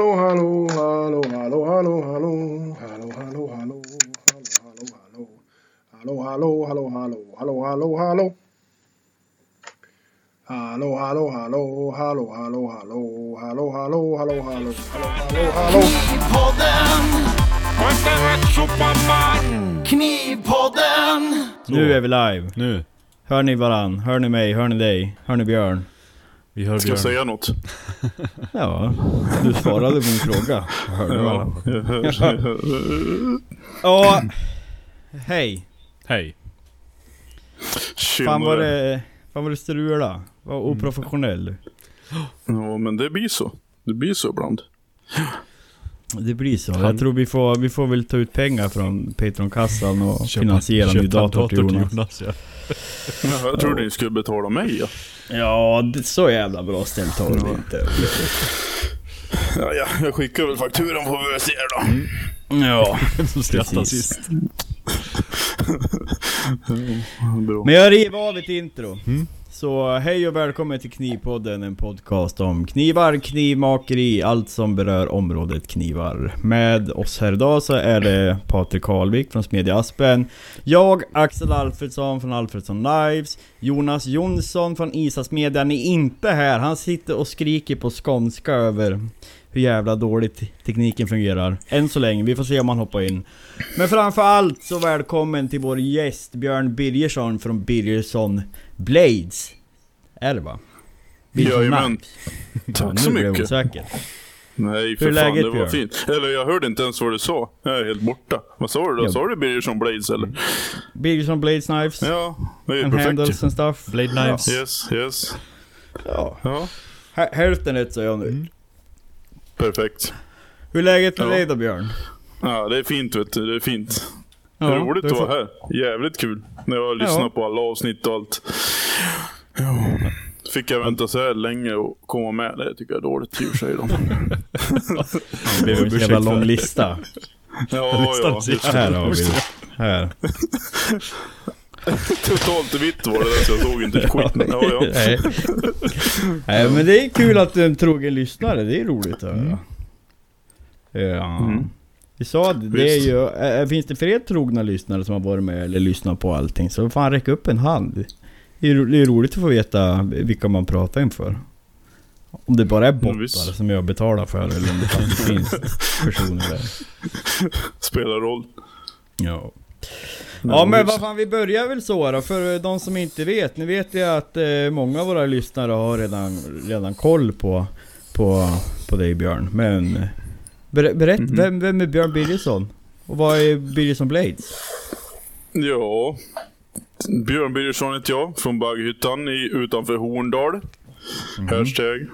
hallå, hallå, hallå, hallå, hallå, hallå, hallå, hallå, hallå, hallå, hallå, hallå, hallå, hallå, hallå, hallå, hallå. Hallå, hallå, hallå, hallå, hallå, hallå, hallå, hallå, hallå, hallå, hallå, hallå. Knivpodden! Knivpodden! Nu är vi live. Nu. Hör ni varann? Hör ni mig? Hör ni dig? Hör ni Björn? Vi hör Ska jag säga något? Ja, du svarade på min fråga. Jag hörde Ja, ja. jag hör. ja. Hej. Hej. Fan var Tjenare. det... Fan var det strula? Var oprofessionell. Ja, men det blir så. Det blir så ibland. Det blir så. Jag tror vi får, vi får väl ta ut pengar från Patreon-kassan och finansiera en ny dator till Jonas. ja. Ja, jag trodde ni skulle betala mig ja. Ja, det, så jävla bra ställt har vi inte. ja, ja. Jag skickar väl fakturan får vi väl se då. Ja, Som skrattade Precis. sist. Men jag river av ett intro. Så hej och välkommen till Knivpodden, en podcast om knivar, knivmakeri, allt som berör området knivar. Med oss här idag så är det Patrik Karlvik från Smedja Aspen, jag, Axel Alfredsson från Alfredsson Knives, Jonas Jonsson från Isasmedjan är inte här, han sitter och skriker på skånska över hur jävla dåligt tekniken fungerar. Än så länge, vi får se om han hoppar in. Men framför allt så välkommen till vår gäst Björn Birgersson från Birgersson Blades. Är det va? Jajamän. Tack Ja, så nu blev mycket. osäker. Nej Hur för är fan, läget, det var Björn? fint. Eller jag hörde inte ens vad du sa. Jag är helt borta. Vad sa du då? Ja. Sa du Birgersson Blades eller? Birgersson Blades Knives. Ja, det är ju and perfekt handles and stuff. Blade Knives. Yes, yes. Ja. Ja, Hä- Hälften rätt sa jag nu. perfekt. Hur är läget med Ja. dig då Björn? Ja, det är fint vet du. Det är fint. Ja, det är roligt att får- vara här. Jävligt kul. När jag har lyssnat Ja. på alla avsnitt och allt. Ja. Fick jag vänta så här länge och komma med. Det tycker jag är dåligt i och för sig. Det blev en jävla lång lista. Ja, ja. Här har vi. Här. Totalt vitt var det där så jag såg inte ett skit. Men ja, ja. Nej. Nej men det är kul att du är en trogen lyssnare, det är roligt att höra. Ja. Mm. Vi sa det, det är ju, äh, finns det fler trogna lyssnare som har varit med eller lyssnat på allting så fan räck upp en hand. Det är, ro- det är roligt att få veta vilka man pratar inför. Om det bara är bottar visst. som jag betalar för eller om det faktiskt finns personer där. Spelar roll. Ja. Ja men vad fan vi börjar väl så då, för de som inte vet. Nu vet jag att eh, många av våra lyssnare har redan, redan koll på, på, på dig Björn. Men ber, berätt, Mhm. vem, vem är Björn Birgersson? Och vad är Birgersson Blades? Ja. Björn Birgersson heter jag. Från Bagghyttan i, utanför Horndal. Hashtag.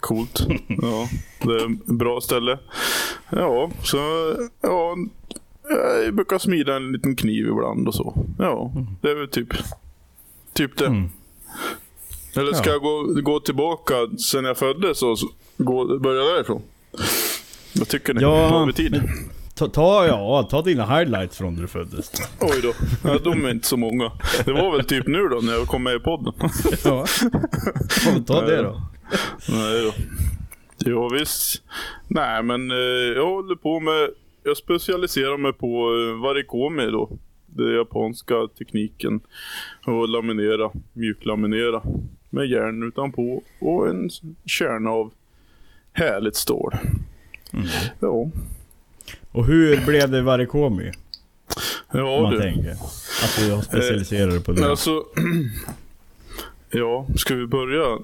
Coolt. Ja, det är ett bra ställe. Ja, så ja, jag brukar smida en liten kniv ibland och så. Ja, det är väl typ, typ det. Mm. Eller ska Ja. jag gå, gå tillbaka sen jag föddes och så gå, börja därifrån? Vad tycker ni? Ja, Har vi tid? Ta, ta, ja, ta dina highlights från när du föddes. Oj då. Ja, de är inte så många. Det var väl typ nu då när jag kom med i podden. Ja. Ja, ta det då. Nej då. Ja, visst. Nej, men eh, jag håller på med... Jag specialiserar mig på eh, varikomi då. Den japanska tekniken. Och laminera, mjuklaminera. Med järn utanpå och en kärna av härligt stål. Ja, Och hur blev det varikomi? Om ja man du. tänker. Att du har specialiserat dig på det. Alltså, ja, ska vi börja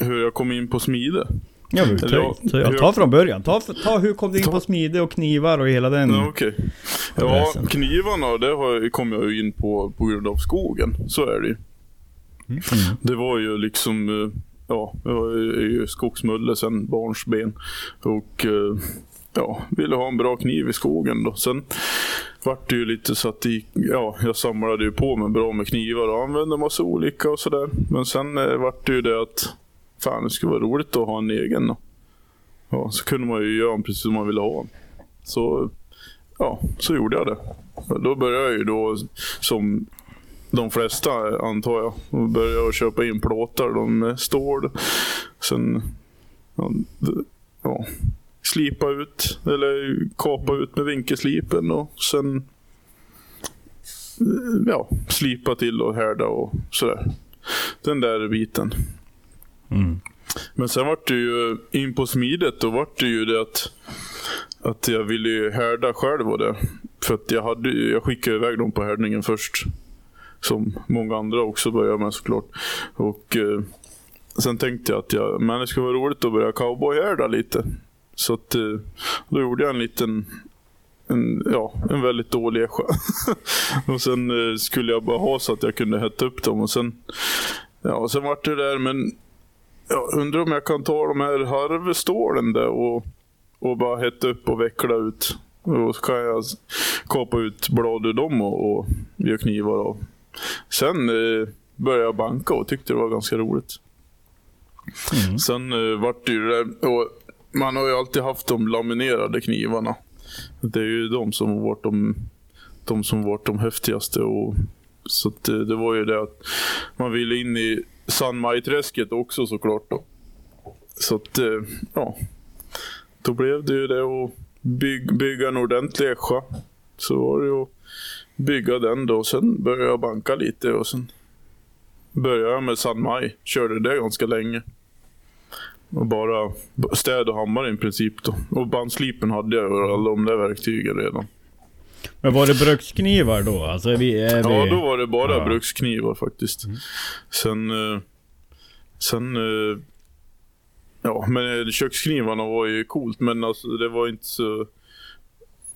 hur jag kom in på smide? Ja, men, ta, ta, hur- ta från början. Ta, ta hur kom du in Ta- på smide och knivar och hela den... Ja, okej. Ja, knivarna, det har, kom jag in på på grund av skogen. Så är det ju. Mm. Det var ju liksom, eh, ja, jag är ju skogsmulle sedan barnsben. Och eh, ja, ville ha en bra kniv i skogen då. Sen vart det ju lite så att det gick, ja, jag samlade ju på mig bra med knivar och använde massa olika och sådär. Men sen eh, vart det ju det att, fan det skulle vara roligt att ha en egen då. Ja, så kunde man ju göra precis som man ville ha. Så ja, så gjorde jag det. Då började jag ju då som de flesta antar jag. Då började köpa in plåtar, de stål. Sen, ja, ja, slipa ut, eller kapa ut med vinkelslipen och sen ja, slipa till och härda och sådär. Den där biten. Mm. Men sen vart det ju, in på smidet, då vart det ju det att, att jag ville härda själv och det. För att jag, hade, jag skickade iväg dem på härdningen först. Som många andra också börjar med såklart. Och eh, sen tänkte jag att jag, men det skulle vara roligt att börja cowboyhärda lite. Så att, eh, då gjorde jag en liten en, ja, en väldigt dålig ässja. och sen eh, skulle jag bara ha så att jag kunde hetta upp dem. Och sen, ja, och sen vart det där, men jag undrar om jag kan ta de här harvstålen där och, och bara hetta upp och veckla ut. Och så kan jag kapa ut blad ur dem och, och göra knivar av. Sen eh, började jag banka och tyckte det var ganska roligt. Mm. Sen eh, vart det ju det där, och Man har ju alltid haft de laminerade knivarna. Det är ju de som har varit de, de, som varit de häftigaste. Och, så att, eh, det var ju det att man ville in i San Mai-träsket också såklart. Då. Så att, eh, ja. Då blev det ju det att bygg, bygga en ordentlig Escha. Så var det ju att bygga den då. Sen började jag banka lite och sen började jag med San Mai. Körde det ganska länge. Och bara städ och hammare i princip då. Och bandslipen hade jag och alla de där verktygen redan. Men var det bruksknivar då? Alltså är vi, är vi... Ja, då var det bara Ja. bruksknivar faktiskt. Sen... eh, Sen... eh, Ja, men eh, köksknivarna var ju coolt, men alltså det var inte så...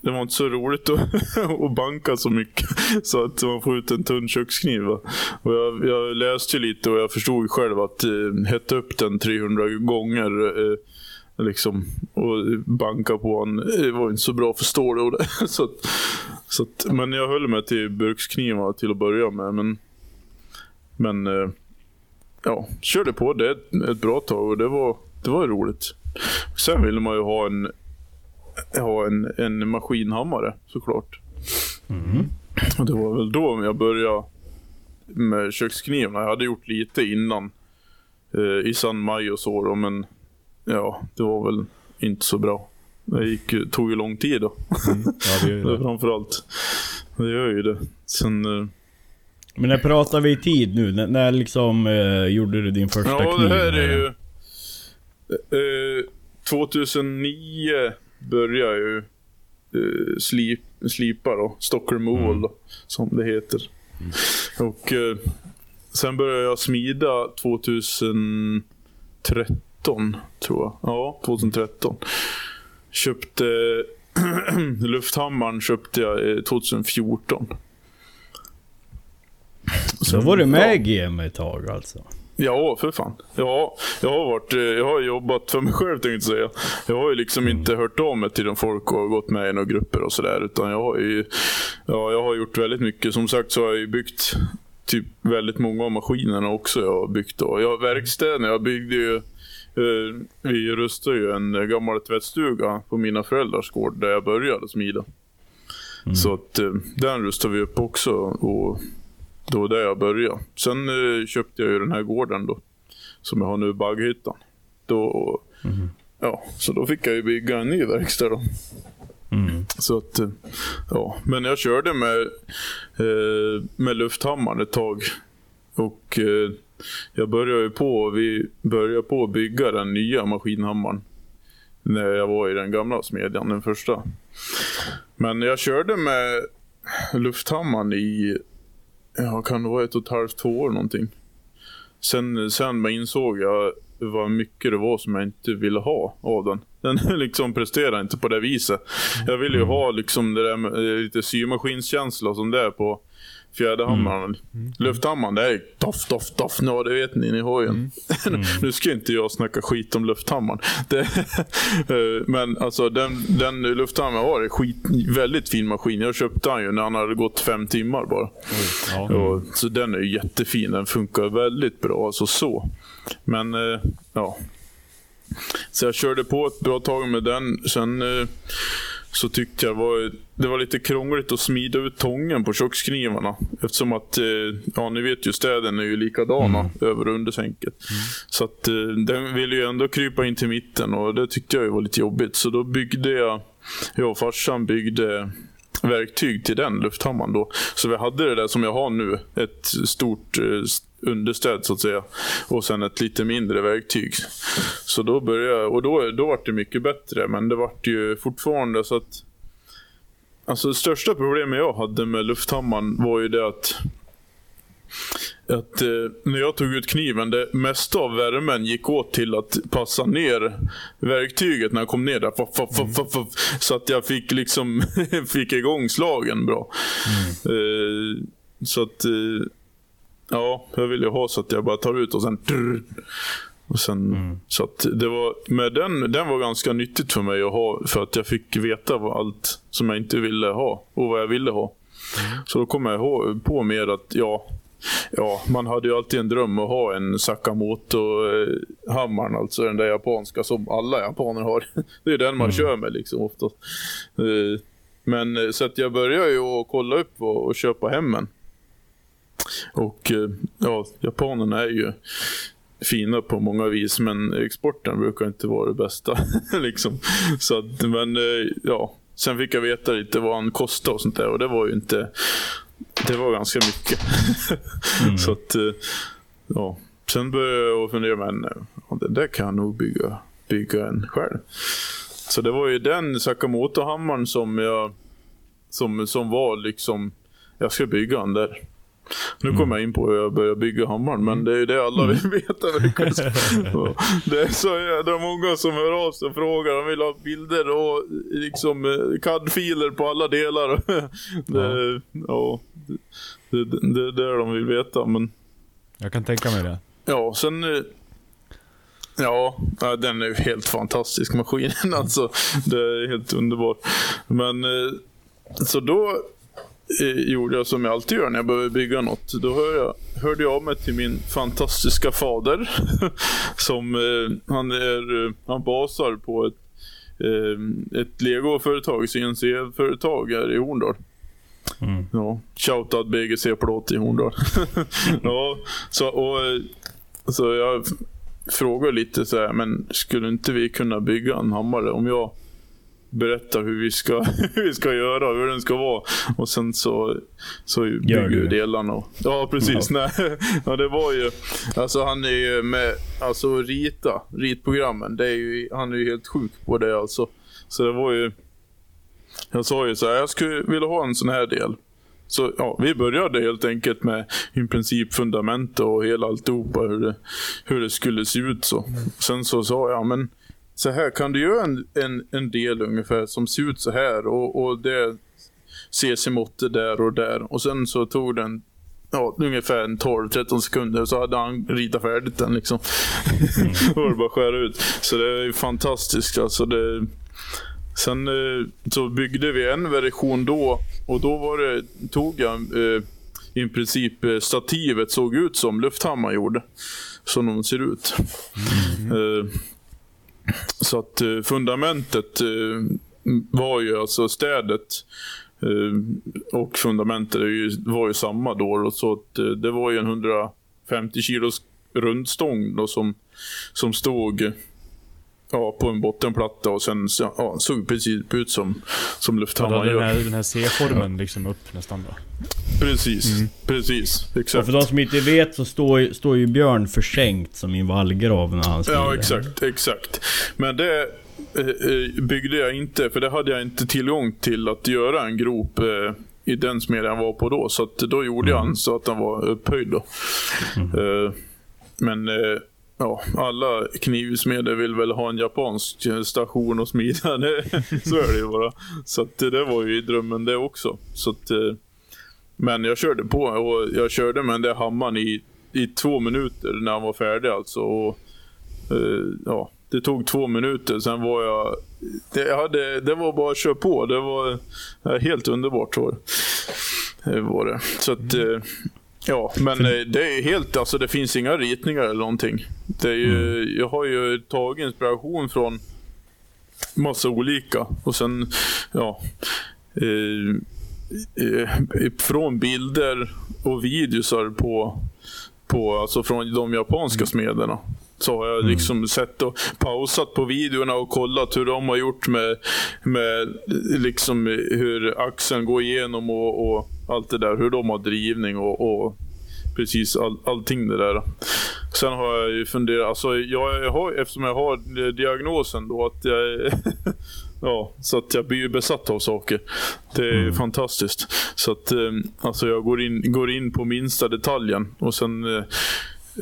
Det var inte så roligt att, att banka så mycket så att man får ut en tunn kökskniv. va. Och jag, jag läste lite och jag förstod själv att eh, hetta upp den 300 gånger eh, liksom, och banka på den det var inte så bra för stål. Så att, så att, men jag höll mig till burksknivar till att börja med. Men, men eh, ja, körde på det ett, ett bra tag och det var, det var roligt. Sen ville man ju ha en, ha en, en maskinhammare såklart. Mm. Och det var väl då jag började med köksknivarna. Jag hade gjort lite innan eh, i San Maj och så då, men ja, det var väl inte så bra. Det gick, tog ju lång tid då. Ja, det är ju Det framförallt. Det gör ju det. Sen, eh, Men när pratar vi i tid nu? När, när liksom eh, gjorde du din första ja, kniv? det här är ju... Eh, 2009 började jag ju eh, slip, slipa då. Stock removal Mm. då, som det heter. Och eh, sen började jag smida 2013, tror jag. Ja, 2013. Köpte lufthammaren köpte jag eh, 2014. Då var du med i GM ett tag alltså? Ja, för fan. Ja, jag har varit, eh, jag har jobbat för mig själv tänkte jag säga. Jag har ju liksom inte hört av mig till de folk och gått med i några grupper och sådär. Utan jag har ju, ja, jag har gjort väldigt mycket. Som sagt så har jag ju byggt typ väldigt många av maskinerna också. Jag har byggt då. Jag har verkstäder. Jag byggde ju, eh, vi rustade ju en gammal tvättstuga på mina föräldrars gård där jag började smida. Så att eh, den rustade vi upp också. Och det var där jag började. Sen eh, köpte jag ju den här gården då. Som jag har nu, Bagghyttan. Då, ja, så då fick jag ju bygga en ny verkstad då. Mm. Så att, eh, ja. Men jag körde med, eh, med lufthammaren ett tag. Och eh, jag började ju på, vi började på att bygga den nya maskinhammaren. När jag var i den gamla smedjan, den första. Men jag körde med lufthammaren i, ja kan det vara ett och ett halvt, två år någonting. Sen, sen insåg jag vad mycket det var som jag inte ville ha av den. Den liksom presterar inte på det viset. Jag ville ju ha liksom det där med eh, lite symaskinskänsla som det är på fjäderhammaren. Lufthammaren, det är doff, doff, doff. Ja, det vet ni, ni har ju en. nu ska inte jag snacka skit om lufthammaren. Det, eh, men alltså den, den lufthammaren har är skit, väldigt fin maskin. Jag köpte den ju när han hade gått fem timmar bara. Ja. Ja, så den är jättefin. Den funkar väldigt bra. Alltså så. Men eh, ja. Så jag körde på ett bra tag med den. Sen eh, så tyckte jag det var, det var lite krångligt att smida ut tången på köksknivarna. Eftersom att, eh, ja ni vet ju städen är ju likadana mm. över och undersänket. Mm. Så att eh, den ville ju ändå krypa in till mitten och det tyckte jag var lite jobbigt. Så då byggde jag, jag och farsan byggde verktyg till den lufthammaren då. Så vi hade det där som jag har nu, ett stort understöd så att säga. Och sen ett lite mindre verktyg. Så då började och då, då var det mycket bättre. Men det vart ju fortfarande så att Alltså det största problemet jag hade med lufthammaren var ju det att att eh, när jag tog ut kniven, det mesta av värmen gick åt till att passa ner verktyget när jag kom ner där. Fuff, fuff, fuff, mm. så att jag fick liksom fick igång slagen bra. Mm. Eh, så att eh, Ja, jag vill ju ha så att jag bara tar ut och sen... Och sen mm. Så att det var, med den, den var ganska nyttigt för mig att ha. För att jag fick veta vad allt som jag inte ville ha och vad jag ville ha. Mm. Så då kom jag på mer att ja, ja, man hade ju alltid en dröm att ha en Sakamoto-hammaren. Alltså den där japanska som alla japaner har. Det är den man mm. kör med liksom oftast. Eh, men eh, så att jag började ju att kolla upp och, och köpa hem en. Och eh, ja, japanerna är ju fina på många vis, men exporten brukar inte vara det bästa. liksom. Så att, men eh, ja, sen fick jag veta lite vad han kostade och sånt där och det var ju inte, det var ganska mycket. mm. Så att, eh, ja. Sen började jag fundera, men det där kan jag nog bygga, bygga en själv. Så det var ju den Sakamoto-hammaren som jag, som, som var liksom, jag ska bygga den där. Nu kommer jag in på hur jag började bygga hammaren, men det är ju det alla mm. vill veta. det är så jädra många som hör av sig och frågar. De vill ha bilder och liksom eh, CAD-filer på alla delar. det, ja. det, det, det är det de vill veta. Men... Jag kan tänka mig det. Ja, sen... Eh, ja, den är ju helt fantastisk maskinen alltså. Det är helt underbart. Men eh, så då gjorde jag som jag alltid gör när jag behöver bygga något. Då hör jag, hörde jag av mig till min fantastiska fader. som eh, han, är, eh, han basar på ett, eh, ett legoföretag, CNC-företag här i Horndal. Mm. Ja, shoutout BGC-plåt i Horndal. ja, så, och, eh, så jag frågar lite så här, men skulle inte vi kunna bygga en hammare om jag berättar hur vi ska, hur vi ska göra, hur den ska vara. Och sen så, så bygger vi delarna. Och, ja, precis. Ja. Nej, ja, det var ju, alltså han är ju med, alltså rita, ritprogrammen, det är ju, han är ju helt sjuk på det alltså. Så det var ju, jag sa ju så här, jag skulle vilja ha en sån här del. Så ja, vi började helt enkelt med i princip fundament och hela alltihopa, hur det, hur det skulle se ut. så. Sen så sa jag, men så här kan du göra en, en, en del ungefär som ser ut så här och, och det ses i måttet där och där. Och sen så tog den ja, ungefär en 12-13 sekunder så hade han ritat färdigt den. Liksom. Mm. Var det bara skära ut. Så det är fantastiskt. Alltså det, sen eh, så byggde vi en version då och då var det, tog jag eh, i princip eh, stativet såg ut som lufthammar gjorde. Som de ser ut. Mm. Eh, så att eh, fundamentet eh, var ju alltså städet eh, och fundamentet var ju samma då. Så att eh, det var ju en 150 kilos rundstång då som, som stod ja, på en bottenplatta och sen ja, såg precis ut som, som lufthammaren gör. Den här, den här C-formen liksom upp nästan då? Precis, mm. precis. Exakt. Och för de som inte vet så står, står ju Björn försänkt som i en vallgrav när han skriver. Ja, exakt, exakt. Men det eh, eh, byggde jag inte, för det hade jag inte tillgång till att göra en grop eh, i den smedjan jag var på då. Så då gjorde mm. jag en så att den var upphöjd. Då. Mm. Eh, men eh, ja, alla knivsmeder vill väl ha en japansk station och smida. så är det ju bara. Så att det var ju drömmen det också. Så att, eh, men jag körde på och jag körde med den där hammaren i, i två minuter när han var färdig alltså. Och, eh, ja, det tog två minuter, sen var jag... Det, jag hade, det var bara att köra på. Det var eh, helt underbart. Var det. Var det. Så att, mm. Ja, men För... det är helt, alltså det finns inga ritningar eller någonting. Det är ju, mm. Jag har ju tagit inspiration från massa olika. Och sen, ja. Eh, eh, från bilder och videosar på, på alltså från de japanska smederna. Så har jag liksom sett och pausat på videorna och kollat hur de har gjort med, med liksom hur axeln går igenom och, och allt det där. Hur de har drivning och, och precis all, allting det där. Sen har jag ju funderat, alltså jag, har, eftersom jag har diagnosen då att jag Ja, så att jag blir ju besatt av saker. Det är Mm. fantastiskt. Så att eh, alltså jag går in, går in på minsta detaljen och sen eh,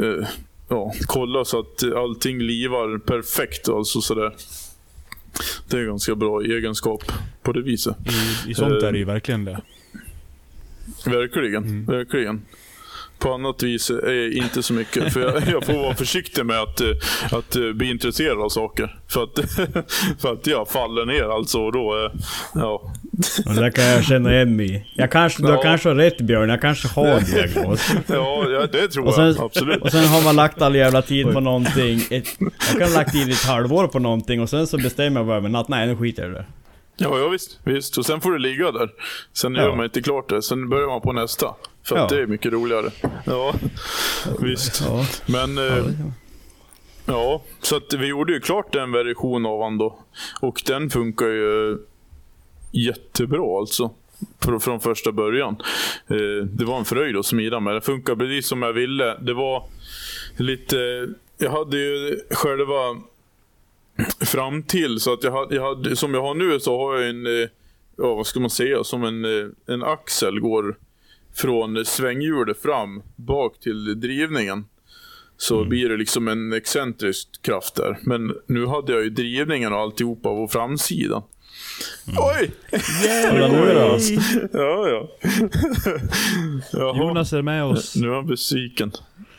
eh, ja, kollar så att allting livar perfekt. Alltså sådär. Det är ganska bra egenskap på det viset. I, I sånt är det ju verkligen det. Verkligen, Mm. verkligen. På annat vis är inte så mycket. För jag, jag får vara försiktig med att, eh, att eh, bli intresserad av saker. För att, för att jag faller ner alltså. Och då, eh, ja. Och det kan jag känna igen mig. Jag kanske, Du Ja. kanske har rätt Björn, jag kanske har diagnos. Ja, ja, det tror sen, jag. Absolut. och sen har man lagt all jävla tid på någonting. Ett, jag kan ha lagt tid ett halvår på någonting och sen så bestämmer jag bara över natt, nej nu skiter jag i det. Ja, ja visst, visst. Och sen får det ligga där. Sen Ja. gör man inte klart det. Sen börjar man på nästa. För att Ja. det är mycket roligare. Ja, visst. Ja, Men ja, eh, Ja, så att vi gjorde ju klart den version av han då. Och den funkar ju jättebra alltså. Fr- Från första början. Eh, Det var en fröjd att smida med. Det funkar precis som jag ville. Det var lite... Jag hade ju själva fram till så att jag hade, jag hade, som jag har nu så har jag en, eh, ja vad ska man säga, som en, eh, en axel går från svänghjulet fram bak till drivningen. Så blir det liksom en excentrisk kraft där. Men nu hade jag ju drivningen och alltihopa på framsidan. Oj! Kolla nu då. Ja, ja. Jaha. Jonas är med oss. Nu är han besviken.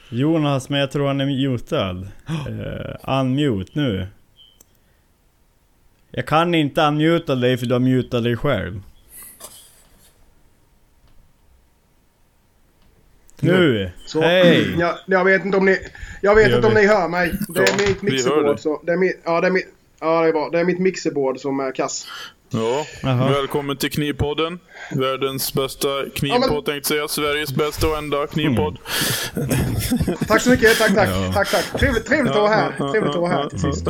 Jonas, men jag tror han är mutad. Uh, unmute nu. Jag kan inte unmuta dig för du har mutat dig själv. Nu! Så, Hej! Ja, jag vet inte om ni, jag vet inte om ni hör mig. Det är Ja, mitt mixerbord. Så det är mitt, ja, det är mitt, ja, det är bra. Det är mitt mixerbord som är kass. Ja, Jaha. välkommen till Knivpodden. Världens bästa Ja, knivpodd men- tänkte säga. Sveriges bästa och enda knivpodd. Tack så mycket. Tack, tack. Ja. Tack, tack. Trevligt, trevligt att vara här. Trevligt att vara här till sist.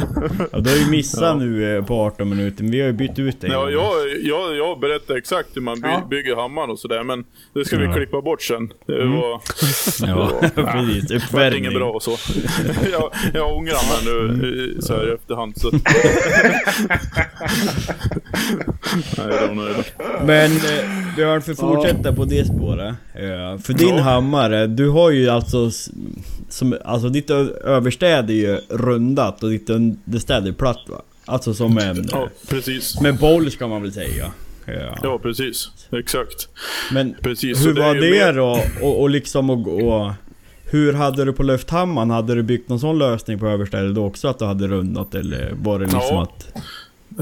Ja, du har ju missat nu eh, på 18 minuter, men vi har ju bytt ut dig. Ja, jag, jag, jag berättar exakt hur man by, Ja. bygger hammaren och sådär, men det ska Ja. vi klippa bort sen. Det var, Ja, precis. det vart inget Uppvärmning. bra och så. jag, jag ångrar mig nu eh, så här i efterhand. Så. Nej, det var nöjd. Men eh, Björn, för att fortsätta på det spåret. För din hammare, du har ju alltså... Som, alltså ditt överstäd är ju rundat och ditt understäd är platt va? Alltså som en... Ja, precis. En boll ska man väl säga. Ja. Ja, precis. Exakt. Men Precis, hur det var det mer- då? Och, och liksom och, och Hur hade du på lufthammaren? Hade du byggt någon sån lösning på överstället då också? Att du hade rundat eller var det liksom Ja. att...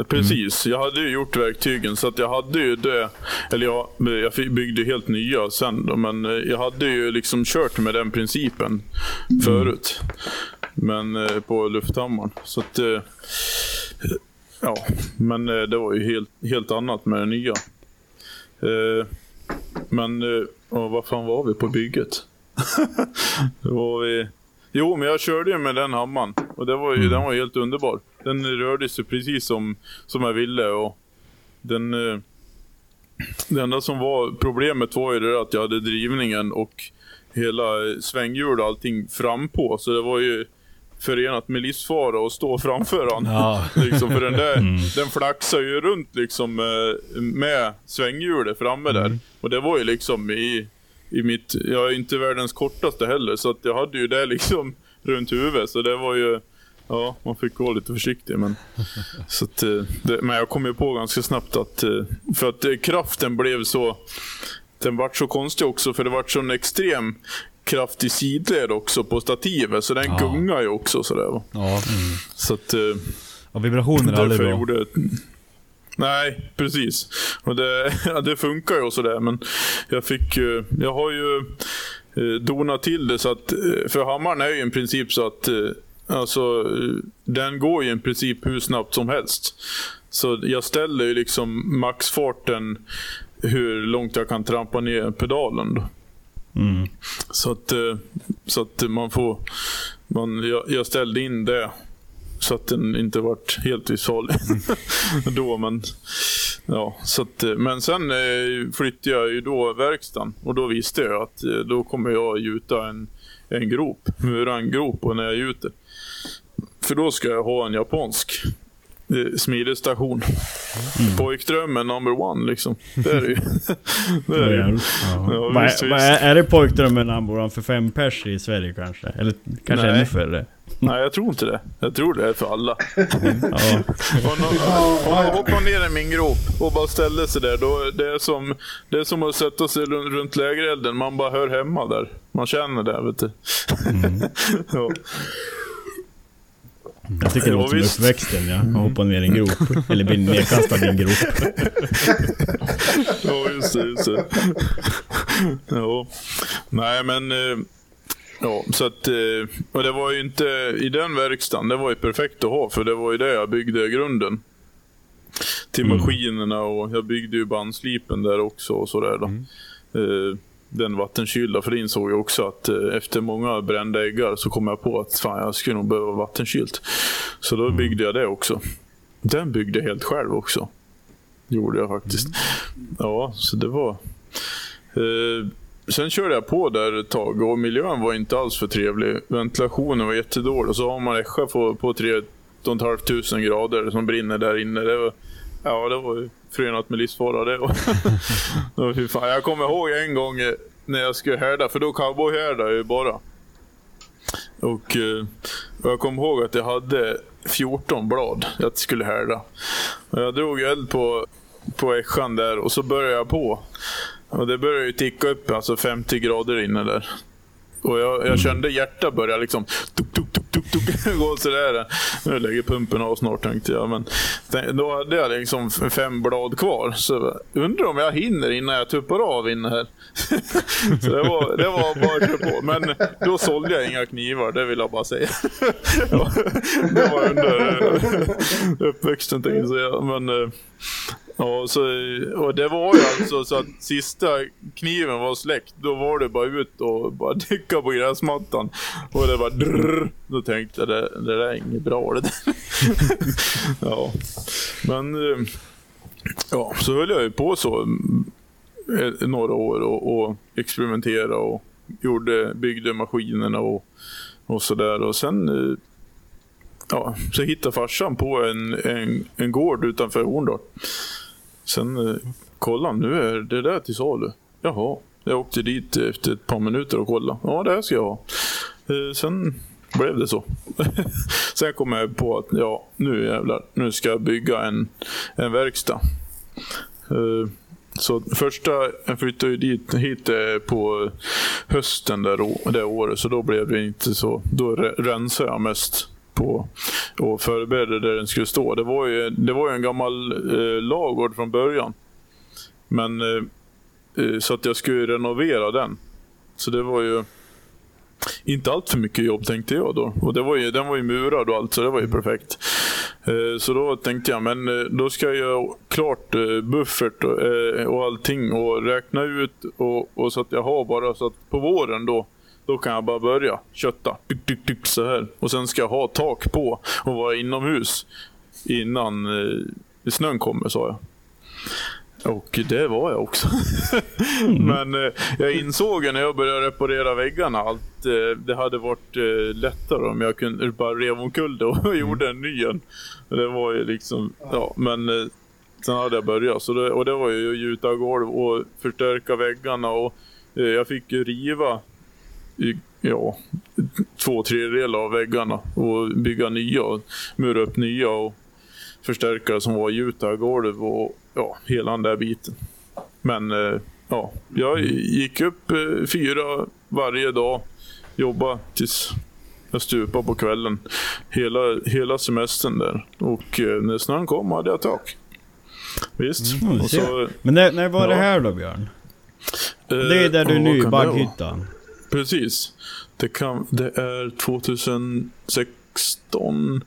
Precis, jag hade ju gjort verktygen så att jag hade ju det. Eller jag, jag byggde helt nya sen då, men eh, jag hade ju liksom kört med den principen förut. Men eh, på lufthammaren. Så att... eh, Ja, men det var ju helt, helt annat med det nya. Men, vad fan var vi på bygget? var vi... Jo, men jag körde ju med den hammaren. Och det var ju, den var helt underbar. Den rörde sig precis som, som jag ville. Och den, eh, det enda som var problemet var ju det att jag hade drivningen och hela eh, svänghjul och allting frampå. Så det var ju förenat med livsfara att stå framför han. Ja. Liksom, för den där, den flaxar ju runt liksom eh, med svänghjulet framme där. Och det var ju liksom i, i mitt, jag är inte världens kortaste heller, så att jag hade ju det liksom runt huvudet. Så det var ju, ja, man fick vara lite försiktig. Men, så att, eh, det, men jag kom ju på ganska snabbt att, eh, för att eh, kraften blev så, den vart så konstig också, för det vart sån extrem kraftig sidled också på stativet, så den Ja. gungar ju också sådär. va. Ja. Så att... Och vibrationer är aldrig bra. gjorde. Nej, precis. Och det, ja, det funkar ju och sådär, men jag fick ju... Jag har ju eh, donat till det så att... eh, För hammaren är ju en princip så att eh, Alltså, den går ju i princip hur snabbt som helst. Så jag ställer ju liksom maxfarten hur långt jag kan trampa ner pedalen. Då. Mm. Så att, så att man får... Man, jag, jag ställde in det så att den inte vart helt livsfarlig. då, men, ja, så att, eh, men sen eh, flyttade jag ju då verkstaden och då visste jag att eh, då kommer jag gjuta en, en grop, mura en grop och när jag gjuter. För då ska jag ha en japansk eh, smidesstation. Pojkdrömmen number one liksom. Det är det ju. det är. Ja. Ja, Vad visst, är, visst. är, det pojkdrömmen Amboran för fem pers i Sverige kanske? Eller kanske Nej. ännu färre? Nej, jag tror inte det. Jag tror det är för alla. Ja. Om någon- om man hoppar ner i min grop och bara ställer sig där, då det är som, det är som att sätta sig runt, lägerelden. Man bara hör hemma där. Man känner det, vet du. ja. Jag tycker det Ja, låter som uppväxten ja. Att hoppa ner i en grop. Eller bli nedkastad i en grop. ja, just det. Just det. ja. Nej, men... eh, Ja, så att... eh, Och det var ju inte... I den verkstaden, det var ju perfekt att ha, för det var ju det jag byggde grunden. Till Mm. maskinerna och jag byggde ju bandslipen där också och sådär då. Eh, Den vattenkylda, för det insåg jag också att eh, efter många brända äggar så kom jag på att fan, jag skulle nog behöva vattenkylt. Så då byggde jag det också. Den byggde jag helt själv också. Gjorde jag faktiskt. Ja, så det var... Eh, sen körde jag på där ett tag och miljön var inte alls för trevlig. Ventilationen var jättedålig. Och så har man Ässja på, på 3 500 grader som brinner där inne. Det var, ja, det var ju förenat med livsfara det. det fan. Jag kommer ihåg en gång eh, när jag skulle härda, för då cowboyhärdade jag ju bara. Och och jag kommer ihåg att jag hade 14 blad jag skulle härda. Och jag drog eld på, på ässjan där och så började jag på. Och det började ju ticka upp alltså 50 grader inne där. Och jag, jag kände hjärtat börja liksom tuk, tuk, tuk, tuk, tuk, gå sådär. Nu lägger pumpen av snart tänkte jag. Men då hade jag liksom fem blad kvar. Så undrar om jag hinner innan jag tuppar av inne här. så det var, det var bara att köra på. Men då sålde jag inga knivar, det vill jag bara säga. Det var under eh, uppväxten tänkte jag säga. Men, eh, och, Ja, så, och det var ju alltså så att sista kniven var släckt. Då var det bara ut och bara dyka på gräsmattan. Och det var drrrr. Då tänkte jag det, det där är inget bra det där. ja, men eh, ja, så höll jag ju på så eh, några år och, och experimentera och gjorde, byggde maskinerna och, och sådär. Och sen eh, ja, så hittade farsan på en, en, en gård utanför Horndal. Sen eh, kolla nu är det där till salu. Jaha, jag åkte dit efter ett par minuter och kollade. Ja, det här ska jag ha. Eh, sen blev det så. sen kom jag på att ja, nu jävlar, nu ska jag bygga en, en verkstad. Eh, så första, jag flyttade ju dit, hit på hösten där, det året, så då blev det inte så. Då rensade jag mest på och förberedde där den skulle stå. Det var ju, det var ju en gammal eh, lagård från början. Men eh, eh, så att jag skulle renovera den. Så det var ju inte allt för mycket jobb tänkte jag då. Och det var ju, den var ju murad och allt så det var ju perfekt. Eh, Så då tänkte jag, men eh, då ska jag göra klart eh, buffert och, eh, och allting och räkna ut och, och så att jag har bara så att på våren då då kan jag bara börja kötta. Dyk, dyk, dyk, så här. Och sen ska jag ha tak på och vara inomhus innan eh, snön kommer, sa jag. Och det var jag också. Men eh, jag insåg när jag började reparera väggarna att eh, det hade varit eh, lättare om jag kunde bara rev omkull det och gjorde en ny en. Det var ju liksom, ja men eh, sen hade jag börjat. Så det, och det var ju att gjuta golv och förstärka väggarna och eh, jag fick ju riva ja, två tredjedelar av väggarna och bygga nya mura upp nya och förstärkare som var gjuta golv och ja, hela den där biten. Men eh, ja, jag gick upp eh, fyra varje dag, jobbade tills jag stupade på kvällen. Hela, hela semestern där. Och eh, när snön kom hade jag tak. Visst. Mm, så, Men när, när var det Ja. här då Björn? Det är där du är nu, det? Bagghyttan. Precis. Det, kan, det är 2006, 2016,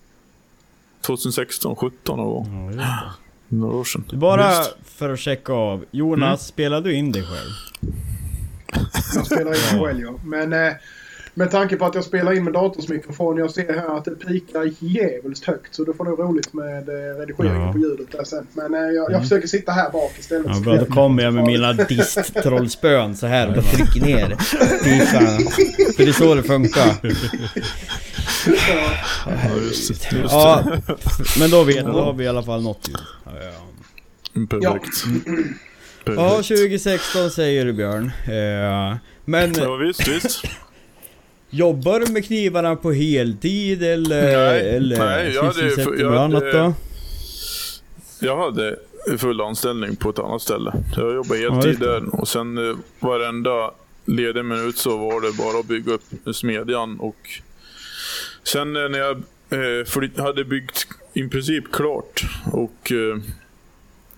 2016, 17 någon gång. Ja, just. Några år sedan. Bara Visst. för att checka av. Jonas, Mm. spelar du in dig själv? Jag spelar in själv ja. Men eh, med tanke på att jag spelar in med datorsmikrofon. Jag ser här att det pikar jävligt högt. Så det får nog roligt med eh, redigeringen Ja. på ljudet där sen. Men eh, jag, jag försöker sitta här bak istället. Ja, bra, det då kommer jag med mina dist-trollspön så här och trycker ner. Fan. För det är så det funkar. Ja. Ja, just, just Ja, men då vet då har vi i alla fall nått ljud. Ja, ja. det. Perfekt. Ja, Perfekt. 2016 säger du Björn. Eh, Men Ja, visst, visst. Jobbar du med knivarna på heltid eller, Nej, eller nej, jag hade- jag med annat då? Jag hade full anställning på ett annat ställe. Jag jobbade Ja, heltid det. där och sen eh, varenda ledig minut så var det bara att bygga upp smedjan och sen eh, när jag eh, hade byggt i princip klart och eh,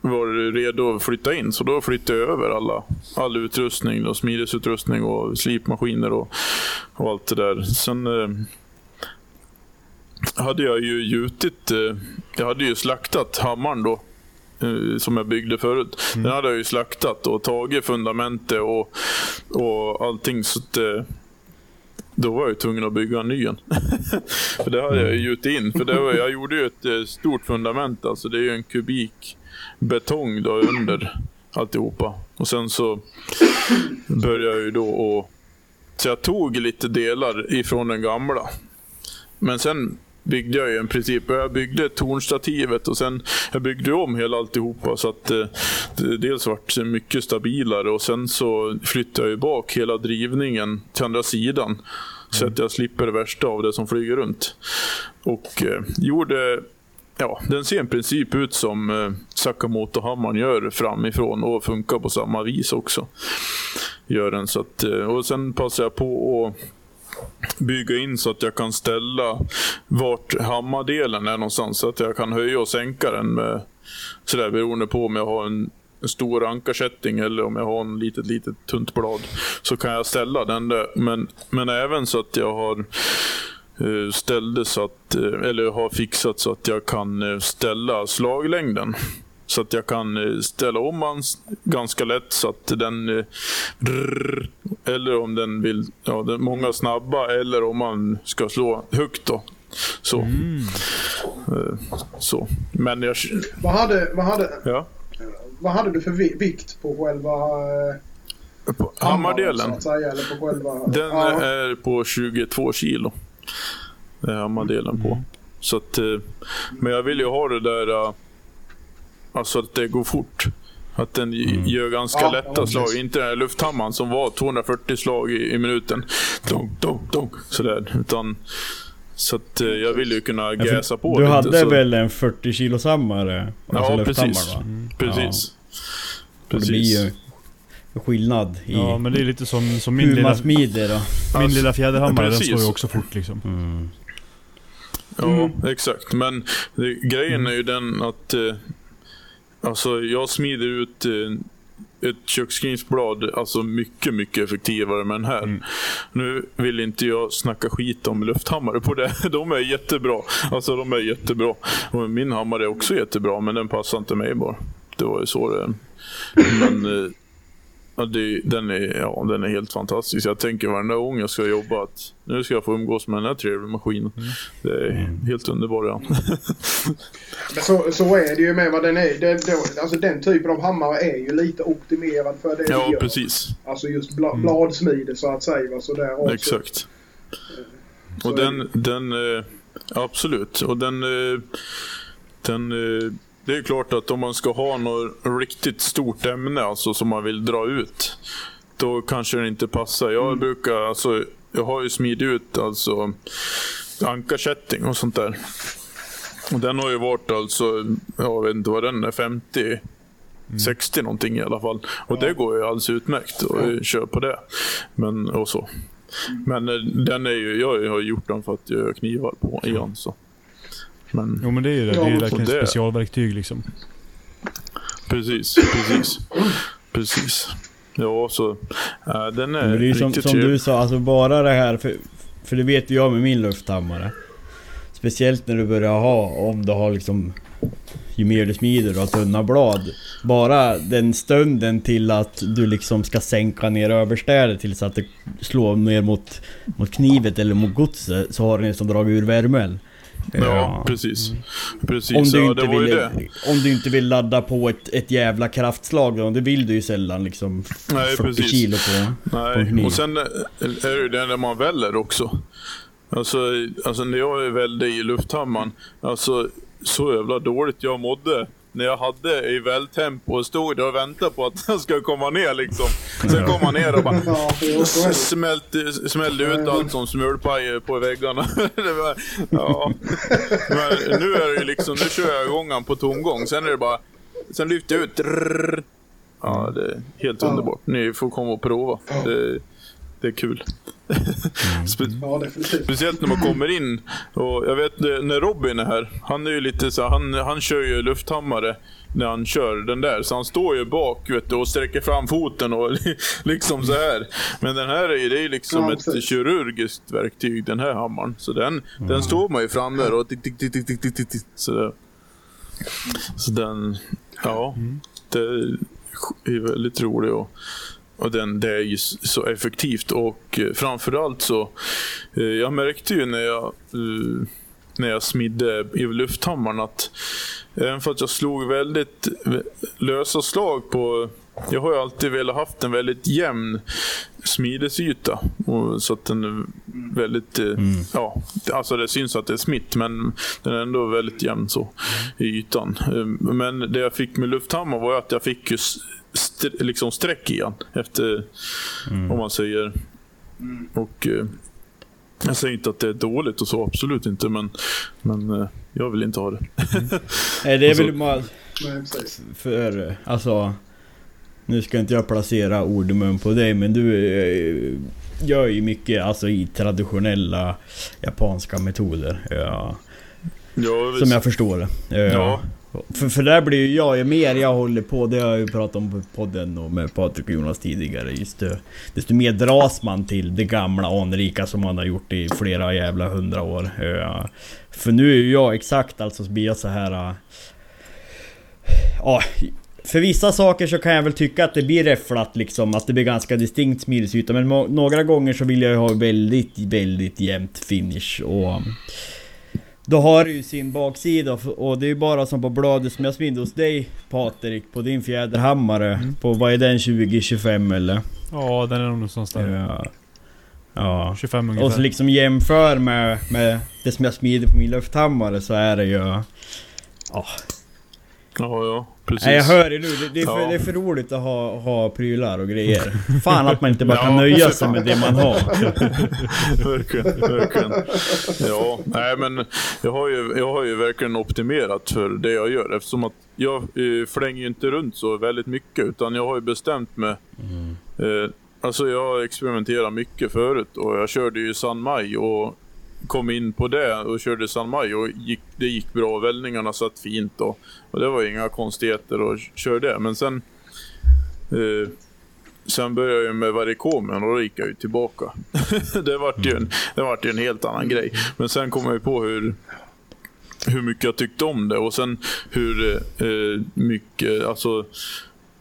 var redo att flytta in så då flyttade jag över alla, all utrustning, och smidesutrustning och slipmaskiner och, och allt det där. Sen eh, hade jag ju gjutit, eh, jag hade ju slaktat hammaren då eh, som jag byggde förut. Den hade jag ju slaktat och tagit fundamentet och, och allting. Så att, eh, då var jag ju tvungen att bygga en ny en. för det hade jag ju gjutit in. För det var, jag gjorde ju ett eh, stort fundament. Alltså det är ju en kubik betong då under alltihopa. Och sen så började jag ju då och Så jag tog lite delar ifrån den gamla. Men sen byggde jag ju en princip. Jag byggde tornstativet och sen jag byggde om hela alltihopa så att eh, det dels vart det mycket stabilare och sen så flyttade jag ju bak hela drivningen till andra sidan. Så att jag slipper det värsta av det som flyger runt. Och eh, gjorde Ja, den ser i princip ut som eh, Sakamoto-hammaren gör framifrån och funkar på samma vis också. Gör den så att, eh, och sen passar jag på att bygga in så att jag kan ställa vart hammardelen är någonstans. Så att jag kan höja och sänka den med, sådär beroende på om jag har en stor ankarsättning eller om jag har en litet, litet tunt blad. Så kan jag ställa den där. Men, men även så att jag har eh, ställde så att, eh, eller har fixat så att jag kan eh, ställa slaglängden. Så att jag kan eh, ställa om den ganska lätt så att den... eh, Eller om den vill... Ja, den, många snabba eller om man ska slå högt då. Så. Eh, så. Men jag... Vad hade, vad, hade, Ja. vad hade du för vi- vikt på själva På hammardelen. Säga, eller på själva... Den ja. är på 22 kilo. Det är hammardelen på. Så att, men jag vill ju ha det där, alltså att det går fort. Att den g- gör ganska Ja, lätta ja, slag. precis. Inte den här lufthammaren som var 240 slag i, i minuten. Donk, donk, donk. Sådär. Utan, så att eh, jag vill ju kunna Ja, gäsa på Du lite. hade så, väl en 40 kilo sammare? Alltså Ja, lufthammare, precis. va? Precis. Och det blir ju skillnad i Ja men det är lite som, som min, hur lilla, man smider då. min lilla fjäderhammare, den Precis. slår ju också fort liksom. Mm. Ja, exakt. Men det, grejen är ju den att eh, alltså jag smider ut eh, ett köksgrinsblad alltså mycket, mycket effektivare med den här. Mm. Nu vill inte jag snacka skit om lufthammare på det. De är jättebra. Alltså de är jättebra. Och min hammare är också jättebra, men den passar inte mig bara. Det var ju så det. Men eh, ja, det, den, är, ja, den är helt fantastisk. Jag tänker varenda gång jag ska jobba att nu ska jag få umgås med den här trevliga maskinen. Det är helt underbart. Ja. Så, så är det ju med vad den är. Den, alltså den typen av hammare är ju lite optimerad för det ja, gör. precis. Alltså just bla, bladsmide så att säga. Så där också. Exakt. Så Och den, den eh, absolut. Och den, eh, den eh, det är klart att om man ska ha något riktigt stort ämne alltså, som man vill dra ut, då kanske den inte passar. Jag brukar, alltså, jag har ju smidit ut alltså ankarkätting och sånt där. Och den har ju varit alltså, jag vet inte vad den är, 50 60 någonting i alla fall. Och det går ju alldeles utmärkt att köra på det. Men, och så. Men eh, den är ju, jag har gjort den för att jag knivar på igen. Så. Men Jo men det är ju det, det är Ja, ju verkligen det- specialverktyg liksom. precis, precis. Precis. Ja, så äh, den är, Men det är som, riktigt som du sa, alltså bara det här, för, för det vet ju jag med min lufthammare. Speciellt när du börjar ha, om du har liksom ju mer du smider och har tunna blad. Bara den stunden till att du liksom ska sänka ner överstädet tills att det slår ner mot, mot knivet eller mot godset så har den liksom dragit ur värmen. Ja, precis. Precis, Om du, ja, inte ju vill, om du inte vill ladda på ett, ett jävla kraftslag då, det vill du ju sällan liksom Nej, 40 precis. kilo på. på. Nej, och sen är det ju det när man väller också. Alltså, alltså när jag välde i lufthammaren, alltså så jävla dåligt jag mådde. När jag hade i välltempo och stod där och väntade på att jag ska komma ner liksom. Sen kom man ner och bara smälte, smällde ut allt som smulpaj på väggarna. var, ja. Men nu är det liksom, nu kör jag igång han på tomgång. Sen är det bara, sen lyfter jag ut. Ja, det är helt underbart. Ni får komma och prova. Det, det är kul. Mm. Spe ja, speciellt när man kommer in. Och jag vet eh, när Robin är här. Han är ju lite så han, han kör ju lufthammare när han kör den där. Så han står ju bak vet du, och sträcker fram foten och liksom så här. Men den här är ju, det är liksom ja, ett kirurgiskt verktyg, den här hammaren. Så den, mm. den står man ju framme och tick, tick, tick, tick, tick, tick, tick, så, så den, ja. Mm. Det är väldigt roligt. Och, och den, det är ju så effektivt och eh, framförallt så eh, jag märkte ju när jag eh, när jag smidde i lufthammaren att även för att jag slog väldigt lösa slag på jag har ju alltid velat haft en väldigt jämn smidesyta. Och, så att den är väldigt, eh, ja, alltså det syns att det är smitt men den är ändå väldigt jämn så i ytan. Men det jag fick med lufthammaren var att jag fick ju s- st- liksom streck i den efter, om man säger. Och eh, jag säger inte att det är dåligt och så, absolut inte men, men eh, jag vill inte ha det. Nej, det är väl bara för, alltså... Nu ska inte jag placera ord i mun på dig men du eh, gör ju mycket alltså i traditionella japanska metoder. Ja, Ja, som jag förstår det. Ja. För, för där blir ju jag, ju mer jag håller på, det har jag ju pratat om på podden och med Patrik och Jonas tidigare. Just det, desto mer dras man till det gamla anrika som man har gjort i flera jävla hundra år. Eh, för nu är ju jag exakt alltså så blir jag så här. Eh, ja, för vissa saker så kan jag väl tycka att det blir räfflat liksom, att det blir ganska distinkt smidesyta. Men några gånger så vill jag ju ha väldigt, väldigt jämnt finish och... Då har det ju sin baksida och det är ju bara som på bladet som jag smidde hos dig Patrik på din fjäderhammare. På vad är den? 2025 eller? Ja, den är nog någonstans där. Ja. Ja. 25 Och så ungefär. liksom jämför med, med det som jag smider på min lufthammare så är det ju... Ja. Ja, ja, precis. Nej, jag hör det nu. Det, det, är för, Ja. det är för roligt att ha, ha prylar och grejer. Fan att man inte bara kan Ja, nöja sig med det man har. verkligen, verkligen. Ja, nej men jag har, ju, jag har ju verkligen optimerat för det jag gör eftersom att jag eh, flänger ju inte runt så väldigt mycket utan jag har ju bestämt mig. Eh, alltså jag experimenterar mycket förut och jag körde ju San Mai och kom in på det och körde San Mai och gick, det gick bra. Vällningarna satt fint och, och det var inga konstigheter och kör det. Men sen eh, Sen började jag med varikomen och då gick jag ju tillbaka. det vart ju en, det vart ju en helt annan grej. Men sen kom jag ju på hur, hur mycket jag tyckte om det och sen hur eh, mycket, alltså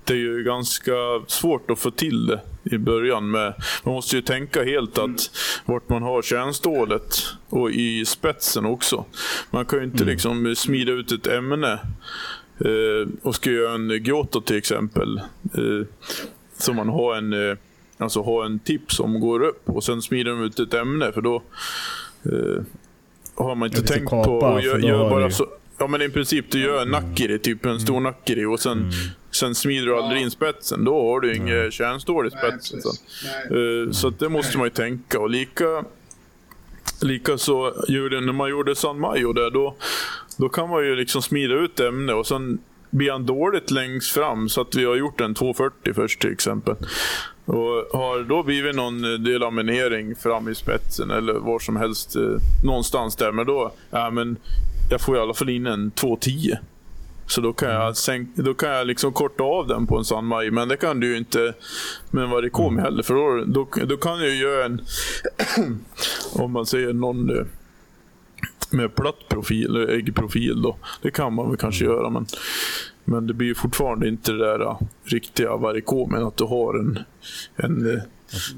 det är ju ganska svårt att få till det i början. Med, man måste ju tänka helt att vart man har kärnstålet och i spetsen också. Man kan ju inte liksom smida ut ett ämne eh, och ska göra en Giotto till exempel. Eh, så man har en, eh, alltså har en tipp som går upp och sen smider de ut ett ämne för då eh, har man inte tänkt kapa, på att göra bara så. Ja men i princip du gör en nackiri, typ en stor nackiri och sen, sen smider du aldrig in spetsen. Då har du inget kärnstål i spetsen. Nej. Eh, Så det måste man ju tänka. Och lika, lika så gjorde, när man gjorde San Mayo där, då, då kan man ju liksom smida ut ämne och sen blir han dåligt längst fram så att vi har gjort en 240 först till exempel. Och har då blivit någon eh, delaminering fram i spetsen eller var som helst eh, någonstans där, men då, ja men jag får i alla fall in en 210. Så då kan jag, sänk, då kan jag liksom korta av den på en San Mai, men det kan du ju inte med en varikomi heller. För då, då, då kan jag ju göra en, om man säger någon, eh, med platt profil, eller äggprofil då. Det kan man väl kanske göra, men, men det blir fortfarande inte det där uh, riktiga varikomen, att du har en, en uh,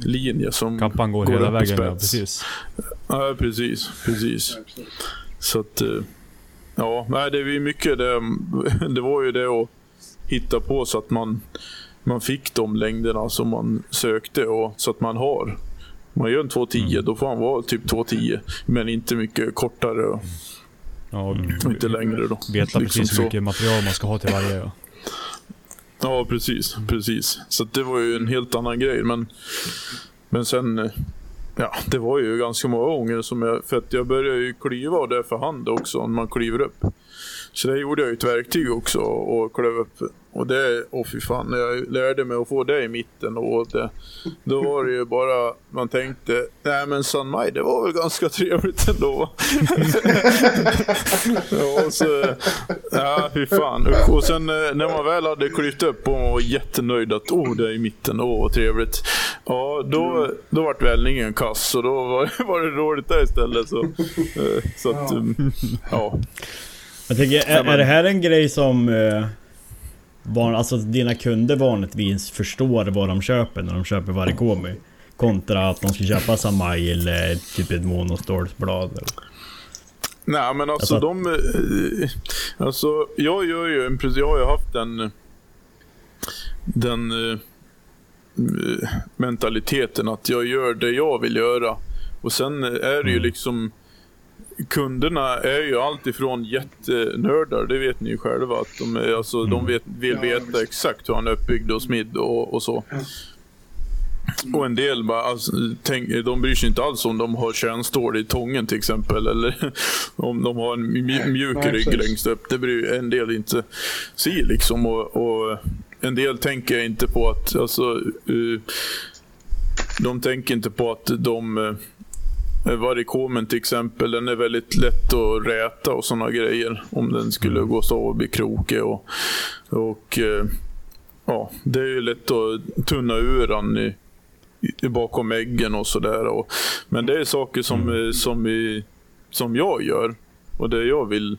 linje som Kappan går, går hela vägen, ja, precis. Ja, precis. precis. Så att, eh, ja, nej, det är ju mycket det. Det var ju det att hitta på så att man, man fick de längderna som man sökte och så att man har. Man gör en 2.10 Mm. då får han vara typ 2.10 men inte mycket kortare och Ja, och inte längre då. veta Liksom precis hur mycket material man ska ha till varje. Ja. Ja, precis. precis. Så det var ju en helt annan grej. Men, men sen, eh, ja, det var ju ganska många gånger som jag, för att jag började ju klyva och det är för hand också, när man kliver upp. Så det gjorde jag ju ett verktyg också och klev upp. Och det, åh fy fan, när jag lärde mig att få det i mitten och det, då var det ju bara, man tänkte, nej men San Maj, det var väl ganska trevligt ändå. ja, och så, ja fy fan. Och sen eh, när man väl hade klyvt upp och man var jättenöjd att, åh det är i mitten, åh vad trevligt. Ja, då, då vart vällningen kass och då var, var det dåligt där istället. Så, eh, så att, Ja. um, ja. Jag tänker, är, är det här en grej som... Van, alltså dina kunder vanligtvis förstår vad de köper när de köper varikomi? Kontra att de ska köpa Samaj eller typ ett monostålsblad. Nej men alltså, Alltså- de... eh, Alltså jag gör ju en jag har ju haft den... Den eh, mentaliteten att jag gör det jag vill göra. Och sen är det ju Mm. liksom... Kunderna är ju alltifrån jättenördar, det vet ni ju själva. Att de, är, alltså, de vet, vill Ja, veta visst. exakt hur han är uppbyggd och smidd och, och så. Och en del bara, alltså, tänk, de bryr sig inte alls om de har kärnstål i tången till exempel. Eller om de har en mj- mjuk Nej, rygg längst upp. Det bryr en del inte sig liksom. Och, och en del tänker inte på att, alltså, eh, de tänker inte på att de eh, varikomen till exempel, den är väldigt lätt att räta och sådana grejer. Om den skulle gå så och bli krokig. Och, och eh, ja, det är ju lätt att tunna ur den i, i, bakom äggen och sådär. Men det är saker som, eh, som, vi, som jag gör och det jag vill,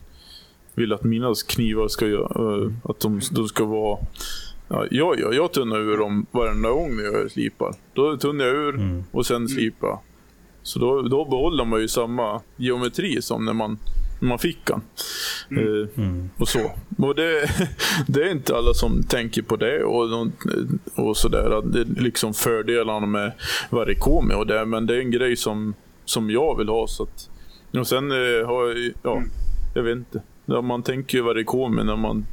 vill att mina knivar ska göra. eh, Att de, de ska vara Ja, jag, gör, jag tunnar ur dem varenda gång jag slipar. Då tunnar jag ur Mm. och sen slipar. Så då, då behåller man ju samma geometri som när man, när man fick den. Eh, Mm. och så. Och det, det är inte alla som tänker på det och, och sådär. att Det är liksom fördelarna med varikomi och det. Men det är en grej som, som jag vill ha. Så att, och sen eh, har jag, ja, jag vet inte. Ja, man tänker ju varikomi när man,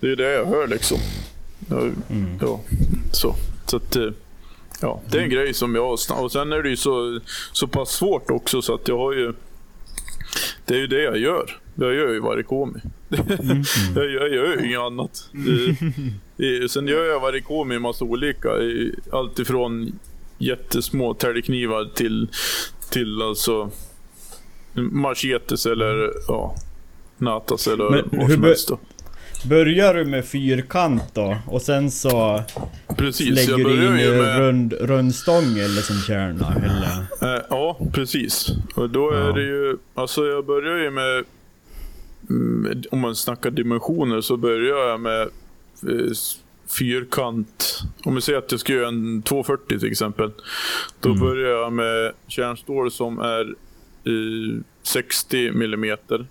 det är det jag hör liksom. Ja, Mm. ja så. Så att, eh, ja, det är en grej som jag Och sen är det ju så, så pass svårt också så att jag har ju, det är ju det jag gör. Jag gör ju varikomi. jag, gör, jag gör ju inget annat. Sen gör jag varikomi i massa olika. i- Allt ifrån jättesmå täljknivar till, till alltså machetes eller ja, natas eller Men vad som helst. Då. Börjar du med fyrkant då? Och sen så Precis, lägger jag du in med... rund, rundstång eller som kärna? Eller? Eh, ja, precis. Och då är Ja. det ju, alltså jag börjar ju med, om man snackar dimensioner så börjar jag med eh, fyrkant. Om vi säger att jag ska göra en 240 till exempel. Då Mm. börjar jag med kärnstål som är eh, 60 millimeter.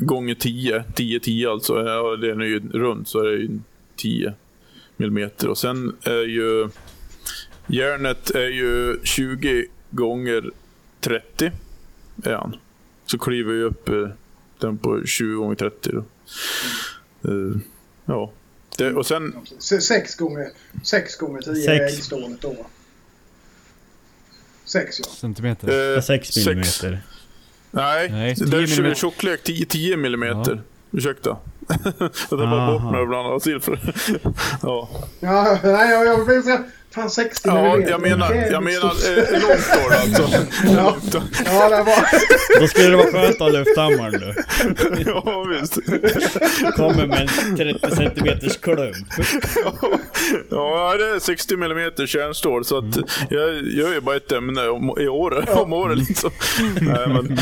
Eh, gånger 10. 10-10 alltså. Ja, det är ju runt så är det ju 10 millimeter. Och sen är ju Järnet är ju 20 gånger 30 är han. Så kliver jag upp eh, den på 20 gånger 30 då. Eh, ja. Det, och sen, Se- Sex gånger, sex gånger tio Sex. är äggstålet då. va? Sex ja. Centimeter. eh, 6 millimeter. Nej, Nej, det 10 är tjocklek 10, 10 millimeter. Ursäkta. jag tar bara Aha. bort några bland annat siffror. ja. Ja, nej, jag, jag vill säga Fan 60 Ja, millimeter. jag menar, jag menar eh, långt då alltså. Ja. Ja, det var... Då skulle det vara skönt att ha lufthammaren du. ja, visst. Kommer med en 30 centimeters klump. Ja, det är 60 mm kärnstål så att jag gör ju bara ett ämne om, i år, om året liksom. Nej, men...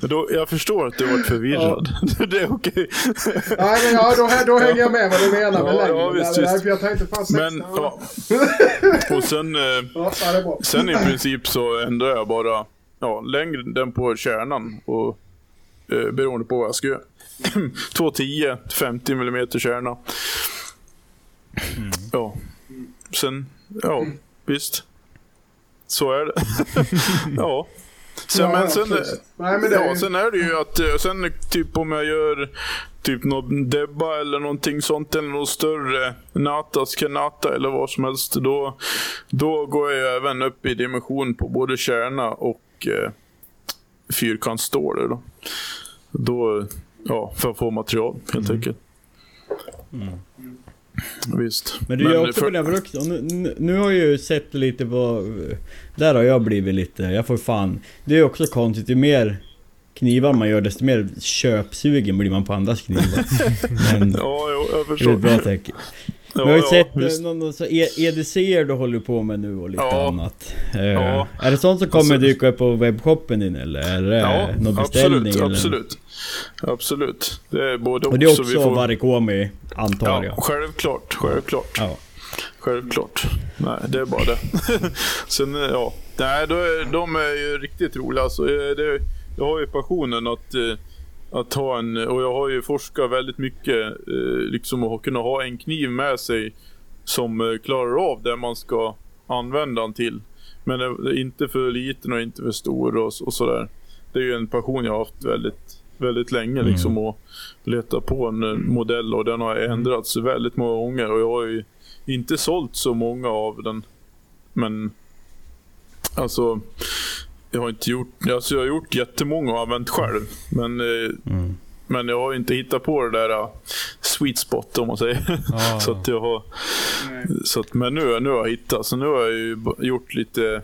Då, jag förstår att du varit förvirrad. Det är okej. Nej, men ja, då, då hänger jag med vad du menar med Ja, längden. ja, visst, visst. jag tänkte fan 60. Men, ja. Och sen, eh, Ja, sen i princip så ändrar jag bara ja, längden på kärnan och eh, beroende på vad jag ska göra. 210, 50 mm kärna. Ja. Sen, ja, visst. Så är det. ja. Sen, Ja, men sen. Nej, men det ja, är- sen är det ju att, eh, sen typ om jag gör typ någon debba eller någonting sånt eller något större, nata, skanata eller vad som helst, då, då går jag även upp i dimension på både kärna och eh, fyrkantsstål. Då. då, ja, för att få material helt enkelt. Visst. Men du gör också för- nu, nu, nu har jag ju sett lite på... Där har jag blivit lite... Jag får fan... Det är också konstigt. Ju mer knivar man gör desto mer köpsugen blir man på andras knivar. Men Ja, jo, jag det är förstår. ett bra tecken. Vi har ju ja, sett visst. eh, någon, så E- EDCer du håller på med nu och lite Ja. annat. Eh, Ja. Är det sånt som kommer Alltså- dyka upp på webbshoppen din eller? Är det Ja, någon beställning? absolut, eller? absolut. Absolut. Det är både Och det är så också varikomi antar Ja, jag? självklart. Självklart. Ja. Självklart. Nej, det är bara det. Sen, eh, ja. Nej, då är, de är ju riktigt roliga. Alltså, det, jag har ju passionen att, att ha en... Och jag har ju forskat väldigt mycket. eh, Liksom att kunna ha en kniv med sig som eh, klarar av det man ska använda den till. Men inte för liten och inte för stor och, och sådär. Det är ju en passion jag har haft väldigt, väldigt länge. Mm. Liksom, att leta på en eh, modell och den har ändrats väldigt många gånger. Och jag har ju inte sålt så många av den. Men alltså, jag har inte gjort, alltså jag har gjort jättemånga och använt själv. Men, eh, Mm. men jag har inte hittat på det där uh, sweet spot om man säger. Ah. så att jag har, Nej. så att, men nu, nu har jag hittat, så nu har jag gjort lite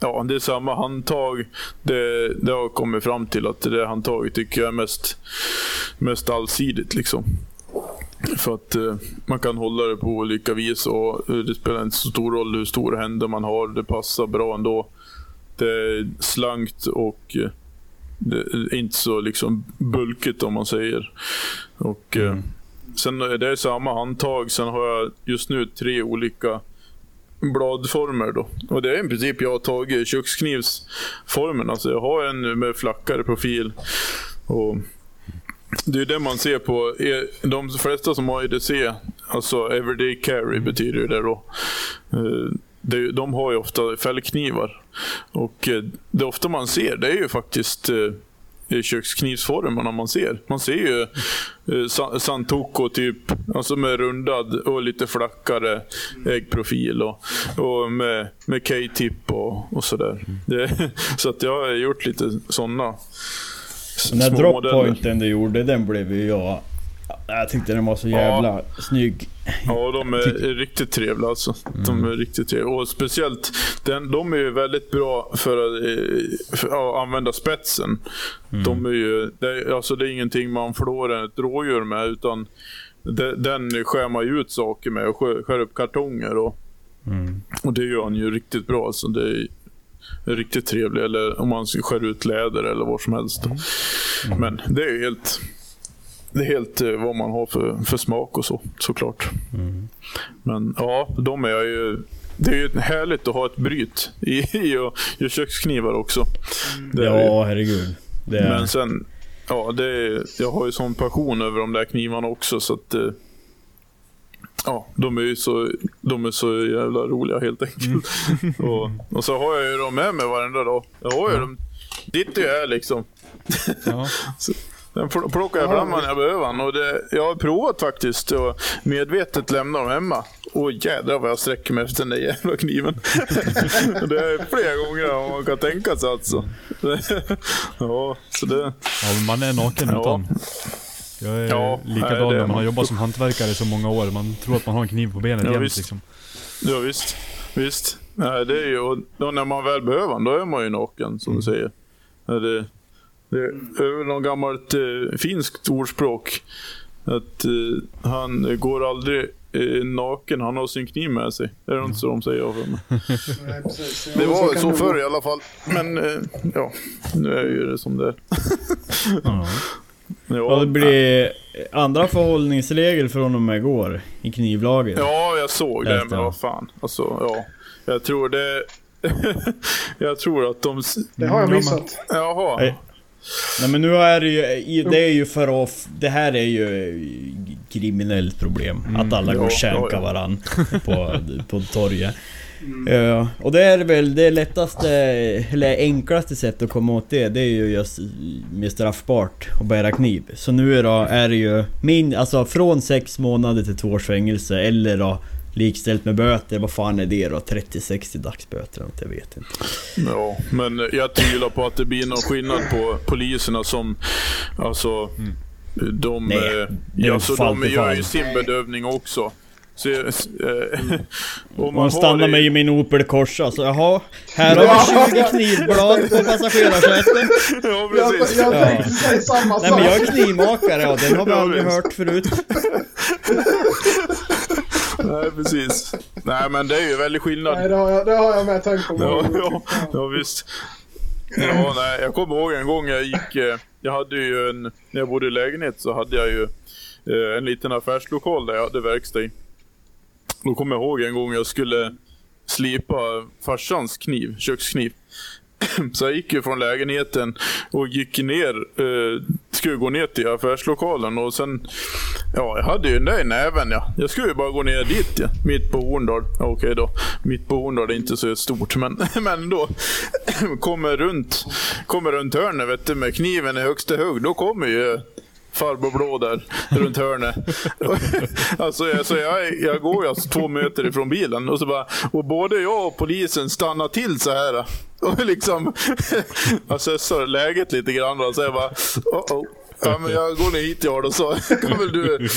Ja, det är samma handtag. Det, det har jag kommit fram till att det handtaget tycker jag är mest, mest allsidigt. Liksom. För att eh, man kan hålla det på olika vis och eh, det spelar inte så stor roll hur stora händer man har. Det passar bra ändå. Det är slankt och eh, är inte så liksom bulkigt om man säger. Och, eh, Sen är det samma handtag. Sen har jag just nu tre olika bladformer då. Och det är i princip jag har tagit köksknivsformen. Alltså jag har en med flackare profil. Och det är det man ser på e- de flesta som har EDC, alltså everyday carry betyder det då. Det, de har ju ofta fällknivar. Och eh, det ofta man ser det är ju faktiskt eh, köksknivsformerna man ser. Man ser ju eh, Sa- Santoko typ, alltså med rundad och lite flackare äggprofil och, och med, med K-tip och, och sådär. Det, så att jag har gjort lite sådana Den där droppointen du gjorde, den blev ju jag... Jag tyckte den var så jävla snygg. Ja, de är riktigt trevliga alltså. De är riktigt trevliga. Och speciellt, den, de är ju väldigt bra för att, eh, för att använda spetsen. De är ju, det, är- alltså det är ingenting man flår ett rådjur med, utan de, den skär man ju ut saker med och skär, skär upp kartonger. Och, Mm. och det gör han ju riktigt bra. Alltså det är, riktigt trevligt. Eller om man skär ut läder eller vad som helst. Men det är ju helt, det är helt eh, vad man har för, för smak och så, såklart. Mm. Men ja, de är ju... Det är ju härligt att ha ett bryt i, i och göra köksknivar också. Ju. Ja, herregud. Är... Men sen, ja, det är, jag har ju sån passion över de där knivarna också så att eh, Ja, de är ju så, de är så jävla roliga helt enkelt. och, och så har jag ju dem med mig varenda dag. Jag har ju dem, ditt är här liksom. Ja. Den pl- plockar jag fram när jag behöver den. Och det, jag har provat faktiskt och medvetet lämna dem hemma. Och jädrar vad jag sträcker mig efter den där jävla kniven. det är flera gånger än man kan tänka sig alltså. ja, så det... ja, man är naken Ja. utan. Jag är Ja, nej, likadan det är när man har jobbat som hantverkare i så många år. Man tror att man har en kniv på benet Ja, jämt visst. liksom. Ja, visst. Visst. Nej, det är ju, och då när man väl behöver den, då är man ju naken som du säger. Ja, Det, det är väl något gammalt eh, finskt ordspråk. Att eh, han går aldrig eh, naken, han har sin kniv med sig. Är det inte så de säger? Jag för mig? Nej, precis. Det var så det förr i alla fall. Men eh, ja, nu är ju det som det är. Ja. Ja, det blir andra förhållningsregel från och med igår i knivlaget. Ja, jag såg det, men vad fan. Alltså, ja. Jag tror det... jag tror att de... Det har jag missat. Jaha. Nej. Men nu är det ju, det är ju för att, det här är ju kriminellt problem. Att alla går och ja, käkar varann på, på torget. Ja, och det är väl det lättaste, eller enklaste sättet att komma åt det, det är ju just med straffbart att bära kniv. Så nu då är det ju min, alltså från sex månader till två års fängelse eller då likställt med böter, vad fan är det då? 30-60 dagsböter jag vet inte. Ja, men jag tvivlar på att det blir någon skillnad på poliserna som... Alltså... De, Nej, eh, det är alltså, de gör ju sin bedömning också. Så, eh, om Man stannar har det- mig i min Opel Corsa, så jaha, här har vi 20 knivblad på passagerarsätet. Ja, Jag, precis. jag Ja. tänkte säga samma Nej sak. men jag är knivmakare och den har vi aldrig hört förut. Nej, precis. Nej, men det är ju väldigt skillnad. Nej, det har jag, det har jag med tänkt på. Ja, ja, ja visst. Ja, nej, jag kommer ihåg en gång jag gick... eh, Jag hade ju en... När jag bodde i lägenhet så hade jag ju eh, en liten affärslokal där jag hade verkstad i. Då kommer jag ihåg en gång jag skulle slipa farsans kniv, kökskniv. Så jag gick ju från lägenheten och gick ner, eh, skulle gå ner till affärslokalen och sen, ja jag hade ju den där i näven ja. Jag skulle ju bara gå ner dit ja, mitt på Horndal. Ja, Okej då, mitt på Horndal är inte så stort men, men då kommer runt, kommer runt hörnet vet du, med kniven i högsta hugg. Då kommer ju farbror blå där runt hörnet. alltså, jag, så jag, jag går ju alltså två meter ifrån bilen och så bara, och både jag och polisen stannar till så här. Och liksom assessar läget lite grann och så jag bara, oh oh. Ja, men jag går ner hit jag då så kan väl du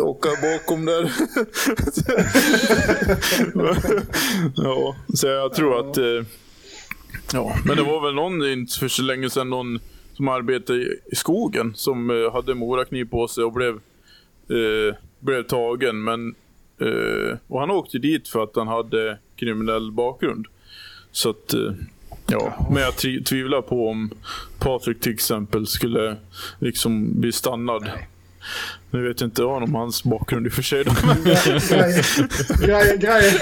åka bakom där. ja, så jag tror att eh, Ja, men det var väl någon inte för så länge sedan någon som arbetade i skogen som eh, hade morakniv på sig och blev, eh, blev tagen. Men, eh, och han åkte dit för att han hade kriminell bakgrund. Så att, eh, ja. Men jag tvivlar på om Patrik till exempel skulle liksom bli stannad. Nu vet jag inte om hans bakgrund i och för sig. grejen, grejen,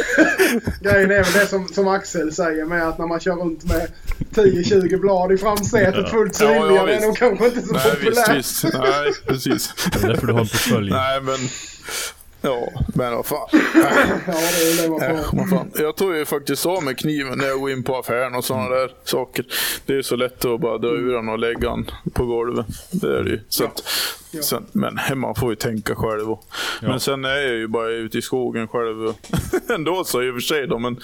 grejen, är väl det som, som Axel säger med att när man kör runt med 10-20 blad i framsätet fullt Ja, ja, synliga, det är visst. nog kanske inte så Nej, visst, populärt. visst. Nej, precis. Det är därför du har en portfölj. Nej, men... Ja, men vad fan. Ja, det Äh, vad fan. Jag tog ju faktiskt av mig kniven när jag går in på affären och sådana där saker. Det är så lätt att bara dra ur den och lägga den på golvet. Det är det ju. Så att, Ja. Sen, men man får ju tänka själv. Och, Ja. Men sen är jag ju bara ute i skogen själv. och- Ändå så i och för sig då, men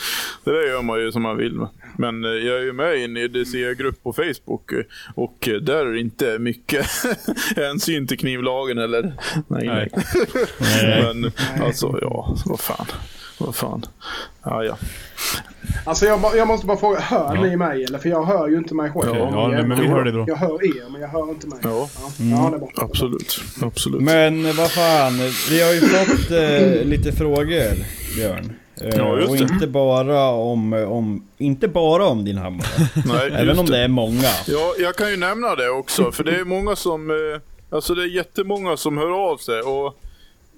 det där gör man ju som man vill. med. Men eh, jag är ju med i en EDC-grupp på Facebook eh, och eh, där är det inte mycket hänsyn till knivlagen eller... Nej, nej. Nej. Men alltså, ja, vad fan. Vad fan. Ja, ja. Alltså jag, jag måste bara fråga, hör Ja. ni mig eller? För jag hör ju inte mig själv. Ja, nej, men vi hör dig då. jag hör er, men jag hör inte mig. Ja. ja, ja det är bra. Absolut. Absolut. Men vad fan, vi har ju fått eh, lite frågor Björn. Eh, Ja, just och det. inte bara om, om, inte bara om din hammare. Nej, Även om det är många. Ja, jag kan ju nämna det också, för det är många som... Eh, alltså det är jättemånga som hör av sig och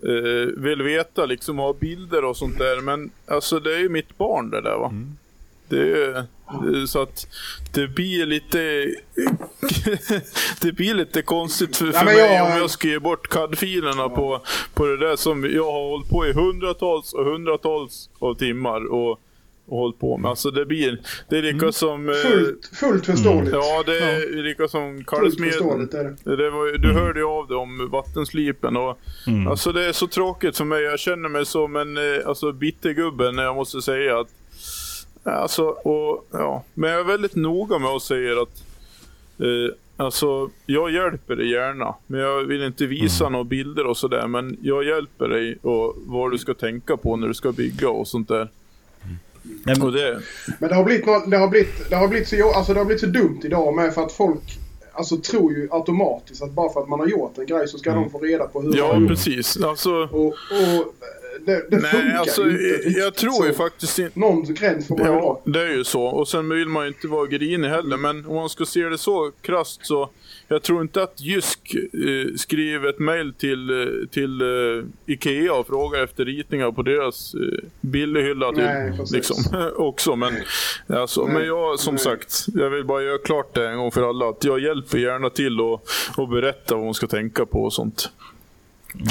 eh, vill veta, liksom ha bilder och sånt där. Men alltså det är ju mitt barn det där va. Det är, det är så att det blir lite... det blir lite konstigt för, för Ja, men mig jag- om jag ska ge bort CAD-filerna på, på det där som jag har hållit på i hundratals och hundratals av timmar och, och hållit på med. Alltså det blir... Det är lika som... eh, Fullt, fullt förståeligt. Ja, det är lika som fullt Karlsmeden. förståeligt är det. Det var, du hörde ju av det om vattenslipen och Mm. alltså det är så tråkigt för mig. Jag känner mig som en eh, alltså, bittergubbe när jag måste säga att Alltså, och, ja. Men jag är väldigt noga med att säga att eh, Alltså, jag hjälper dig gärna, men jag vill inte visa några bilder och sådär. Men jag hjälper dig och vad du ska tänka på när du ska bygga och sånt där. Men, Och det, Men det har blivit, nå- det har blivit, det har blivit, så, alltså det har blivit så dumt idag med för att folk alltså, tror ju automatiskt att bara för att man har gjort en grej så ska de få reda på hur man ja, har gjort. precis. Alltså, Och, och det, det nej, alltså, inte jag, tror ju faktiskt inte... Någon gräns får man Ja, dra. det är ju så. Och sen vill man ju inte vara grinig heller. Men om man ska se det så krasst så. Jag tror inte att Jysk eh, skriver ett mail till, eh, till eh, Ikea och frågar efter ritningar på deras eh, billighylla till, Nej, liksom, också. Men, alltså, Nej. men jag, som Nej. sagt, jag vill bara göra klart det en gång för alla. Att jag hjälper gärna till och, och berätta vad man ska tänka på och sånt.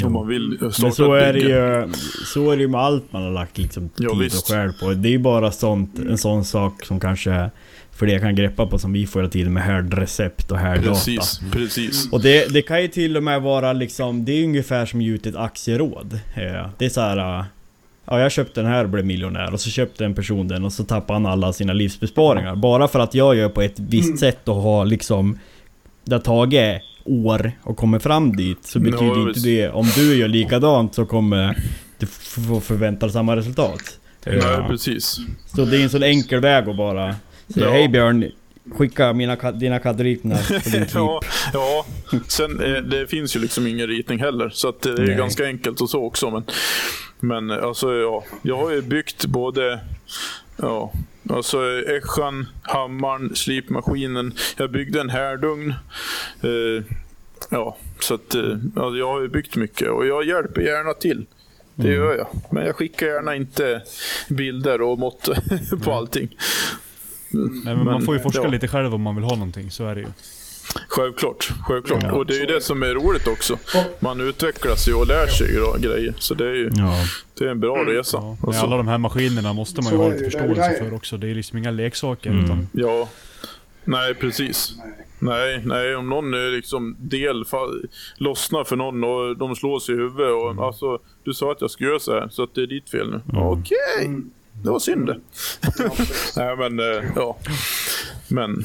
Om man vill starta men så är, det ju, så är det ju med allt man har lagt liksom tid Ja, och själ på. Det är ju bara sånt, en sån sak som kanske för det jag kan greppa på som vi får hela tiden med härdrecept och härdata. Precis, precis. Och det, det kan ju till och med vara liksom, det är ungefär som ge ut ett aktieråd. Eh, Det är så här. äh, Ja, jag köpte den här och blev miljonär och så köpte en person den och så tappade han alla sina livsbesparingar. Bara för att jag gör på ett visst Mm. sätt och har liksom... Det har tagit år och kommer fram dit så Ja, betyder inte visst. det om du gör likadant så kommer du få förvänta dig samma resultat. Nej, Eh, precis. Så det är en sån enkel väg att bara säga Ja. Hej Björn, skicka mina, dina kadritningar på din typ. Ja, ja. Sen eh, det finns ju liksom ingen ritning heller. Så att det är Nej. ganska enkelt och så också. Men, men eh, alltså ja, jag har ju byggt både ja, alltså äschan, hammaren, slipmaskinen. Jag byggde en härdugn. Eh, ja, så att eh, ja, jag har byggt mycket och jag hjälper gärna till. Det Mm. gör jag. Men jag skickar gärna inte bilder och mått på allting. Nej, men man Men, får ju forska ja. lite själv om man vill ha någonting, så är det ju. Självklart, självklart. Ja, och det är ju är det som är roligt också. Man utvecklas ju och lär sig ju grejer. Så det är ju Ja. det är en bra resa. Ja. Men så- alla de här maskinerna måste man ju ha är lite är förståelse för också. Det är liksom inga leksaker Mm. utan... Ja. Nej, precis. Nej. Nej, om någon eh, liksom del lossnar för någon och de slår sig i huvudet och Mm. alltså, du sa att jag skulle göra så här, så att det är ditt fel nu. Okej, Mm. det var synd det. Nej, men eh, ja. Men,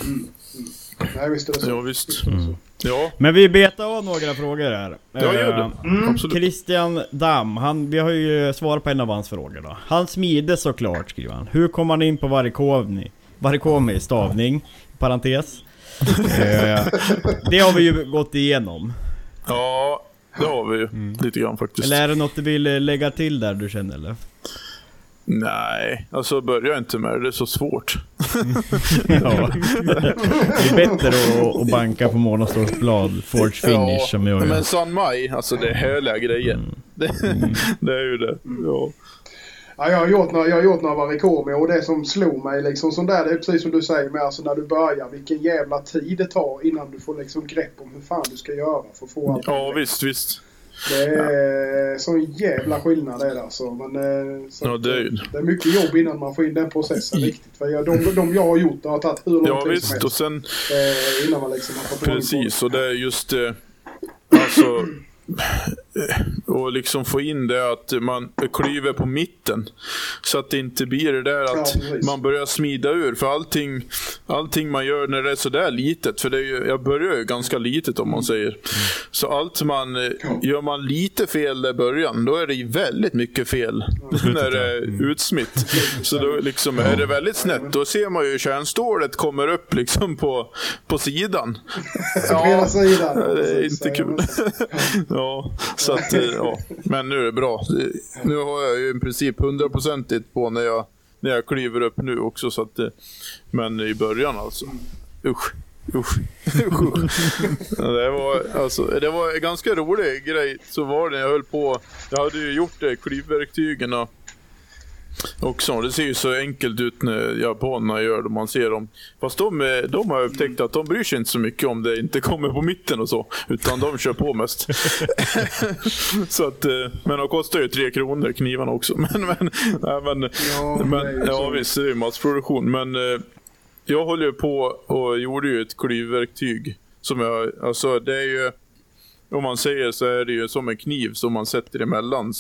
Nej, visst är det så. ja visst. Mm. Ja, Men vi betar av några frågor här. ja gör Eh, det. Absolut. Christian Damm, han, vi har ju svarat på en av hans frågor då. Han smide såklart, skriver han. Hur kom han in på varikomi? Varikomi, stavning, parentes. eh, det har vi ju gått igenom. Ja, det har vi ju. Lite grann faktiskt. Eller är det något du vill eh, lägga till där du känner eller? Nej, alltså börja inte med det. Det är så svårt. ja. Det är bättre att, att banka på månadsårsblad, Forge Finish som jag Men gör. San Mai, alltså det är härliga grejer. Det, det är ju det. Ja. Ja, jag har gjort några, jag har gjort några varikomi och det som slog mig liksom sån där, det är precis som du säger med alltså när du börjar vilken jävla tid det tar innan du får liksom grepp om hur fan du ska göra för att få allt. ja, visst, visst. Det är sån jävla skillnad är det alltså. Men, eh, så Ja, det är eh, det är mycket jobb innan man får in den processen riktigt. För jag, de, de jag har gjort det har tagit hur lång Ja, tid visst. som Och helst. sen, Eh, innan man liksom har fått precis, och det är just det. Alltså, eh, och liksom få in det att man klyver på mitten. Så att det inte blir det där Ja, att precis. man börjar smida ur. För allting, allting man gör när det är sådär litet, för det är ju, jag börjar ju ganska litet om man säger. Så allt man, eh, gör man lite fel i början, då är det ju väldigt mycket fel. när det är utsmitt. Så då liksom, är det väldigt snett, då ser man ju kärnstålet kommer upp liksom på, på sidan. Sidan. det är inte kul. Ja, så att, eh, ja. Men nu är det bra. Nu har jag ju i princip hundraprocentigt på när jag, när jag kliver upp nu också. Så att, eh, men i början alltså. Usch. Usch. Usch. Det, var, alltså, det var en ganska rolig grej. Så var det jag höll på. Jag hade ju gjort det, klyvverktygen och- också. Det ser ju så enkelt ut när japanerna gör det. Man ser dem. Fast de, eh, de har upptäckt att de bryr sig inte så mycket om det inte kommer på mitten och så. Utan de kör på mest. så att, eh, men de kostar ju tre kronor knivarna också. Men, men, nej, men, Ja, men, ju ja visst, det är ju massproduktion. Men eh, jag håller ju på och gjorde ju ett klyvverktyg. Som jag, alltså det är ju, om man säger så är det ju som en kniv som man sätter emellan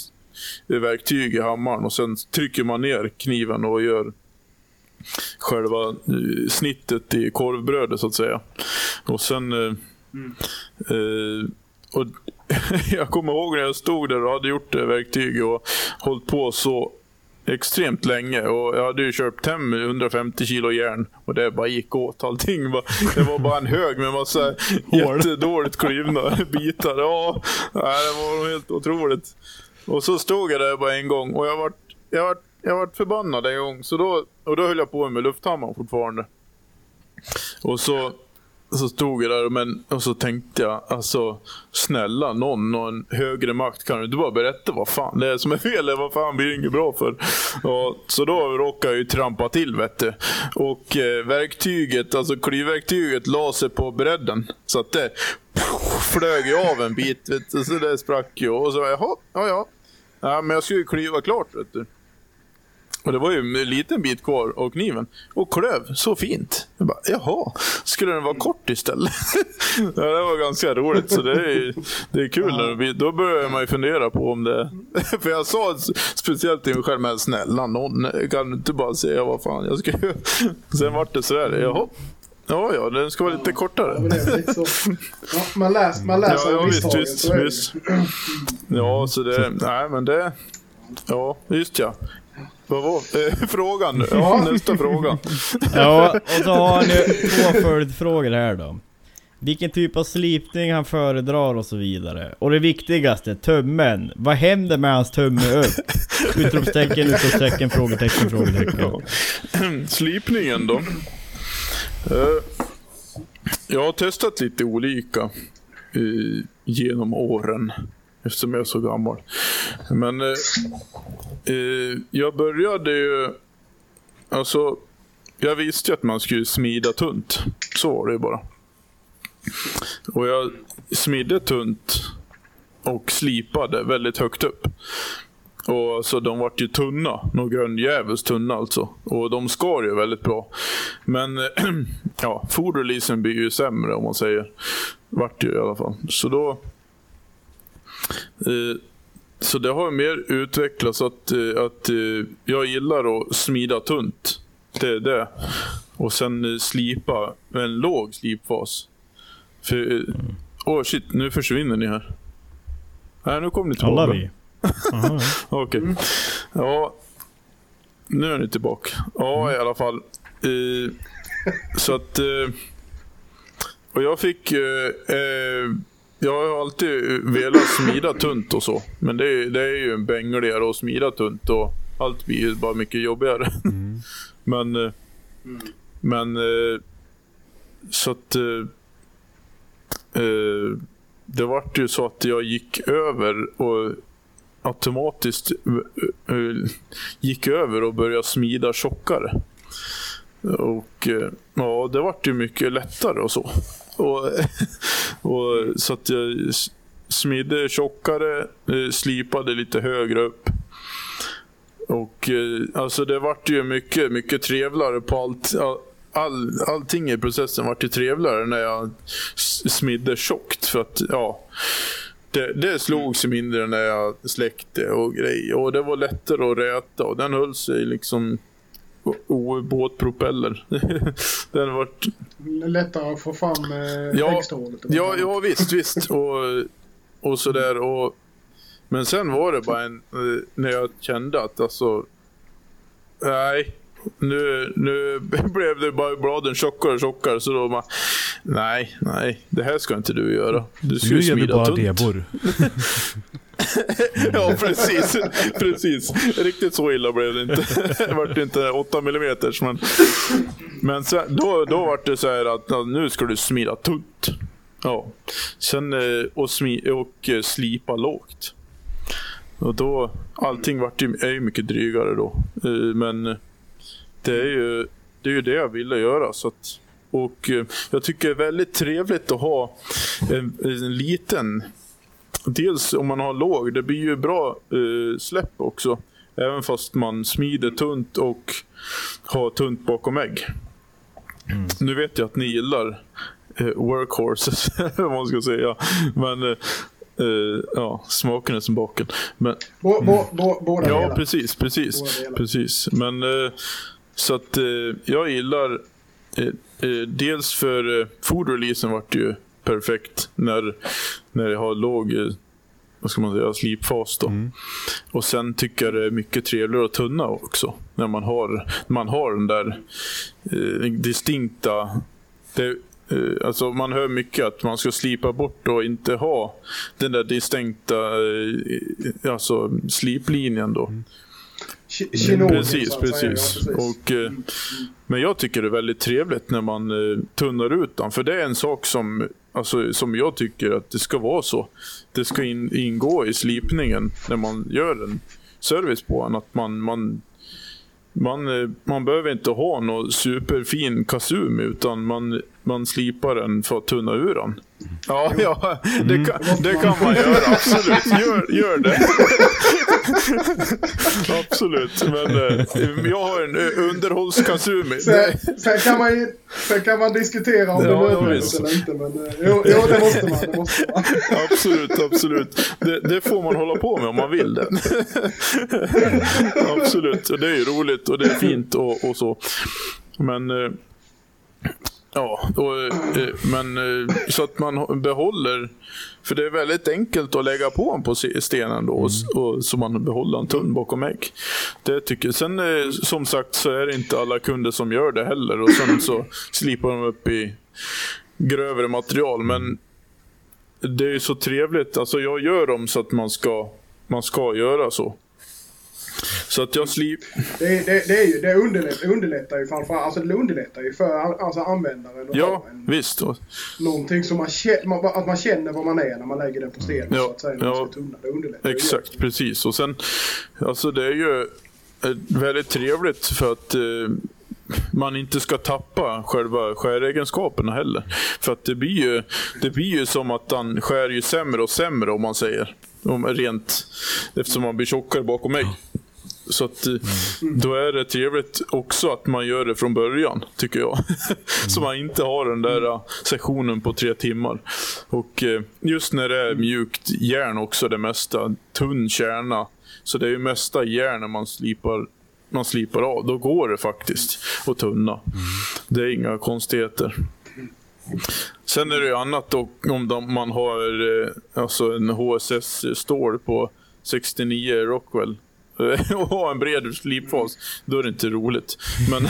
verktyg i hammaren och sen trycker man ner kniven och gör själva eh, snittet i korvbrödet så att säga. Och sen... Eh, eh, och jag kommer ihåg när jag stod där och hade gjort det verktyget och hållit på så extremt länge och jag hade ju köpt hem 150 kilo järn och det bara gick åt allting. Det var bara en hög med massa jättedåligt klivna bitar. Ja, det var helt otroligt. Och så stod jag där bara en gång och jag vart, jag vart, jag vart förbannad en gång. Så då, och då höll jag på med lufthammaren fortfarande. Och så så stod jag där men, och så tänkte jag, alltså snälla någon, någon högre makt kan du inte bara berätta vad fan det är som är fel, eller vad fan blir det inget bra för? Och, så då råkade jag ju trampa till vet du. Och eh, verktyget, alltså klyvverktyget la sig på bredden. Så att det flög ju av en bit, vet du, så det sprack ju. Och så, jaha, ja ja. Ja, men jag skulle ju klyva klart vet du. Och det var ju en liten bit kvar av kniven. Och klöv så fint. Jag bara, jaha, skulle den vara kort istället? ja, det var ganska roligt. Så det är, det är kul. När det blir, då börjar man ju fundera på om det... För jag sa speciellt till mig själv, men snälla någon kan inte bara säga vad fan jag ska göra. Sen vart det sådär, jaha. Ja, ja, den ska vara lite kortare. Ja, men det är lite så. Ja, man läser, man läser Ja, ja visst, misstagen, visst, så visst. Ja, så det... Nej, men det... Ja, just ja. Vad var eh, frågan? Ja, nästa fråga. Ja, och så har ni två följdfrågor här då. Vilken typ av slipning han föredrar och så vidare. Och det viktigaste, tummen. Vad händer med hans tumme upp? Utropstecken, utropstecken, frågetecken, frågetecken. Ja. Slipningen då. Eh, jag har testat lite olika eh, genom åren. Eftersom jag är så gammal. Men eh, eh, jag började ju... Alltså, jag visste ju att man skulle smida tunt. Så var det ju bara. Och jag smidde tunt och slipade väldigt högt upp. Och så de vart ju tunna. Några djävulskt tunna alltså. Och de skar ju väldigt bra. Men ja, foderleasen blir ju sämre om man säger. Vart ju i alla fall. Så då... Eh, så det har mer utvecklats att, eh, att eh, jag gillar att smida tunt. Det är det. Och sen eh, slipa med en låg slipfas. För... eh, Åh oh shit, nu försvinner ni här. Nej, nu kom ni tillbaka. Alla vi. Aha, ja. Okej. Ja. Nu är ni tillbaka. Ja, i alla fall. Eh, så att... Eh, och jag fick... Eh, jag har alltid velat smida tunt och så. Men det är, det är ju en bängligare att smida tunt och allt blir ju bara mycket jobbigare. men... Eh, men... Eh, så att... Det vart ju så att jag gick över och automatiskt eh, eh, gick över och började smida tjockare. Och eh, ja, det vart ju mycket lättare och så. Och, och, så att jag smidde tjockare, slipade lite högre upp. Och alltså det vart ju mycket, mycket trevligare på allt. All, all, allting i processen vart ju trevligare när jag smidde tjockt. För att, ja, det, det slog sig mindre när jag släckte och grejer. Och det var lättare att räta och den höll sig liksom obåtpropeller. den vart... Lättare att få fram eh, Ja, växthålet. Ja, ja visst, visst. Och, och sådär. Och, men sen var det bara en, eh, när jag kände att alltså, nej, nu, nu blev det bara bladen tjockare och tjockare. Så då bara, nej, nej, det här ska inte du göra. Du ska Nu ju är det smida bara tunt. debor. Ja, precis. precis. Riktigt så illa blev det inte. Det vart inte 8 mm. Men, men sen, då, då var det så här att nu ska du smida tunt. Ja. Sen, eh, och, smi, och eh, slipa lågt. Och då, allting vart ju, är ju mycket drygare då. Eh, Men det är ju det, är ju det jag ville göra. Så att, och eh, jag tycker det är väldigt trevligt att ha en, en liten Dels om man har låg, det blir ju bra eh, släpp också. Även fast man smider tunt och har tunt bakom ägg. Nu vet jag att ni gillar eh, workhorses, vad man ska säga. Men eh, eh, ja, smaken är som baken. Men, Bo, bo, bo, båda ja, delar. precis, precis. Båda delar. precis. Men eh, Så att eh, jag gillar eh, eh, dels för eh, foodreleasen vart ju perfekt när, när jag har låg eh, vad ska man säga, slipfas då. Mm. Och sen tycker jag det är mycket trevligare att tunna också. När man har, man har den där eh, distinkta... Det, eh, alltså man hör mycket att man ska slipa bort och inte ha den där distinkta eh, alltså sliplinjen då. Ki- Precis, att säga, precis. ja, Och, eh, men jag tycker det är väldigt trevligt när man eh, tunnar ut den. För det är en sak som, alltså, som jag tycker att det ska vara så. Det ska in, ingå i slipningen när man gör en service på den. Att man, man, man, eh, man behöver inte ha någon superfin kasum utan man, man slipar den för att tunna ur den. Ja, ja det, kan, det kan man göra. Absolut. Gör, gör det. Absolut. Men eh, jag har en eh, underhållskasumi. Det- Sen, sen, kan man ju, sen kan man diskutera om det Ja, ja, nödvändigt eller inte. Men eh, jo, jo, det måste man. Det måste man. Absolut, absolut. Det, det får man hålla på med om man vill det. absolut, det är ju roligt och det är fint och, och så. Men eh, Ja, och, eh, men eh, så att man behåller, för det är väldigt enkelt att lägga på den på stenen då, och, och, så man behåller en tunn bakom ägg. Det tycker jag. Sen eh, som sagt så är det inte alla kunder som gör det heller och sen så slipar de upp i grövre material. Men det är ju så trevligt. Alltså jag gör dem så att man ska, man ska göra så. Så att jag slip... Det, det, det, är ju, det underlättar, underlättar ju framförallt, alltså det underlättar ju för alltså användaren att Ja, ha en, visst. Någonting som man känner, att man känner vad man är när man lägger den på stenen Ja, så att säga. När man ja. tunna. Det underlättar ju Exakt, precis. Och sen, alltså det är ju väldigt trevligt för att eh, man inte ska tappa själva skäregenskaperna heller. För att det blir ju, det blir ju som att han skär ju sämre och sämre om man säger. Om, rent, eftersom man blir tjockare bakom mig. Så att, eh, då är det trevligt också att man gör det från början, tycker jag. Så man inte har den där eh, sessionen på tre timmar. Och eh, just när det är mjukt järn också, det mesta. Tunn kärna. Så det är ju mesta järn man slipar, man slipar av. Då går det faktiskt att tunna. Det är inga konstigheter. Sen är det ju annat då, om de, man har alltså en HSS-stål på 69 Rockwell och ha en bred slipfas, då är det inte roligt. Men,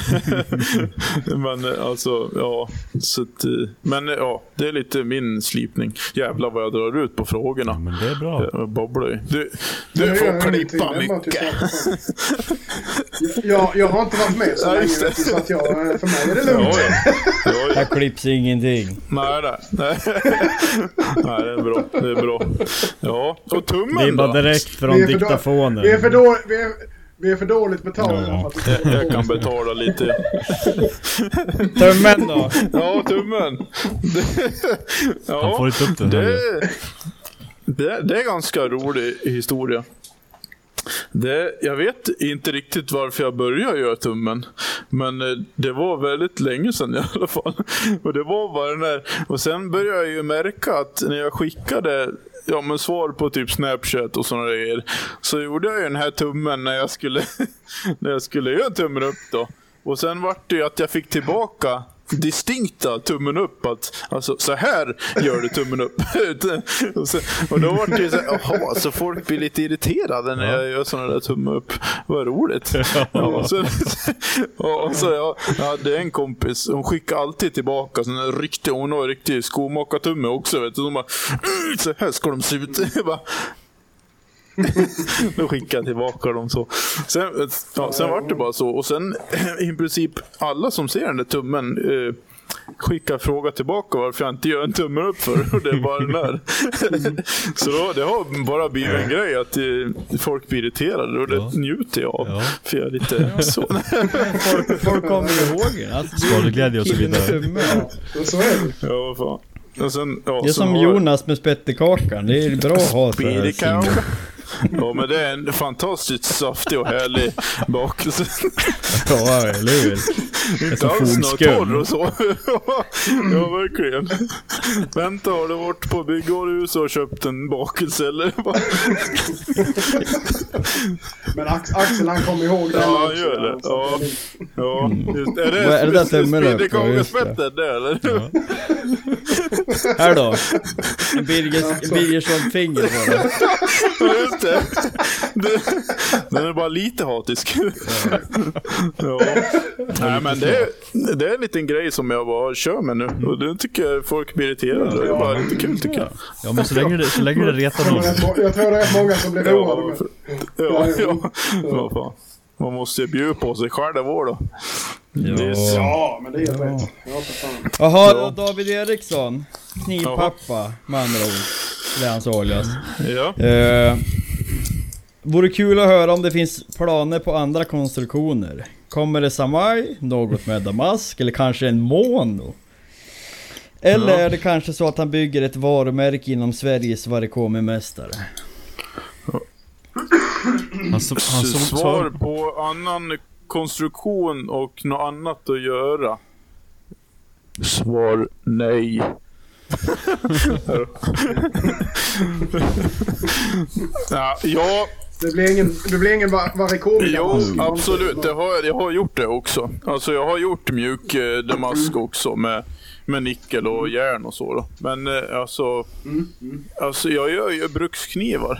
men eh, alltså, ja. Så att, eh, men eh, ja, det är lite min slipning. Jävlar vad jag drar ut på frågorna. Ja, men det är bra. Jag babblar ju. Du, Det du får klippa det mycket. jag, jag, har inte varit med så länge det. så att jag, för mig är det lugnt. ja. Ja, ja. Här klipps ingenting. Nej, nej. Nej, nej det är bra. Det är bra. Ja, och tummen Det är bara då? direkt från då- diktafonen. Vi är för, då, vi är, vi är för dåligt betalda Ja. Jag kan betala lite. Tummen då? Ja, tummen. Det, ja, Han får inte upp den det, det, det är ganska rolig historia. Det, jag vet inte riktigt varför jag började göra tummen. Men eh, det var väldigt länge sedan i alla fall. Och det var bara den där. Och sen började jag ju märka att när jag skickade ja, men svar på typ Snapchat och sådana grejer. Så gjorde jag ju den här tummen när jag skulle, när jag skulle göra tummen upp då. Och sen vart det ju att jag fick tillbaka distinkta tummen upp. Att, alltså så här gör du tummen upp. och, sen, och då var det ju så här, jaha, så folk blir lite irriterade när jag gör sådana där tummar upp. Vad roligt. Ja, och så, och så jag, jag hade en kompis, hon skickade alltid tillbaka sån där riktig, hon har en riktig skomakartumme också. Vet du. Så, bara, "Mm, så här ska de se ut. Jag bara, då skickade jag tillbaka dem så. Sen, ja, sen var det bara så. Och sen i princip alla som ser den där tummen eh, skickar fråga tillbaka varför jag inte gör en tumme upp för. Och det är bara den där. så då, det har bara blivit en grej att eh, folk blir irriterade och det Ja. njuter jag av. Ja. För jag är lite så. Folk, folk kommer ju ihåg. Alltså, Skadeglädje och så vidare. så är det. ja, vad fan. Och sen, ja, Det är som har- Jonas med spettekakan. Det är bra att ha så här. Ja, men det är en fantastiskt saftig och härlig bakelse. Ja, eller hur? Inte alls något torr och så. ja, verkligen. Vänta, har du varit på byggvaruhus och köpt en bakelse eller? vad? Men Ax Axel han kommer ihåg den Ja, han gör det. Ja. det är- Ja, just, är det, Vad är det där just det. Det eller? Ja. Här då. En Birgers- Birgersson-finger på det. Ja, det. Den är bara lite hatisk. ja. Nej, men det är, det är en liten grej som jag bara kör med nu. Och det tycker jag folk blir irriterade. Det är bara lite kul tycker jag. Ja men så länge det, så länge det retar Jag tror någon. det är må- Jag tror det är många som blir roade Ja, ja, ja. Vad fan. Man måste ju bjuda på sig själv då. Yes. Ja, men det är rätt. Ja, fan. Jaha, Ja. då David Eriksson. Knivpappa, med andra ord. Det är hans alias. Ja. Eh, vore kul att höra om det finns planer på andra konstruktioner. Kommer det Samaj, något med damask eller kanske en mono? Eller Ja. är det kanske så att han bygger ett varumärke inom Sveriges varikomimästare? Han, som, han som Svar svar. på annan konstruktion och något annat att göra. Svar nej. ja, ja, Det blir ingen, det blir ingen va- varikomi. jo, absolut. Det har, jag- jag har gjort det också. Alltså jag har gjort mjuk eh, damask också med, med nickel och järn och så. Då. Men eh, alltså, alltså, jag gör ju bruksknivar.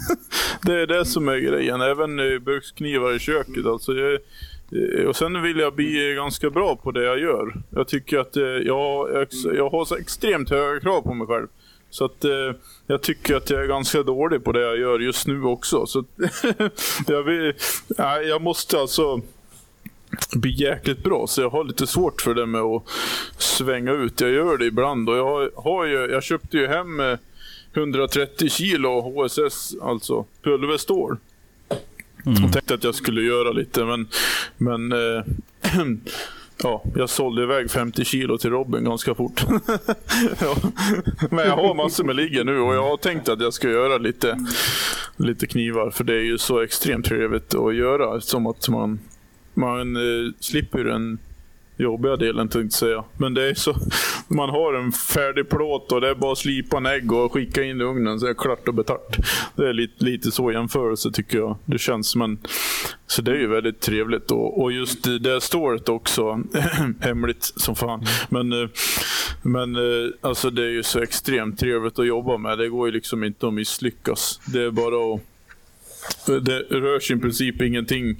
det är det som är grejen. Även eh, bruksknivar i köket. Alltså, jag, eh, och sen vill jag bli ganska bra på det jag gör. Jag tycker att eh, jag, jag har så extremt höga krav på mig själv. Så att eh, jag tycker att jag är ganska dålig på det jag gör just nu också. Så jag, vill, nej, jag måste alltså bli jäkligt bra. Så jag har lite svårt för det med att svänga ut. Jag gör det ibland och jag har, har ju, jag köpte ju hem eh, 130 kilo HSS, alltså pulverstål. Och tänkte att jag skulle göra lite men, men eh, ja, jag sålde iväg 50 kilo till Robin ganska fort. ja. Men jag har massor med ligger nu och jag har tänkt att jag ska göra lite, lite knivar för det är ju så extremt trevligt att göra som att man, man eh, slipper den jobbiga delen tänkte säga. Men det är så, man har en färdig plåt och det är bara att slipa en ägg och skicka in i ugnen så är det klart och betart. Det är lite, lite så jämförelse tycker jag. Det känns men Så det är ju väldigt trevligt och, och just det där ståret också, hemligt som fan. Men, eh, men eh, alltså det är ju så extremt trevligt att jobba med. Det går ju liksom inte att misslyckas. Det är bara att det rörs i princip ingenting.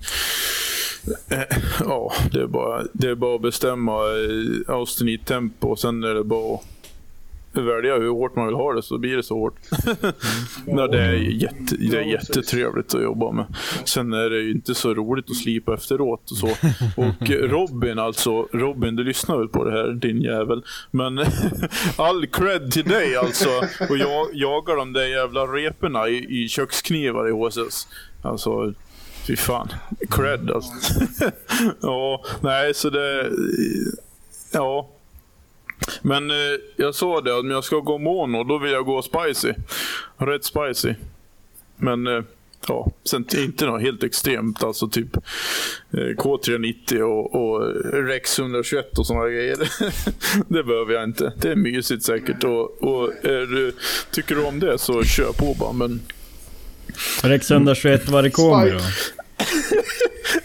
Eh, Ja, det är bara, det är bara att bestämma eh, austenittempo och sen är det bara att välja hur hårt man vill ha det så blir det så hårt. Nej, det är, jätte, det är jättetrevligt att jobba med. Sen är det ju inte så roligt att slipa efteråt och så. Och eh, Robin alltså, Robin du lyssnar väl på det här din jävel. Men all cred till dig alltså. Och jag jagar de där jävla reporna i, i köksknivar i HSS. Alltså, fy fan. Cred alltså. ja, nej så det... Ja. Men eh, jag sa det, om jag ska gå mono, då vill jag gå spicy. Rätt spicy. Men eh, ja, sen inte något helt extremt. Alltså typ eh, K390 och, och Rex 121 och sådana grejer. det behöver jag inte. Det är mysigt säkert. Och, och är, du- tycker du om det så kör på bara. Men Rex 121 varikomi då?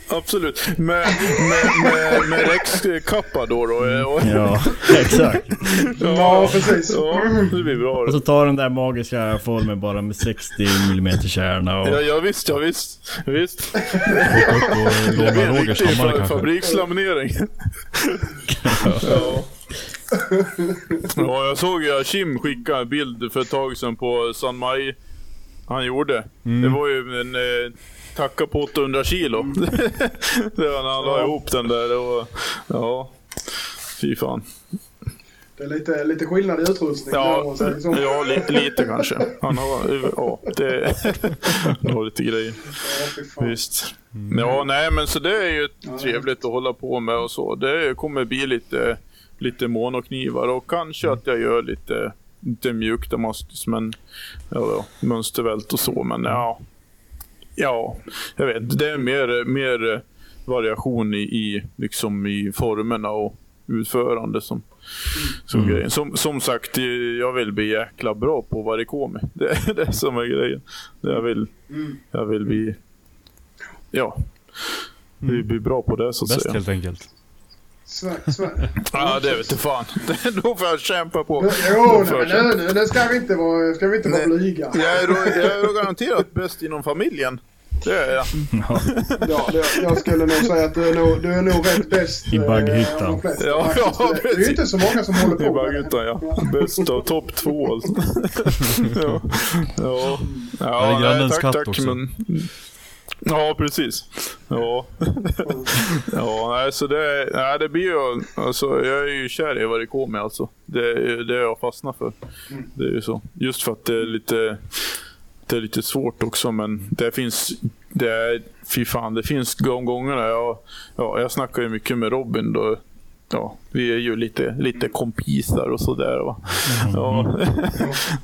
absolut. Med, med, med, med Rex-kappa då. då eh, och, Ja, exakt. Ja, precis. Ja, det blir bra. Och så tar den där magiska formen bara med 60 mm kärna och... Ja, ja visst, ja visst. Visst. Och Det blir en riktig fabrikslaminering. ja. ja, jag såg ju att Kim skickade en bild för ett tag sedan på San Mai. Han gjorde. Det var ju en eh, tacka på 800 kilo. det var när han la ihop den där. Och, ja, fy fan. Det är lite, lite skillnad i utrustning. Ja, om man säger så. ja li, lite kanske. Han har, ja, det, han har lite grejer. Ja. Visst. Ja, nej men så det är ju trevligt att hålla på med och så. Det kommer bli lite, lite monoknivar och kanske att jag gör lite inte mjuk Damaskus, men ja, mönstervält och så. Men ja, ja, jag vet. Det är mer, mer variation i, i, liksom i formerna och utförande som, som Mm. grejen. Som, som sagt, eh, jag vill bli jäkla bra på varikomi. Det är det som är grejen. Jag vill, Mm. jag vill bli, ja, vi blir bra på det så att Bäst säga. helt enkelt. Ja, det vet du fan. Då får jag kämpa på. Jo, nej, nu ska vi inte vara, ska vi inte vara Nej. blyga. Jag är, då- jag är då garanterat bäst inom familjen. Det är jag. Ja, det, jag skulle nog säga att du är nog, du är nog rätt bäst. I eh, bagghyttan. flesta Ja, ja, det, det är ju inte så många som håller på I med baggyttan ja. Bäst av topp två alltså. ja. Ja. Ja, det är Ja, grannens katt tack. också. Men... Ja, precis. Ja. ja, nej, så det, nej, det blir ju... Alltså, jag är ju kär i vad det går med alltså. Det det är jag fastnat för. Det är ju så. Just för att det är lite... Det är lite svårt också, men det finns... Det är, fy fan, det finns de gångerna jag... Ja, jag snackar ju mycket med Robin då. Ja, vi är ju lite, lite kompisar och sådär va. Ja.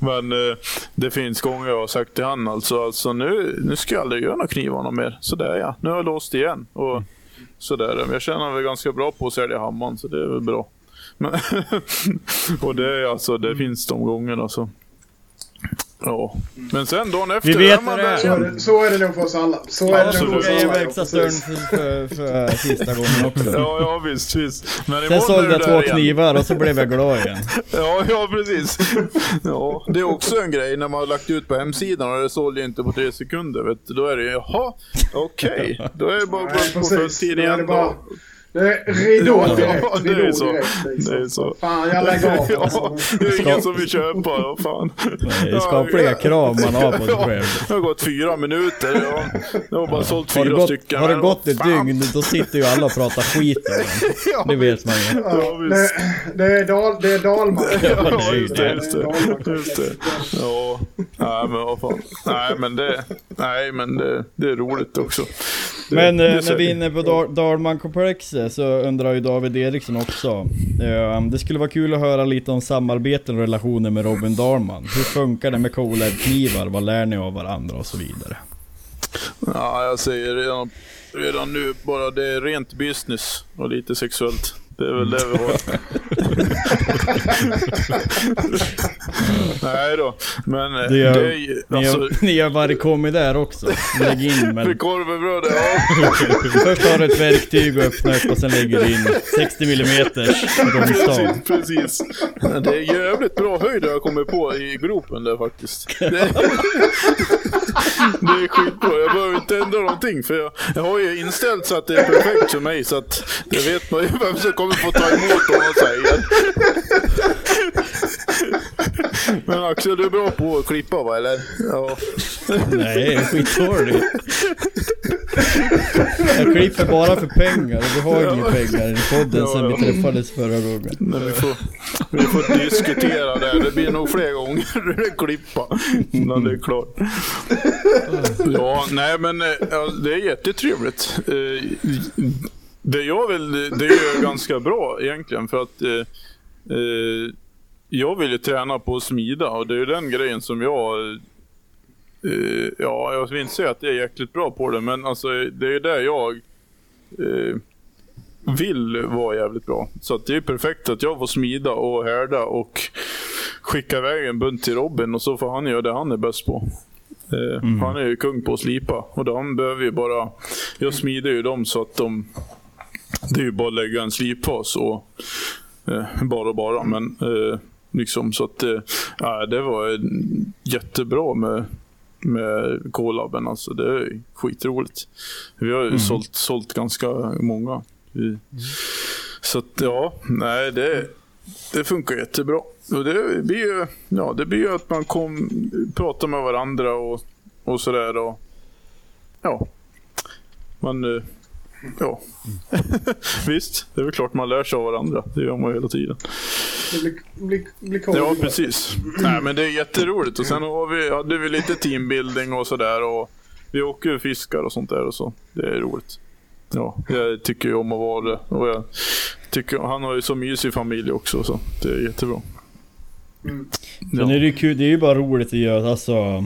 Men eh, det finns gånger jag har sagt till han alltså, alltså nu, nu ska jag aldrig göra några knivarna mer. Sådär ja, nu har jag låst igen. Och sådär. Men jag känner mig ganska bra på att sälja hammaren så det är väl bra. Och det är alltså, det finns de gångerna så. Ja. Men sen dagen efter Vi vet är man det är. Så det, så är det nog för oss alla. Så är det nog för oss Såg jag alla. verkstadsdörren för, för, för sista gången också. Ja, ja visst, visst. Men Sen sålde jag två igen. knivar och så blev jag glad igen. Ja, ja precis. Ja, det är också en grej när man har lagt ut på hemsidan och det sålde inte på tre sekunder. Vet du, då är det jaha, okej. Då är det bara att gå på precis. Är ridå Ja, direkt. det är så. direkt liksom. Det är så. Fan, jag lägger av. Ja, det är ingen som vill köpa. Ja, fan. Det är skapliga krav man har på sig Ja, själv. Det har gått fyra minuter. Ja. Jag har bara sålt fyra gått, stycken. har det gått ett fan. dygn, då sitter ju alla och pratar skit om en. Ja, Det vet man ju. Ja, Ja, det, det är dal, det är Dalmark. Ja, Ja, det är ju just det. Just det. Just det. Ja, nej men vad fan. Nej men det, nej, men det, det är roligt också. Det, Men det eh, när vi är inne på Dal- Dalmankomplexet så undrar ju David Eriksson också. Eh, det skulle vara kul att höra lite om samarbeten och relationer med Robin Dahlman. Hur funkar det med Colab-knivar? Vad lär ni av varandra och så vidare? Ja, jag säger redan, redan nu bara det är rent business och lite sexuellt. Det är väl det vi har. Nej då, men eh, Det gör- det är ju- Ni alltså, gör, ni gör varikomi där också. Lägg in men... med korvbröd, ja. Först har du ett verktyg och öppnar upp och sen lägger du in 60 mm. Precis, precis. Det är jävligt bra höjd jag kommer på i gropen där faktiskt. Det, det är skitbra. Jag behöver inte ändra någonting för jag, jag har ju inställt så att det är perfekt för mig så att det vet man ju vem som kommer få ta emot om man säger. Men Axel, du är bra på att klippa va eller? Ja. Nej, skitdåligt. Jag klipper bara för pengar vi har ju inga pengar i podden Ja, sen vi ja. träffades förra gången. Men vi får, vi får diskutera det. Det blir nog fler gånger det klippa innan det är klart. Ja, nej men eh, ja, det är jättetrevligt. Det jag vill, det är ju ganska bra egentligen för att eh, eh, jag vill ju träna på att smida och det är ju den grejen som jag eh, Ja, jag vill inte säga att jag är jäkligt bra på det men alltså det är ju där jag eh, vill vara jävligt bra. Så att det är perfekt att jag får smida och härda och skicka iväg en bunt till Robin och så får han göra det han är bäst på. Eh, Han är ju kung på att slipa och de behöver ju bara... Jag smider ju dem så att de... Det är ju bara att lägga en slipfas och... Eh, bara och bara men... Eh, liksom så att... Eh, det var jättebra med med K-laben. Alltså det är skitroligt. Vi har ju sålt, sålt ganska många. Vi, Så att ja, nej det, det funkar jättebra. Och det blir ju, ja, det blir ju att man kom, pratar med varandra och, och sådär. Och, ja, man, eh, ja. Visst, det är väl klart man lär sig av varandra. Det gör man ju hela tiden. Det blir, blir, blir. Ja, precis. Nej, men det är jätteroligt. Och sen har vi, hade vi lite teambuilding och sådär. Och vi åker ju och fiskar och sånt där och så. Det är roligt. Ja, jag tycker ju om att vara det. Och jag tycker, han har ju så mysig familj också, så det är jättebra. Mm. Sen är det ju kul, det är ju bara roligt att göra alltså,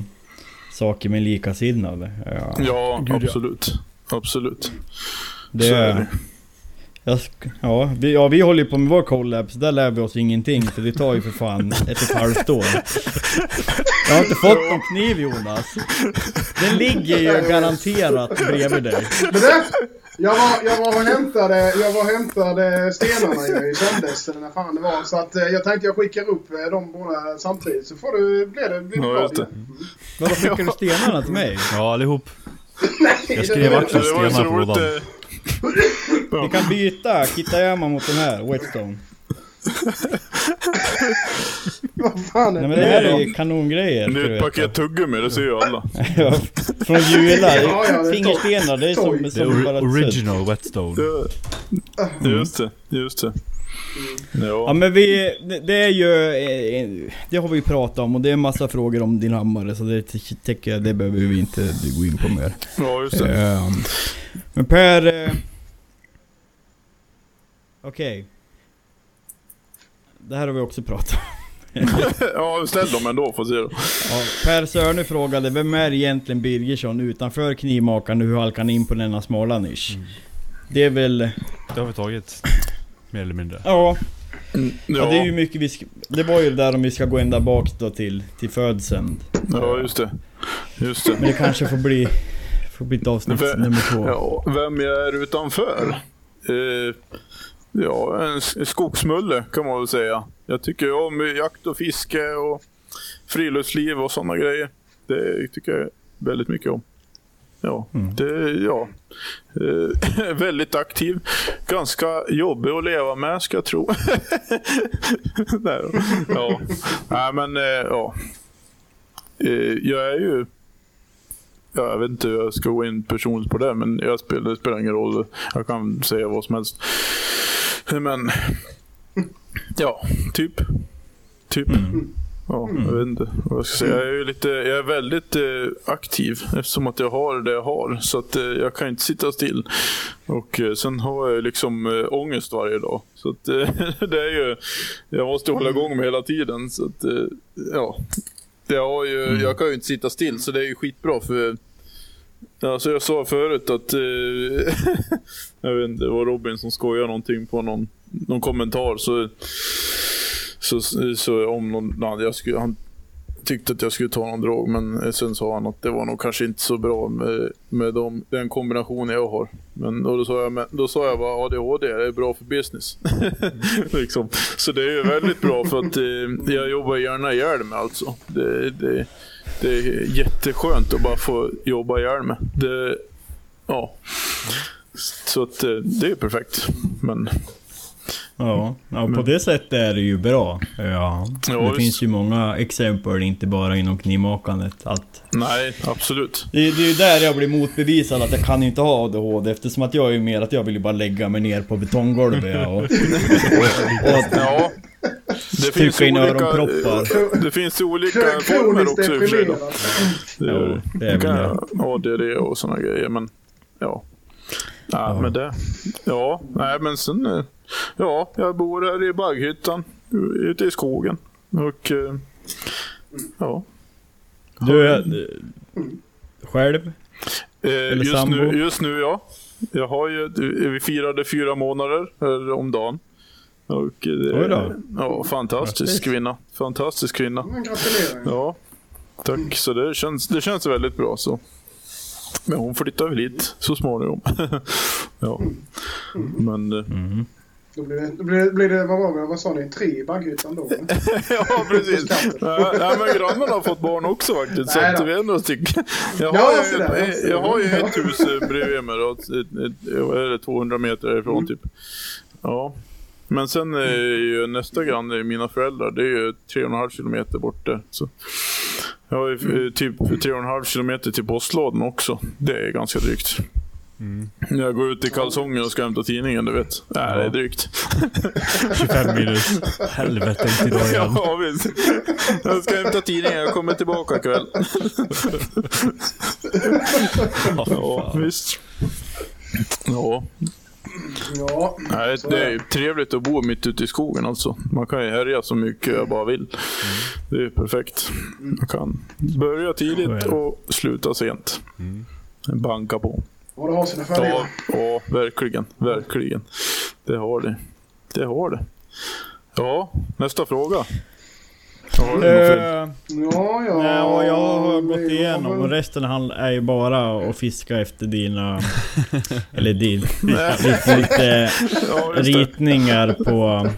saker med likasinnade. Ja. Ja, Gud, ja. absolut. Absolut. Det, Så är det. Jag ja, vi, ja, vi håller ju på med vår collab, så där lär vi oss ingenting. För det tar ju för fan ett och ett halvt år. Jag har inte fått någon kniv Jonas. Den ligger ju garanterat bredvid dig. Jag, var, jag, var och hämtade, jag var och hämtade stenarna ju i söndags eller när fan det var. Så att eh, jag tänkte jag skickar upp eh, dem båda samtidigt. Så får du, blir det, blir det Ja, bra. Vadå skickar du stenarna till mig? Ja, allihop. Nej, Jag det- skrev också det stenar på eh, Vi kan byta Kitayama mot den här, Whetstone. Vad fan är Nej men det här är ju kanongrejer. Det är du ett paket tuggummi, det ser ju alla. Från Jula. Ja, ja, det är Fingerstenar, det är som, Det är som ett sudd. original whetstone. Just det, just det. Ja Ja, men vi, det- är ju, eh, det har vi ju pratat om och det är en massa frågor om din hammare så det ty- tycker jag, det behöver vi inte gå in på mer. ja just det. Ehm, Men Per... eh, Okej. Det här har vi också pratat om. Ja, ställ dem ändå får se då. Ja, per Sörne frågade vem är egentligen Birgersson utanför knivmakaren och hur halkar han in på denna smala nisch? Mm. Det är väl... Det har vi tagit. Mer eller mindre. Ja, Mm, ja. det är ju mycket vi ska, Det var ju där om vi ska gå ända bak då till, till födseln. Ja, just det. Just det. Men det kanske får bli... Får bli ett avsnitt Vem- nummer två. Ja, vem jag är utanför? Eh, ja, en skogsmulle kan man väl säga. Jag tycker om jakt och fiske och friluftsliv och sådana grejer. Det tycker jag väldigt mycket om. Ja, Mm. det, ja. Eh, väldigt aktiv. Ganska jobbig att leva med ska jag tro. Nej ja. Nej men, eh, ja. Eh, jag är ju Ja, jag vet inte hur jag ska gå in personligt på det, men jag spelar, det spelar ingen roll. Jag kan säga vad som helst. Men, ja, typ. Typ. Mm. Ja, jag vet inte vad jag ska säga. Jag är, ju lite, jag är väldigt eh, aktiv eftersom att jag har det jag har. Så att eh, jag kan inte sitta still. Och eh, sen har jag liksom eh, ångest varje dag. Så att eh, det är ju, jag måste hålla igång mig hela tiden. Så att, eh, ja. Jag, ju, Mm. jag kan ju inte sitta still så det är ju skitbra för Alltså jag sa förut att eh, Jag vet inte, det var Robin som skojade någonting på någon, någon kommentar så, så, så om någon, nej, jag skulle, han tyckte att jag skulle ta någon drog men sen sa han att det var nog kanske inte så bra med, med dem, den kombinationen jag har. Men då, då, sa jag, men, då sa jag bara ADHD det är bra för business. liksom. Så det är ju väldigt bra för att eh, jag jobbar gärna ihjäl mig alltså. Det, det, det är jätteskönt att bara få jobba ihjäl mig. Det, ja. Så att eh, det är perfekt. Men Ja, ja på det sättet är det ju bra. Ja. Ja, det finns ju många exempel, inte bara inom knivmakandet. Att nej, absolut. det, det är ju där jag blir motbevisad att jag kan inte ha ADHD eftersom att jag är ju mer att jag vill ju bara lägga mig ner på betonggolvet ja, och, och, och, Ja. Det in öronproppar. Det finns olika former också i och för sig. Ja, det är väl det. ADD och sådana grejer, men ja. Ja, Ja. men det. Ja, nej men sen. eh, Ja, jag bor här i Bagghyttan. Ute i skogen. Och eh, ja. Du, är- själv? Eh, Eller just, sambo? nu, just nu ja. Jag har ju, vi firade fyra månader om dagen. Och, eh, då. Ja, fantastisk Grattis. kvinna. Fantastisk kvinna. Ja, tack. Så det känns, det känns väldigt bra så. Men hon flyttar väl hit så småningom. ja. Men eh, Mm. Då blir det, blir det, blir det vad var det, vad sa ni, tre i bagghyttan då? ja, precis. Ja, ja, men grannarna har fått barn också faktiskt. Så att vi är några stycken. Jag Ja, har, det, ju, jag jag har ju ett hus eh, bredvid mig. Då, ett, ett, ett, vad är det, 200 meter ifrån typ. Ja. Men sen är ju nästa granne mina föräldrar. Det är ju 3,5 kilometer bort där. Så. Jag har ju eh, typ 3,5 kilometer till postlådan också. Det är ganska drygt. Mm. Jag går ut i kalsongen och ska hämta tidningen, du vet. Nej, det är drygt. 25 minus. Helvete, inte idag igen. Ja, visst. Jag ska hämta tidningen, jag kommer tillbaka ikväll. Ja, visst. Ja. Ja, Nej, det är trevligt att bo mitt ute i skogen alltså. Man kan ju härja så mycket jag bara vill. Det är perfekt. Man kan börja tidigt och sluta sent. Banka på. Ja, det har sina Ja, fördelar. ja, verkligen. Verkligen. Det har det. Det har det. Ja, nästa fråga. Har du? Eh, Ja, ja. Nej, och jag har gått igenom och resten är ju bara att fiska efter dina... eller din... Lite, lite Ja, ritningar på,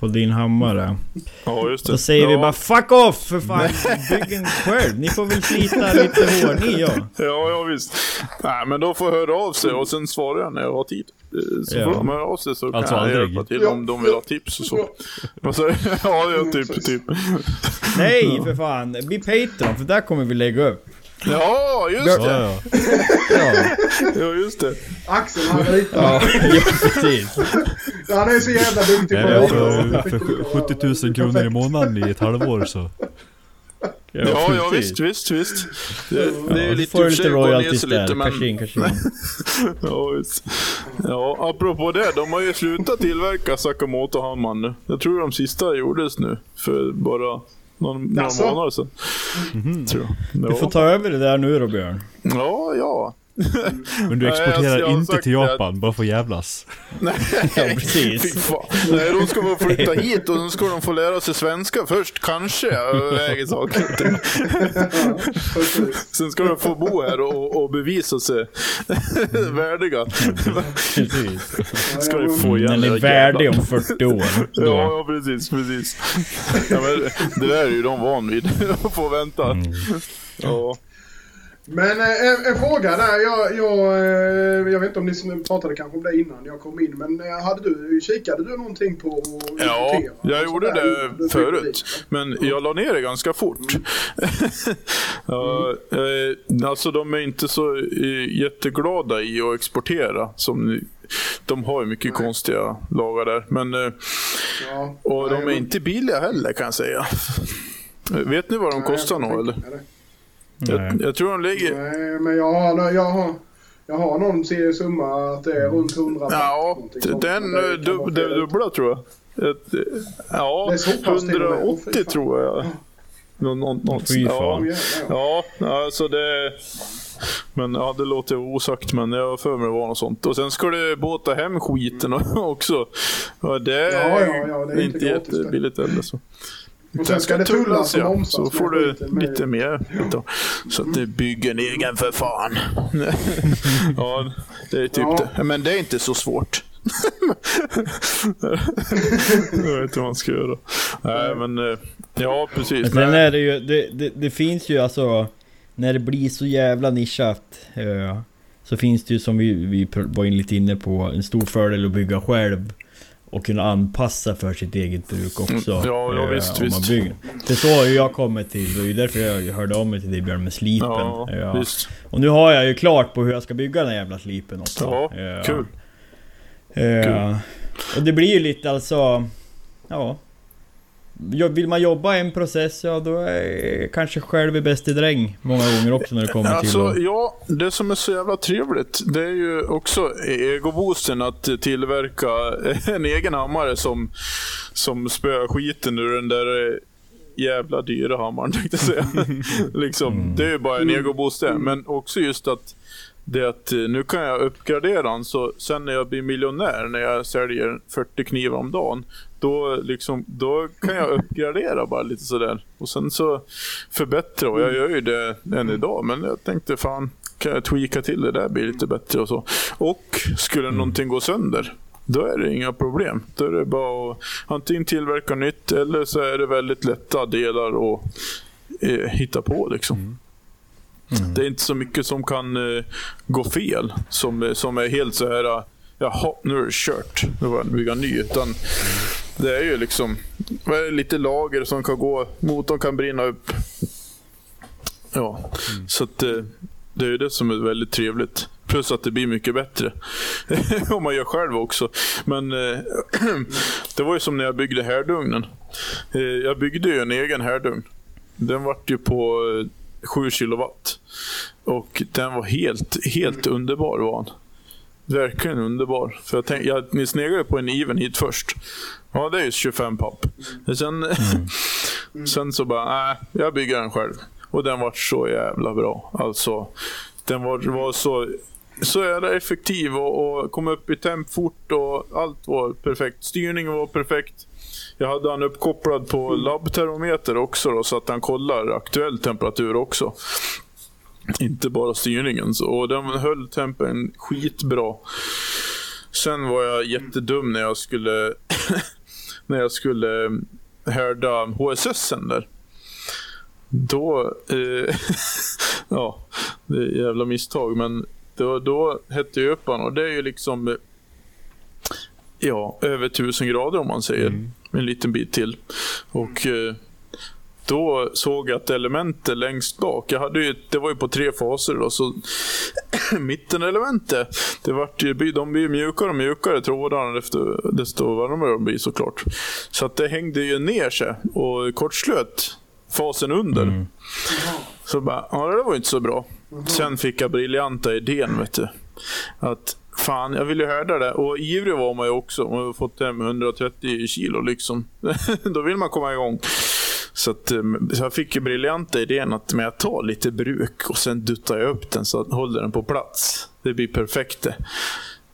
på din hammare. Ja, just det. Så säger ja. vi bara 'Fuck off! För fan, bygg en själv! Ni får väl slita lite hår ni ja. Ja, ja visst. Nej, men då får jag höra av sig och sen svarar jag när jag har tid. Eh, Så Ja. får de höra av sig så Alltså kan jag aldrig. hjälpa till Ja. om de vill ha tips och så. Du? Ja, ja, typ, typ. Nej för fan, bli Patreon för där kommer vi lägga upp. Ja, just Ja, det. ja. Ja, Ja, just det. Axel han ritar. ja, ja precis. Han är så jävla duktig på det. för, för 70 000 kronor i månaden i ett halvår så. Ja, ja, precis. visst, visst, visst. Det, det är Ja, ju så får lite lite royalties där, lite, men... cash in, cash in. Ja, visst. Ja, apropå det. De har ju slutat tillverka Sakamoto-hammaren nu. Jag tror de sista gjordes nu. För bara någon, några Jaså? månader sedan. Tror jag. Du får ta över det där nu då Björn. ja, ja. Men du exporterar alltså, jag har inte till det Japan, bara för att jävlas. Nej, Ja, precis. Nej, de ska bara flytta hit och sen ska de få lära sig svenska först, kanske. Jag överväger saker. Sen ska de få bo här och, och bevisa sig värdiga. Precis. Ska de få igen Den det är där värdig jävla- om 40 år. Ja, ja, precis, precis. Ja, men det där är ju de van vid, att få vänta. Ja. Men eh, en, en fråga där. Jag, jag, eh, jag vet inte om ni pratade kanske om det innan jag kom in. Men eh, hade du, kikade du någonting på att Ja, jag Sånt gjorde där? det förut. dit. Men jag la ner det ganska fort. ja, eh, alltså de är inte så jätteglada i att exportera. Som de har ju mycket Nej. konstiga lagar där. Men, Ja. och Nej, de är men- inte billiga heller kan jag säga. Vet ni vad de Nej, kostar nu eller? tänka mig det. Nej. Jag, jag tror de ligger... Nej, men jag har, jag har, jag har någon summa att det är runt 100 Ja, den dub, det dubbla tror jag. Ett, ja, Det är så pass till och med. Åh, fy 180 fan. tror jag. Någon, någon, Fy ja, ja. Ja, alltså det... Men ja, det låter osagt, men jag har för mig det var något sånt. Och sen ska du båta hem skiten också. Ja, det är Ja, ja, ja, det är inte inte jättebilligt heller. Så. Och sen ska det tullas ja. Så får du lite mer. Då. Så att du bygger en egen för fan. ja, det är typ Ja. det. Men det är inte så svårt. jag vet inte vad man ska göra. Nej, men eh, ja, precis. Men sen är det ju, det, det, det finns ju alltså När det blir så jävla nischat eh, Så finns det ju som vi, vi var in lite inne på En stor fördel att bygga själv Och kunna anpassa för sitt eget bruk också Mm, ja, ja, eh, visst, om visst. Bygger. Det så har ju jag kommit till, det är ju därför jag hörde om mig till dig Björn med slipen Ja, Ja. Och nu har jag ju klart på hur jag ska bygga den här jävla slipen också Ja, Eh, kul. Eh, och det blir ju lite alltså... Ja. Vill man jobba en process, ja då är kanske själv är bäst i dräng många gånger också när det kommer Alltså, till ja, det som är så jävla trevligt, det är ju också egoboosten att tillverka en egen hammare som, som spöar skiten ur den där eh, jävla dyra hammaren, tänkte jag säga. liksom, Det är ju bara en egoboost det. Men också just att det att eh, nu kan jag uppgradera den så sen när jag blir miljonär, när jag säljer 40 knivar om dagen, då, liksom, då kan jag uppgradera bara lite sådär. Och sen så förbättra och jag gör ju det än idag. Men jag tänkte fan, kan jag tweaka till det där blir lite bättre och så. Och skulle någonting gå sönder, då är det inga problem. Då är det bara att antingen tillverka nytt eller så är det väldigt lätta delar att eh, hitta på liksom. Det är inte så mycket som kan eh, gå fel. Som, som är helt så här. Jaha, nu är det kört. Nu var jag bygga ny. Utan det är ju liksom är lite lager som kan gå. Motorn kan brinna upp. Ja, så att eh, det är det som är väldigt trevligt. Plus att det blir mycket bättre. Om man gör själv också. Men eh, det var ju som när jag byggde härdugnen. Eh, jag byggde ju en egen härdugn. Den vart ju på eh, 7 kilowatt. Och den var helt, helt underbar var verkligen underbar. För jag tänkte, jag, ni sneglade på en even hit först. Ja, det är ju 25 papp. Sen, sen så bara, nej, jag bygger den själv. Och den var så jävla bra. Alltså, den var, var så, så jävla effektiv och, och kom upp i temp fort och allt var perfekt. Styrningen var perfekt. Jag hade han uppkopplad på labbtermometer också då, så att han kollar aktuell temperatur också. Inte bara styrningen. Så, och den höll tempen skitbra. Sen var jag jättedum när jag skulle när jag skulle härda HSS där. Då, eh, ja, det är jävla misstag, men då, då hette jag upp han och det är ju liksom, eh, ja, över tusen grader om man säger. Mm. En liten bit till. Och eh, då såg jag att elementet längst bak, jag hade ju, det var ju på tre faser då, så mittenelementet, det vart ju, de blir ju mjukare och mjukare trådarna efter, desto varmare de blir såklart. Så att det hängde ju ner sig och kortslöt fasen under. Mm. Så bara, ja det var ju inte så bra. Sen fick jag briljanta idén vet du. Att fan, jag vill ju härda det. Och ivrig var man ju också. Man har fått hem 130 kilo liksom. Då vill man komma igång. Så, att, eh, så jag fick ju briljanta idén att men jag tar lite bruk och sen duttar jag upp den så att håller den på plats. Det blir perfekt det.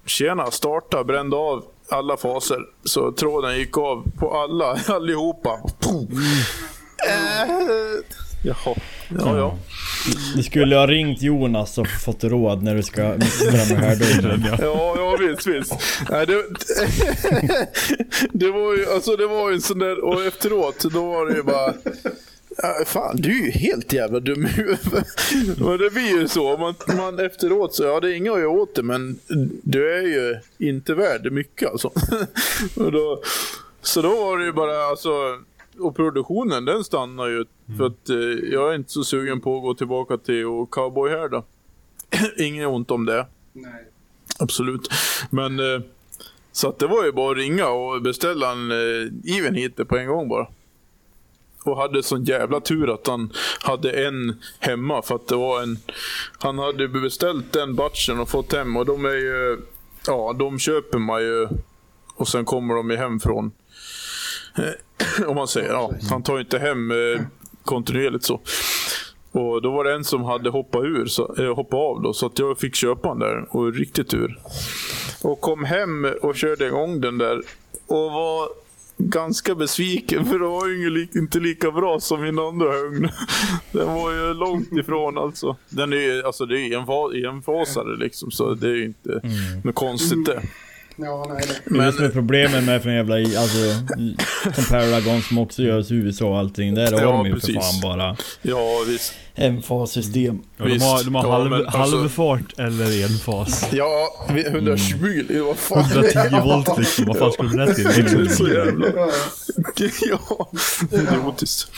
Tjena, starta, brände av alla faser. Så tråden gick av på alla, allihopa. Pum. Äh, jaha, ja ja. Du skulle ha ringt Jonas och fått råd när du ska med härdugnen. Ja. Ja, ja visst, visst. Nej, det, det var ju alltså det var ju en sån där, och efteråt då var det ju bara fan, du är ju helt jävla dum i huvudet. Men det blir ju så. Man, man efteråt så, ja det är inga att göra åt det, men du är ju inte värd mycket alltså. Och då, så då var det ju bara, alltså, och produktionen den stannar ju. För att eh, jag är inte så sugen på att gå tillbaka till och cowboyhärda. Inget ont om det. Nej. Absolut. Men eh, så att det var ju bara att ringa och beställa en eh, even hit på en gång bara. Och hade sån jävla tur att han hade en hemma för att det var en... Han hade beställt den batchen och fått hem och de är ju... Ja, de köper man ju och sen kommer de ju hem från... Om man säger, ja. Han tar ju inte hem eh, kontinuerligt så. Och då var det en som hade hoppat, ur, så, eh, hoppat av då, så att jag fick köpa den där. Och riktigt tur. Och kom hem och körde igång den där. Och var ganska besviken för det var ju inte lika bra som min andra högn. Den var ju långt ifrån alltså. Den är ju, alltså det är enfa- enfasare liksom så det är ju inte något konstigt det. Ja, nej, nej. Det är det som är problemet med för en jävla, alltså, som Paragon som också görs i USA och allting. Där har Ja, de ju för fan bara Ja visst. MFA-system. Ja, de har, de har Ja, halv, men alltså- halvfart eller enfas. Ja, vi- 120 det var fan. 110 volt liksom, vad fan skulle det till? Det är så jävla... Ja, idiotiskt.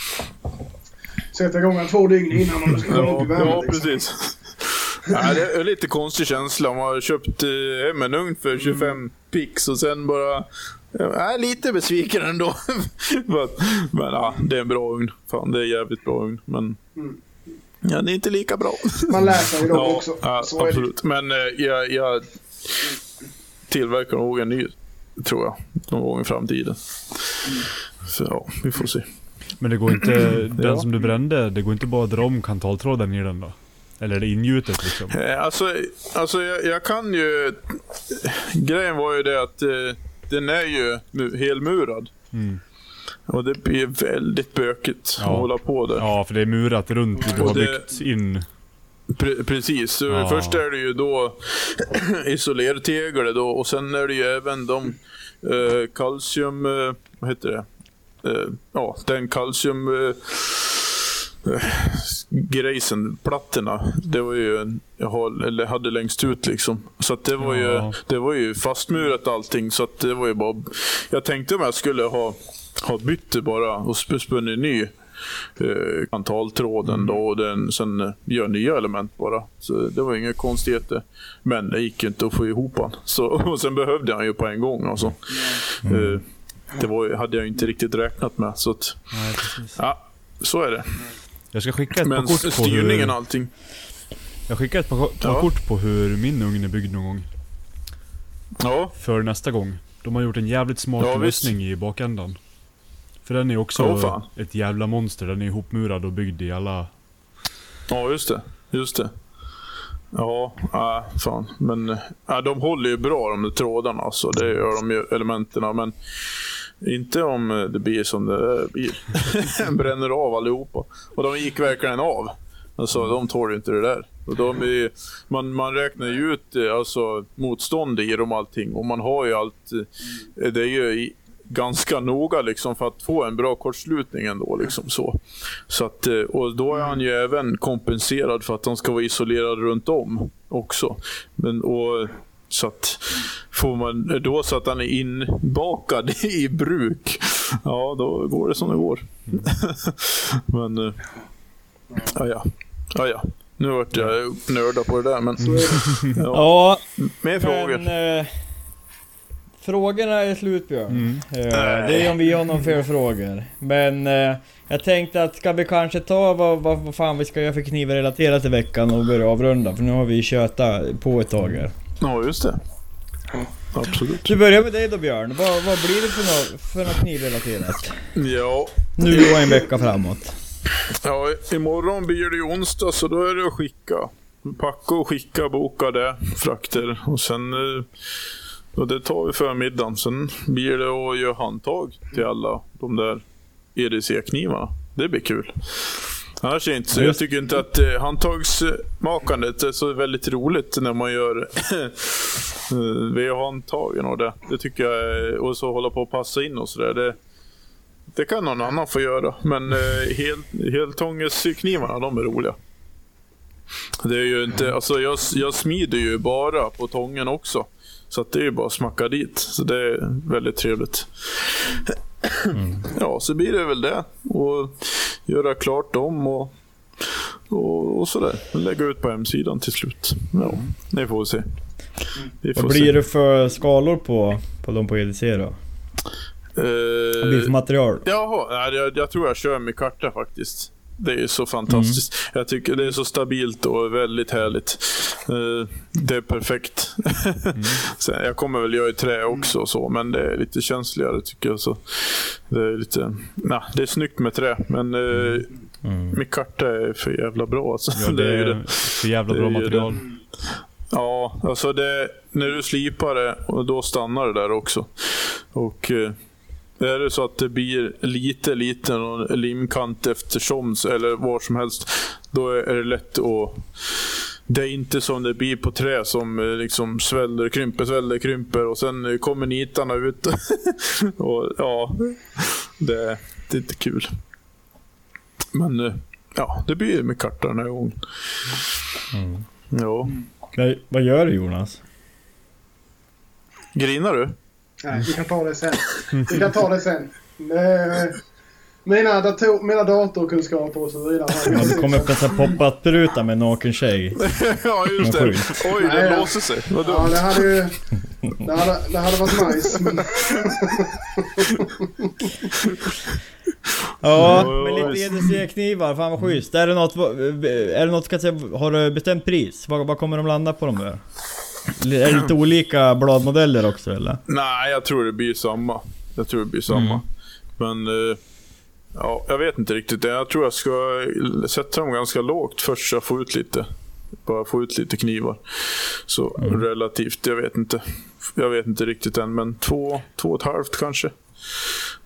Sätta igång en två dygn innan om det ska komma upp Ja, i ja liksom. precis. Ja, det är lite konstig känsla. Man har köpt eh, hem en ugn för 25 pix och sen bara... Jag är lite besviken ändå. men men ja, det är en bra ugn. Fan, det är en jävligt bra ugn. Men ja, det är inte lika bra. Man lär sig dock Ja, också. ja absolut. Men eh, jag, jag tillverkar nog en ny, tror jag, någon gång i framtiden. Så ja, vi får se. Men det går inte, den Ja. som du brände, det går inte bara att dra om kantaltråden i den då? Eller är det ingjutet liksom? Eh, Alltså, alltså jag, jag kan ju... Grejen var ju det att eh, den är ju mu- helmurad. Mm. Och det blir väldigt bökigt Ja. att hålla på där. Ja, för det är murat runt du har det- byggt in. Pre- precis. Ja. Först är det ju då isolertegel då och sen är det ju även de eh, kalcium... Eh, vad heter det? Eh, ja, den kalcium... Eh, eh, grejsen, plattorna. Det var ju jag eller hade längst ut liksom. Så det var Ja. ju det var ju fastmurat allting. Så att det var ju bara... Jag tänkte om jag skulle ha, ha bytt det bara och sp- spunnit ny eh, kantaltråden då och den, sen eh, gör nya element bara. Så det var inga konstigheter. Men det gick ju inte att få ihop han. Så, och sen behövde han ju på en gång alltså. Eh, det var, hade jag inte riktigt räknat med. Så att, Nej, ja, så är det. Jag ska skicka ett Men par kort på styrningen och hur... allting. Jag skickar ett par, par Ja. kort på hur min ugn är byggd någon gång. Ja, för nästa gång. De har gjort en jävligt smart Ja, visst. lösning i bakändan. För den är också fan. ett jävla monster. Den är ihopmurad och byggd i alla... ja just det. Just det. Ja, äh, fan. Men äh, de håller ju bra de där trådarna alltså. Det gör de ju, elementen. Men inte om eh, det blir som det blir. Bränner av allihopa. Och de gick verkligen av. Alltså, de tål ju inte det där. Och de är, man, man räknar ju ut eh, alltså, motstånd i dem allting. Och man har ju allt. Eh, det är ju i, ganska noga liksom för att få en bra kortslutning ändå. Liksom så. Så att, och då är han ju även kompenserad för att han ska vara isolerad runt om också. Men, och, så att får man då så att han är inbakad i bruk, ja då går det som det går. men, eh, ja ja. ja, ja. Nu vart jag nörda på det där men... Ja, Ja, mer frågor? men... Eh, frågorna är slut Björn. Mm. Eh, det är om vi har några fler frågor. Men eh, jag tänkte att ska vi kanske ta vad, vad, vad fan vi ska göra för knivrelaterat i veckan och börja avrunda. För nu har vi tjötat på ett tag här. Ja, just det. Absolut. Vi börjar med dig då Björn. Vad, vad blir det för något, för något knivrelaterat? Ja, Nu och en vecka framåt. Ja, imorgon blir det ju onsdag så då är det att skicka. Packa och skicka, boka det, frakter och sen... eh, Och det tar vi förmiddagen. Sen blir det att göra handtag till alla de där EDC-knivarna. Det blir kul. Annars är det inte så. Ja, Jag tycker inte att eh, handtagsmakandet är så väldigt roligt när man gör eh, VH-handtagen och det. Det tycker jag är, Och så hålla på och passa in och sådär. Det, det kan någon annan få göra, men eh, hel, heltångesknivarna, de är roliga. Det är ju inte, alltså jag, jag smider ju bara på tången också. Så att det är ju bara att smacka dit. Så det är väldigt trevligt. Ja, så blir det väl det. Och göra klart dem och, och, och sådär. Lägga ut på hemsidan till slut. Ja, det får vi se. Vi får Vad blir det för skalor på, på de på EDC då? se. Vad blir det för material? Jaha, jag, jag tror jag kör med karta faktiskt. Det är så fantastiskt. Jag tycker det är så stabilt och väldigt härligt. Eh, det är perfekt. Sen, jag kommer väl göra i trä också och så, men det är lite känsligare tycker jag. Så det är lite, nah, det är snyggt med trä, men eh, Mm. med karta är för jävla bra. Alltså. Ja, det ju är för jävla Det bra material. Ja, alltså det, när du slipar det, och då stannar det där också. Och eh, är det så att det blir lite, lite någon limkant eftersom, eller var som helst, då är det lätt att... Det är inte som det blir på trä som eh, liksom sväller, krymper, sväller, krymper och sen kommer nitarna ut. och ja, det, det är inte kul. Men eh, ja, det blir med karta den här gången. Mm. Ja. Nej, vad gör du Jonas? Grinar du? Nej, vi kan ta det sen. Vi kan ta det sen. Mina, dator, mina datorkunskaper och så vidare. Ja, jag det kom upp en sån här pop-up-ruta med en naken tjej. ja, just det. Oj, Nej, den ja. låser sig. Vad Ja, dumt. det hade ju... Det hade, det hade varit nice. Ja, Ja, med lite. EDC-knivar, fan vad schysst. Är det något, är det något, ska jag säga, har du bestämt pris? Vad, vad kommer de landa på de där? Är det lite olika bladmodeller också eller? Nej, jag tror det blir samma. Jag tror det blir samma. Mm. Men... eh, Ja, jag vet inte riktigt. Jag tror jag ska sätta dem ganska lågt först så jag får ut lite. Bara få ut lite knivar. Så Mm. relativt, jag vet inte. Jag vet inte riktigt än, men två, två och ett halvt kanske.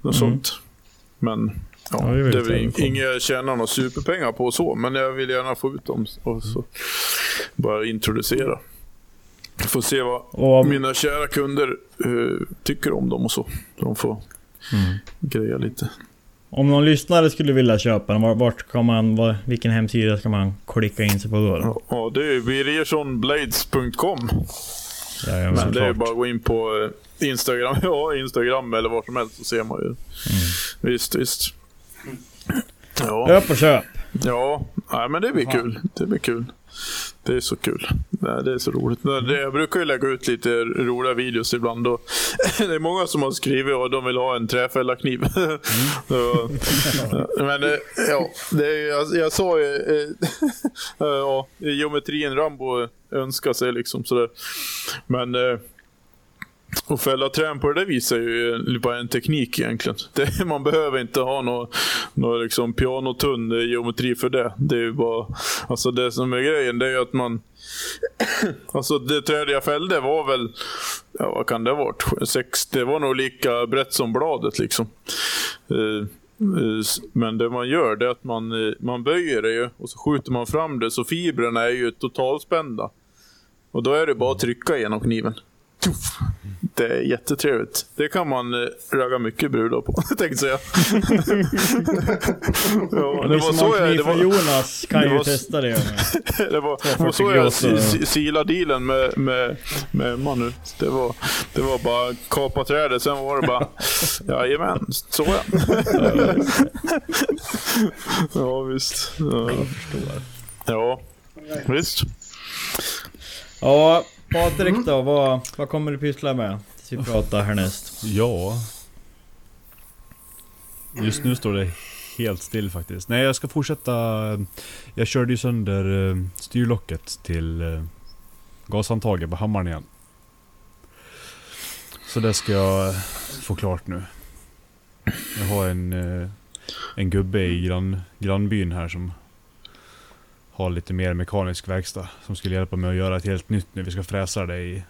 Något Mm. sånt. Men ja, Ja, det är väl inget jag tjänar några superpengar på så, men jag vill gärna få ut dem och så bara introducera. Får se vad Och mina kära kunder eh, tycker om dem och så. De får Mm. greja lite. om någon lyssnare skulle vilja köpa den, var- vart kan man, var, vilken hemsida ska man klicka in sig på då? då? Ja, det är birgerssonblades.com. Men det är bara att gå in på eh, Instagram, ja, Instagram eller var som helst så ser man ju. Mm. Visst, visst. Ja, Köp och köp! ja nej, men det blir kul. Det blir kul. Det är så kul. Det är så roligt. Jag brukar ju lägga ut lite roliga videos ibland. Och det är många som har skrivit att de vill ha en träfällarkniv. Mm. Men eh, ja, det är, jag, jag sa ju... Eh, ja, geometrin Rambo önskar sig liksom sådär. Men eh, och fälla trän på det där viset är ju bara en teknik egentligen. Det, man behöver inte ha någon nå liksom pianotunn geometri för det. Det är ju bara... Alltså det som är grejen, det är ju att man... alltså det träd jag fällde var väl... Ja, vad kan det ha varit? Sex, det var nog lika brett som bladet liksom. Uh, men det man gör det är att man, eh, man böjer det ju och så skjuter man fram det så fibrerna är ju totalspända. Och då är det bara att trycka genom kniven. Det är jättetrevligt. Det kan man eh, ragga mycket brudar på, tänkte jag ja, det var så jag... Det var, Jonas kan ju var, testa det. det var, det var så jag silade dealen med, med, med Emma nu. Det var, det var bara kapa trädet, sen var det bara... Jajamän, så ja. ja, visst. Ja. Ja, visst. Ja, Patrik då, vad, vad kommer du pyssla med? Tills vi pratar härnäst. Ja... Just nu står det helt still faktiskt. Nej, jag ska fortsätta. Jag körde ju sönder eh, styrlocket till eh, gashandtaget på hammaren igen. Så det ska jag få klart nu. Jag har en, eh, en gubbe i grann, grannbyn här som ha lite mer mekanisk verkstad som skulle hjälpa mig att göra ett helt nytt nu. Vi ska fräsa det i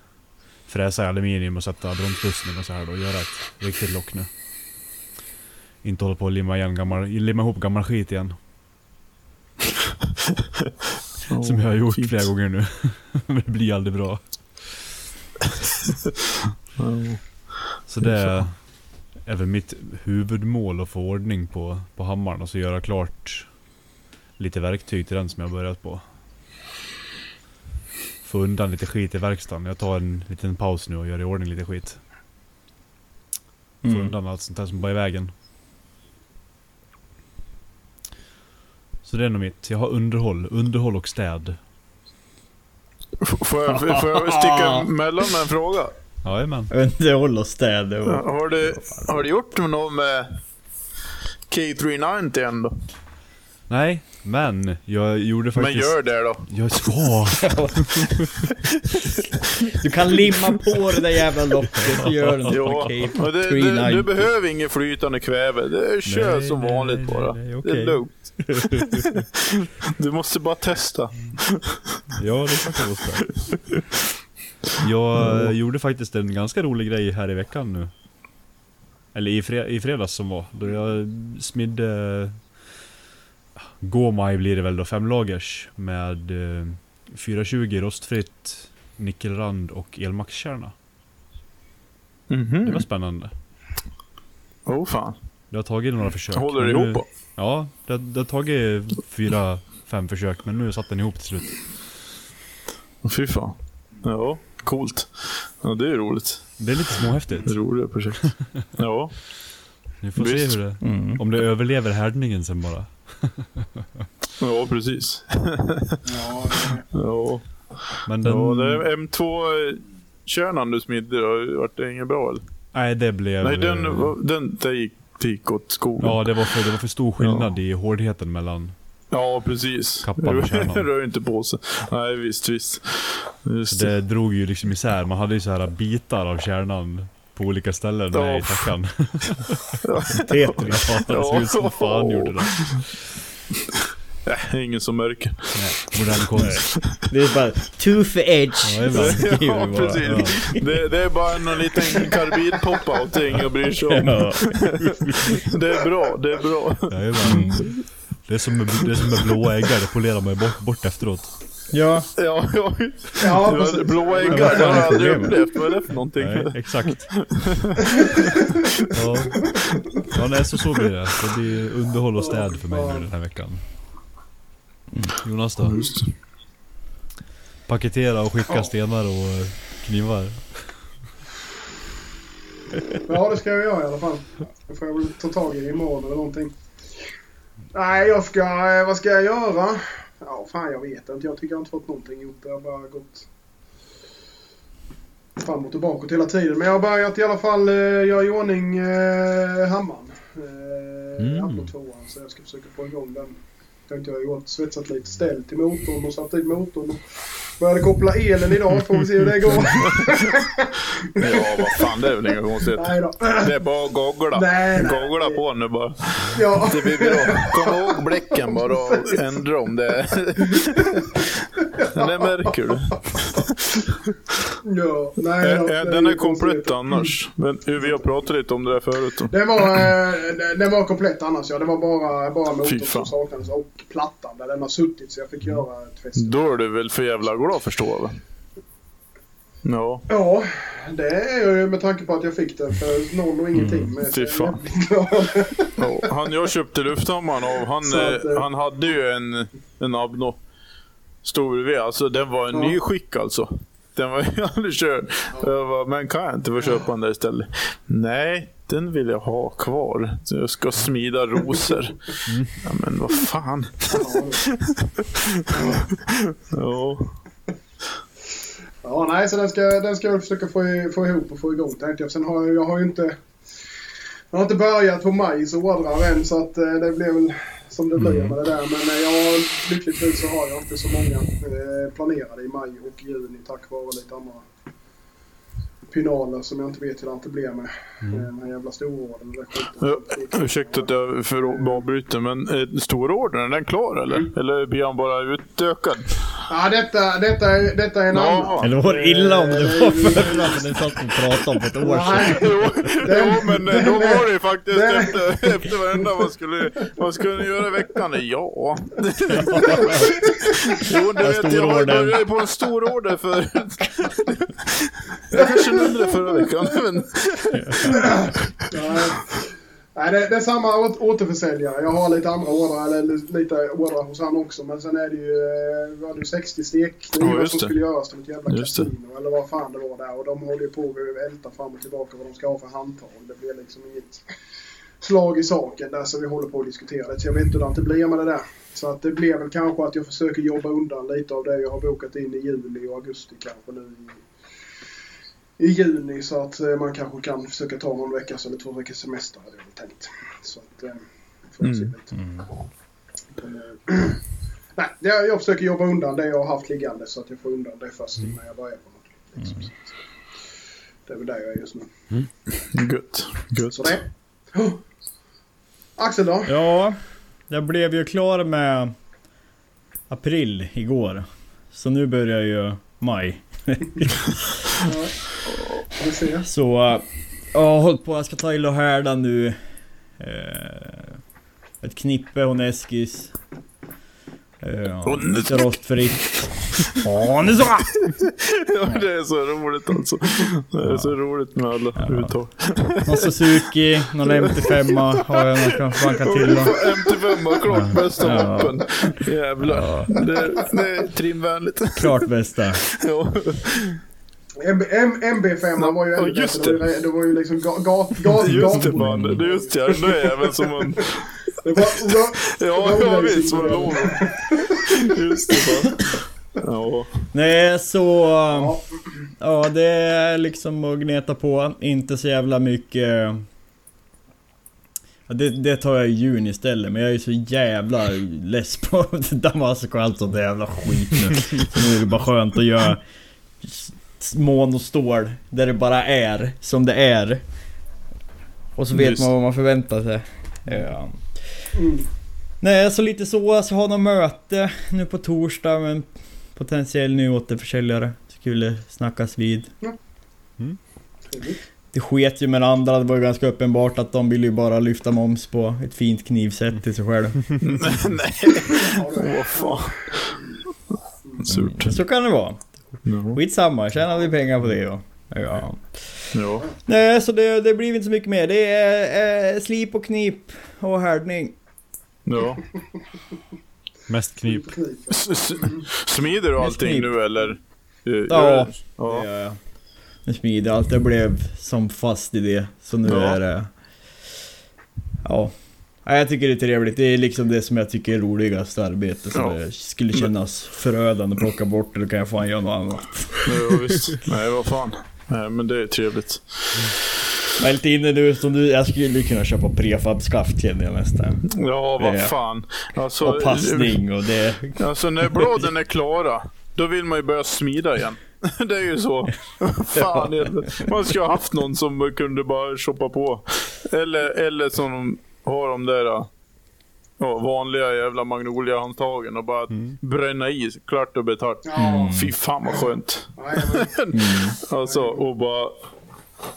fräsa i aluminium och sätta bromsbussning och så här då och göra ett riktigt lock nu. Inte hålla på och limma, igen gammal, limma ihop gammal skit igen. Som jag har gjort fint. flera gånger nu. Men det blir aldrig bra. Så det är väl mitt huvudmål att få ordning på, på hammaren och så göra klart lite verktyg till den som jag börjat på. Få undan lite skit i verkstaden. Jag tar en liten paus nu och gör i ordning lite skit. Få mm. undan allt sånt där som bara är i vägen. Så det är nog mitt. Jag har underhåll. Underhåll och städ. Får jag, får jag sticka emellan med en fråga? Jajamän. Underhåll och städ. Och... Har, du, har du gjort något med K390 ändå? Nej, men jag gjorde faktiskt... Men gör det då. Jag ska! du kan limma på det där jävla locket så gör du något ja, okej. Det, det, du behöver ingen flytande kväve. Det kör nej, som vanligt nej, bara. Nej, okay. Det är lugnt. du måste bara testa. ja, det är jag måste. Jag mm. gjorde faktiskt en ganska rolig grej här i veckan nu. Eller i, fred i fredags som var. Då jag smidde Gåmaj blir det väl då, femlagers med eh, 420 rostfritt, nickelrand och elmaxkärna. Mm -hmm. Det var spännande. Oh fan. Det har tagit några försök. Håller det ihop? Då? Ja, det, det har tagit fyra, fem försök men nu satt den ihop till slut. Fy fan. Ja, coolt. Ja, det är roligt. Det är lite småhäftigt. Roliga projekt. ja. Vi får Visst. se hur det... Mm. Om det överlever härdningen sen bara. ja, precis. ja, ja. Men den... ja, det M2-kärnan du smidde, vart det inget bra eller? Nej, det blev... Nej, den, den, det gick, det gick åt skogen. Ja, det var för, det var för stor skillnad ja. i hårdheten mellan Ja, precis. Kappan och kärnan. rör inte på sig. Nej, visst, visst. Just det. det drog ju liksom isär. Man hade ju så här bitar av kärnan på olika ställen ja. med i tackan. Tetris. ja, det såg ut som fan gjorde det. Nej, ingen som märker. Nej, modern konst. Det är bara tooth edge. Ja, ja precis. Ja. Det, det, är bara en liten karbidpoppa och inget bryr sig om. Ja. Det är bra, det är bra. Jajamän. Det är som med, det är som med blåa äggar, det polerar man bort, bort efteråt. Ja. Ja, ja. ja blå äggar, det har jag aldrig upplevt. Vad är det för någonting? Nej, exakt. ja. ja, nej, så så blir det. Det blir underhåll och städ för mig nu den här veckan. Mm. Jonas då? Just. Paketera och skicka ja. stenar och knivar. Ja, det ska jag göra i alla fall. Det får jag väl ta tag i imorgon eller någonting. Nej, jag ska... Vad ska jag göra? Ja, fan jag vet inte. Jag tycker jag inte fått någonting gjort. Det har bara gått fram och tillbaka hela tiden. Men jag har börjat i alla fall eh, göra i ordning eh, hammaren. Eh, mm. Apple 2 så jag ska försöka få igång den. Tänkte jag gjort, svetsat lite ställ till motorn och satt i motorn. Började koppla elen idag, får vi se hur det går. Ja, vad fan, det är väl inga konstigheter. Nej då. Det är bara att googla. Nej, nej. Googla på nu bara. Ja. Det blir bra. Kom ihåg bläcken bara och ändra om det. Det märker du. ja. Nej, då, det eh, Den är ju komplett konstigt. annars. Men vi har pratat lite om det där förut. då. Den var, eh, den- var komplett annars ja. Det var bara, bara motorn som saknades och plattan där den har suttit så jag fick göra ett fäste. Då är du väl för jävla glad förstår jag? Ja. Ja, det är jag ju med tanke på att jag fick det för noll och ingenting. Mm, fy fan. ja. Han jag köpte lufthammaren av, han, att, eh, han hade ju en, en Abno stor V. Alltså den var en Ja. ny skick alltså. Den var ju aldrig körd. Jag bara, men kan jag inte få köpa den där istället? Nej, den vill jag ha kvar. Så jag ska smida rosor. Ja, men vad fan. Ja. Ja, nej, så den ska, den ska jag försöka få, i- få ihop och få igång tänkte jag. Sen har jag, jag har ju inte... Jag har inte börjat på majs och ådrar än så att eh, det blir väl som det blir med det där. Men eh, jag, lyckligtvis så har jag inte så många eh, planerade i maj och juni tack vare lite andra pinaler som jag inte vet hur det blir med. Mm. Den här jävla det skiten. Ja, ursäkta att jag för avbryter, men eh, storordern, är den klar eller? Eller blir han bara utökad? Ja, detta, detta, är, detta är en Ja. annan. Eller var det illa om det var förra men den satt och pratade om för ett år sedan. Jo, Den- jo, men eh, då var det ju faktiskt den- efter, efter varenda man skulle, vad skulle ni göra i veckan? Ja. Jo, du Ja, vet, jag storordern. börjat ju på en stor order för... Jag kanske nämnde det förra veckan. Men... Nej. Det, det är samma åt, återförsäljare. Jag har lite andra ordrar, eller lite ordrar hos han också. Men sen är det ju, eh, vi hade ju 60 stekknivar Ja, som det. skulle göras till ett jävla det. kasino. Eller vad fan det var där. Och de håller ju på att älta fram och tillbaka vad de ska ha för handtag. Det blir liksom inget slag i saken där så vi håller på att diskutera det. Så jag vet inte hur det blir med det där. Så att det blir väl kanske att jag försöker jobba undan lite av det jag har bokat in i juli och augusti kanske nu i, juni så att eh, man kanske kan försöka ta någon veckas eller två veckors semester hade jag väl tänkt. Så att, eh, får vi se Mm. Men, eh, Nej, jag, jag försöker jobba undan det jag har haft liggande så att jag får undan det först innan jag börjar på något. Liksom. Att, Det är väl där jag är just nu. Gött. Gött. Så det. Oh. Axel då? Ja, jag blev ju klar med april igår. Så nu börjar ju maj. Ja. Så jag har hållit på, jag ska ta illa och härda nu. Eh, ett knippe hon Eskis. Eh, Hon- lite rostfritt. Ja, nu så! Ja, det är så roligt alltså. Det är så roligt med alla uttag. Någon Suzuki, någon MT5 har jag någon kanske man kan till. då. MT5 klart bästa Ja. vapen. Jävlar. Det, det är trimvänligt. Klart bästa. Ja. M, M, MB5 var ju Ja, ännu just bättre. Det. var ju- det var ju liksom gat... gat, gat Just det gat- man. Det är just det. Den där jäveln som man... Det var... Ja, ja visst vad det låg. Just det. Ja. Nej, så... Ja. Ja, det är liksom att gneta på. Inte så jävla mycket... Ja, det, det tar jag i juni istället, men jag är så jävla less på Damasco och allt sånt där jävla skit nu. Så nu är det bara skönt att göra monostål där det bara är som det är. Och så vet Just. man vad man förväntar sig. Ja. Mm. Nej, så lite så. Så har något möte nu på torsdag med en potentiell ny återförsäljare. Skulle snackas vid. Trevligt. Det sket ju med den andra. Det var ju ganska uppenbart att de ville ju bara lyfta moms på ett fint knivsätt till sig själv. Nej. Åh fan. Surt. Så kan det vara. Ja. Skitsamma, tjänar vi pengar på det då. Ja. Ja. Nej, så det, det blir inte så mycket mer. Det är eh, slip och knip och härdning. Ja. Mest knip. Smider du allting nu eller? Eh, Ja. Det ja. gör jag. Nu smider allt. Jag blev som fast i det. Så nu Ja. är det... Ja. Jag tycker det är trevligt. Det är liksom det som jag tycker är roligast arbete. Så Ja. det skulle kännas förödande att plocka bort det. Då kan jag fan göra något annat. Ja, visst. Nej, vad fan. Nej, men det är trevligt. Jag är lite inne nu som du. Jag skulle kunna köpa prefab-skaft känner jag nästan. Ja, vad fan. Alltså, Och passning och det... Alltså när bladen är klara, då vill man ju börja smida igen. Det är ju så. Fan, man skulle ha haft någon som kunde bara shoppa på. Eller, eller som de har de där ja, vanliga jävla Magnolia-handtagen och bara bränna i klart och betalt. Ja. Fy fan vad skönt. Men, Alltså, och bara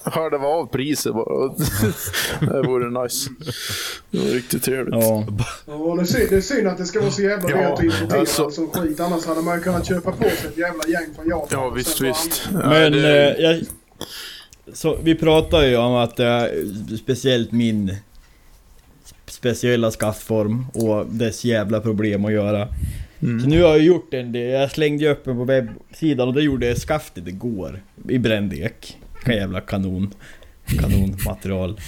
hörde av priset bara. det vore nice. Det var riktigt trevligt. Ja. ja, det, är synd, det är synd att det ska vara så jävla Ja, dyrt att importera alltså- alltså, skit. Annars hade man ju kunnat köpa på sig ett jävla gäng från Japan. Ja, och visst, visst. Nej, Men det- eh, jag, så, vi pratar ju om att det är speciellt min speciella skaffform och dess jävla problem att göra. Mm. Så nu har jag gjort en del. Jag slängde ju upp den på webbsidan och det gjorde jag skaftet igår. I brännvek. Vilken jävla kanon. Kanonmaterial.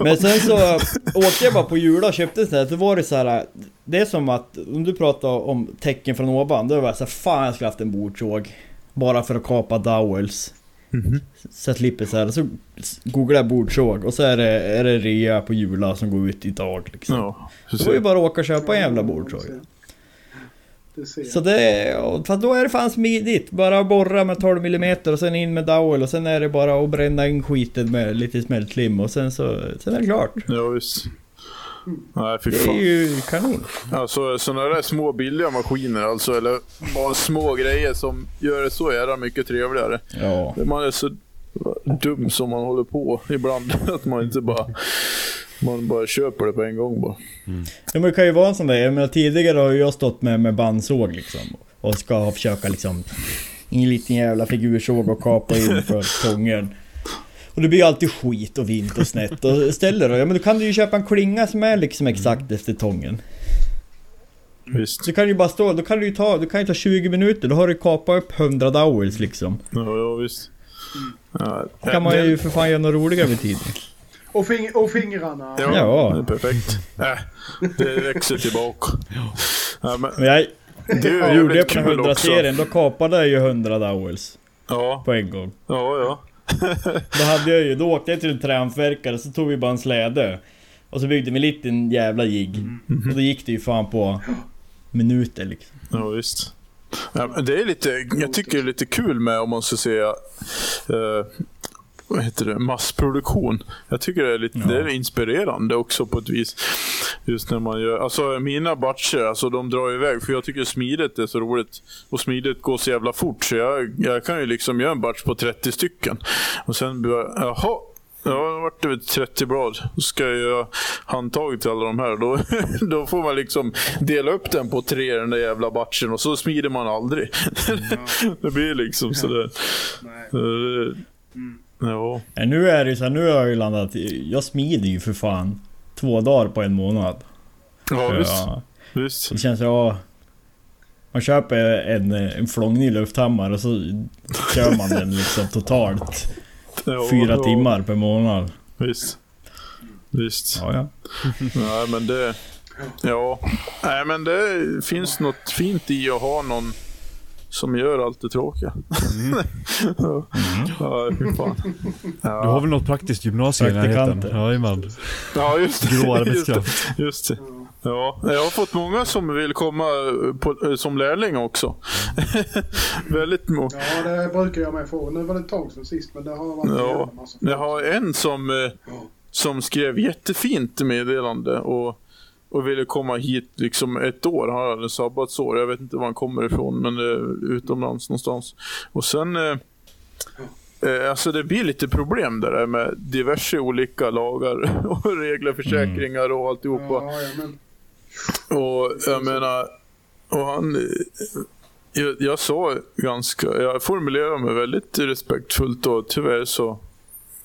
Men sen så åkte jag bara på Jula och köpte sånt här. Då var det så här. Det är som att, om du pratar om tecken från ovan. Då var jag så här, fan jag skulle haft en bordsåg. Bara för att kapa dowels. Mhm. Så jag slipper så här. Så googlar jag bordsåg och så är det, är det rea på Jula som går ut idag liksom. Ja, Det var ju bara att åka och köpa en jävla bordsåg. Det ser Så det, för då är det fan smidigt. Bara borra med 12 mm och sen in med dowel och sen är det bara att bränna in skiten med lite smältlim och sen så, sen är det klart. ja visst. Nej, fy Det är fan. ju kanon. Alltså sådana där små billiga maskiner alltså, eller bara små grejer som gör det så jävla mycket trevligare. Ja. Man är så dum som man håller på ibland. Att man inte bara... Man bara köper det på en gång bara. ja men det kan ju vara en sån där, jag menar tidigare har jag stått med, med bandsåg liksom. Och ska försöka liksom, en liten jävla figursåg och kapa in för tången. Och det blir ju alltid skit och vint och snett. Och istället då, ja men då kan du ju köpa en klinga som är liksom exakt efter tången. Visst. Så kan du ju bara stå, då kan du ju ta, du kan ju ta 20 minuter, då har du kapat upp 100 dowels liksom. Ja, ja visst. Ja, Då kan man ju för fan göra något roligare med tiden. Och, fing och fingrarna. Ja, Ja. det är perfekt. Äh, det växer tillbaka. Ja, men, Men jag det är gjorde det jävligt på den kul 100 också. serien, då kapade jag ju 100 dowels Ja, på en gång. ja, ja. Då hade jag ju, då åkte jag till en trähantverkare så tog vi bara en släde. Och så byggde vi en liten jävla jigg. Mhm. Och då gick det ju fan på minuter liksom. Ja, visst. Ja, men det är lite, jag tycker det är lite kul med, om man ska säga, eh, vad heter det, massproduktion. Jag tycker det är lite Ja. det är inspirerande också på ett vis. Just när man gör, alltså mina batcher, alltså de drar iväg. För jag tycker smidigt är så roligt. Och smidigt går så jävla fort. Så jag, jag kan ju liksom göra en batch på 30 stycken. Och sen blir jag, jaha. Ja, då vart det väl 30 blad. Då ska jag göra handtaget till alla de här. Då, då får man liksom dela upp den på tre, den där jävla batchen. Och så smider man aldrig. det blir liksom sådär. Nej. Eh, Ja. Ja, nu är det ju så här, nu har jag ju landat Jag smider ju för fan två dagar på en månad. Ja, visst. Ja. visst. Det känns ja... Man köper en, en flångning lufthammare och så kör man den liksom totalt Ja, fyra ja, timmar per månad. Visst. Visst. Ja, ja. Nej, men det... Ja. Nej, men det finns något fint i att ha någon som gör allt det tråkiga. ja, ja, fy fan. Du har Ja, väl något praktiskt gymnasium i närheten? Jajamän. ja just det. Grå Just det. arbetskraft. Just det. Ja, jag har fått många som vill komma på, som lärling också. Väldigt många. Ja, det brukar jag med få. Nu var det ett tag sedan sist, men det har varit en Ja, jävla massa jag har en som, eh, som skrev jättefint meddelande och, och ville komma hit liksom ett år. Han hade sabbatsår. Jag vet inte var han kommer ifrån, men eh, utomlands någonstans. Och sen... Eh, eh, alltså det blir lite problem där med diverse olika lagar och regler, försäkringar och alltihopa. Ja, men, Och jag menar, och han... Jag, jag sa ganska, jag formulerade mig väldigt respektfullt och tyvärr så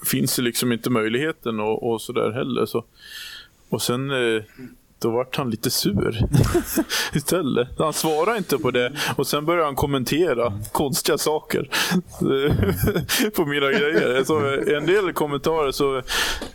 finns det liksom inte möjligheten och, och sådär heller. Så. Och sen eh, då vart han lite sur istället. Han svarade inte på det och sen började han kommentera konstiga saker på mina grejer. Så en del kommentarer så,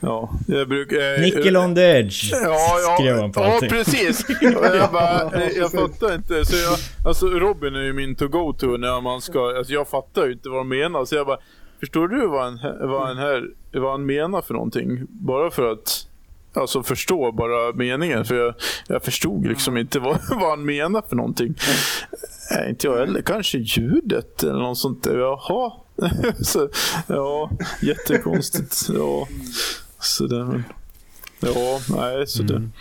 ja, jag brukar... Nickel on the edge. Ja, ja, skrev han på ja allting. precis. Och jag, bara, eh, jag fattar inte. Så jag, alltså Robin är ju min to-go-to när man ska... Alltså jag fattar ju inte vad de menar. Så jag bara, förstår du vad han, vad han, här, vad han menar för någonting? Bara för att alltså förstå bara meningen. För jag, jag förstod liksom inte vad, vad han menar för någonting. Nej, inte jag heller. Kanske ljudet eller något sånt där. Jaha. så, ja, jättekonstigt. Ja, så men, ja, nej, så det, Mm.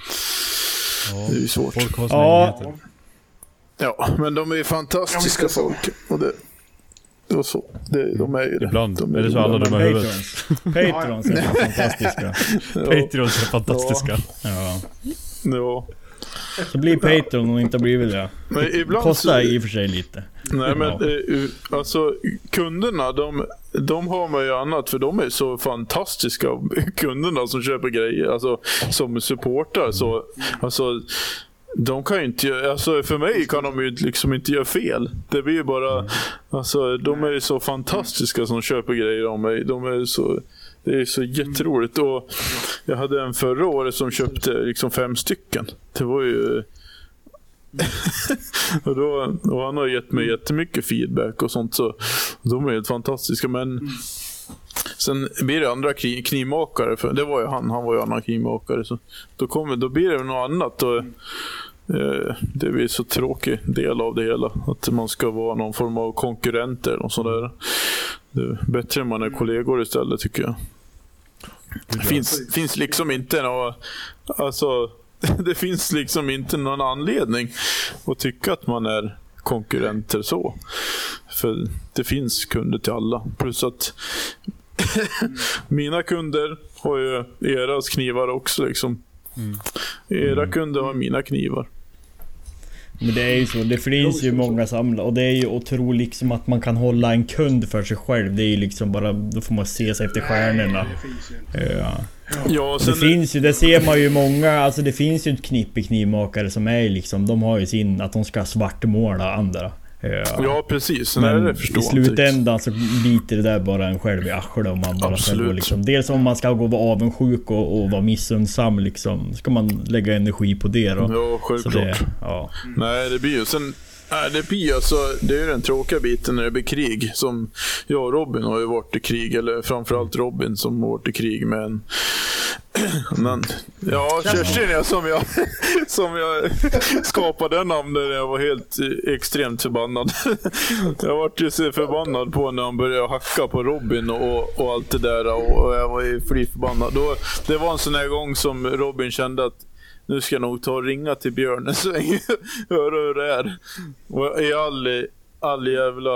Ja, det är ju svårt. Folk har sina Ja. Ja, men de är ju fantastiska folk. Och det, det var så. Det, de är ju det. Ibland. De Är det så alla men- i huvudet? Patrons. Patrons är fantastiska. Ja, Patreons är fantastiska. Ja. ja. Så blir Patreon och inte blivit det. Men ibland Kostar i och för sig lite. Nej men Ja. eh, alltså kunderna de, de har man ju annat för de är så fantastiska kunderna som köper grejer. Alltså som supportar så alltså de kan ju inte alltså för mig kan de ju liksom inte göra fel. Det blir ju bara, alltså de är ju så fantastiska som köper grejer av mig. De är så, det är så jätteroligt. Och jag hade en förra året som köpte liksom fem stycken. Det var ju och, då, och han har gett mig jättemycket feedback och sånt så de är helt fantastiska men Sen blir det andra knivmakare, för det var ju han, han var ju annan knivmakare. Så då, kommer, då blir det något annat. Och, det blir så tråkig del av det hela. Att man ska vara någon form av konkurrent eller något sådär. Det är bättre om man är kollegor istället tycker jag. Det finns, finns liksom inte något, alltså, det finns liksom inte någon anledning att tycka att man är konkurrenter så. För det finns kunder till alla. Plus att mina kunder har ju eras knivar också. Liksom. Era kunder har mina knivar. Men det är ju så, det finns ju många samlare och det är ju otroligt liksom att man kan hålla en kund för sig själv. Det är ju liksom bara, då får man se sig efter stjärnorna. Det finns ju inte. Ja. Ja, Det finns ju, det ser man ju många, alltså det finns ju ett knippe knivmakare som är liksom, de har ju sin, att de ska svartmåla andra. Ja. ja precis. Nej, Men förstår i slutändan så biter det där bara en själv i arslet om man bara ska Absolut. gå liksom. Dels om man ska gå och vara avundsjuk och, och vara missundsam liksom. Ska man lägga energi på det då. Ja, Så självklart. det, ja. Nej, det blir ju sen... Nej, det blir alltså, det är den tråkiga biten när det blir krig. Som jag och Robin har ju varit i krig, eller framförallt Robin som har varit i krig med en... Men, ja, Kerstin ja, som jag, som jag skapade namnet när jag var helt extremt förbannad. Jag vart ju så förbannad på när han började hacka på Robin och, och allt det där och, och jag var ju fly förbannad. Då, det var en sån här gång som Robin kände att nu ska jag nog ta och ringa till Björn en sväng. Höra hur det är. Och i all, all jävla...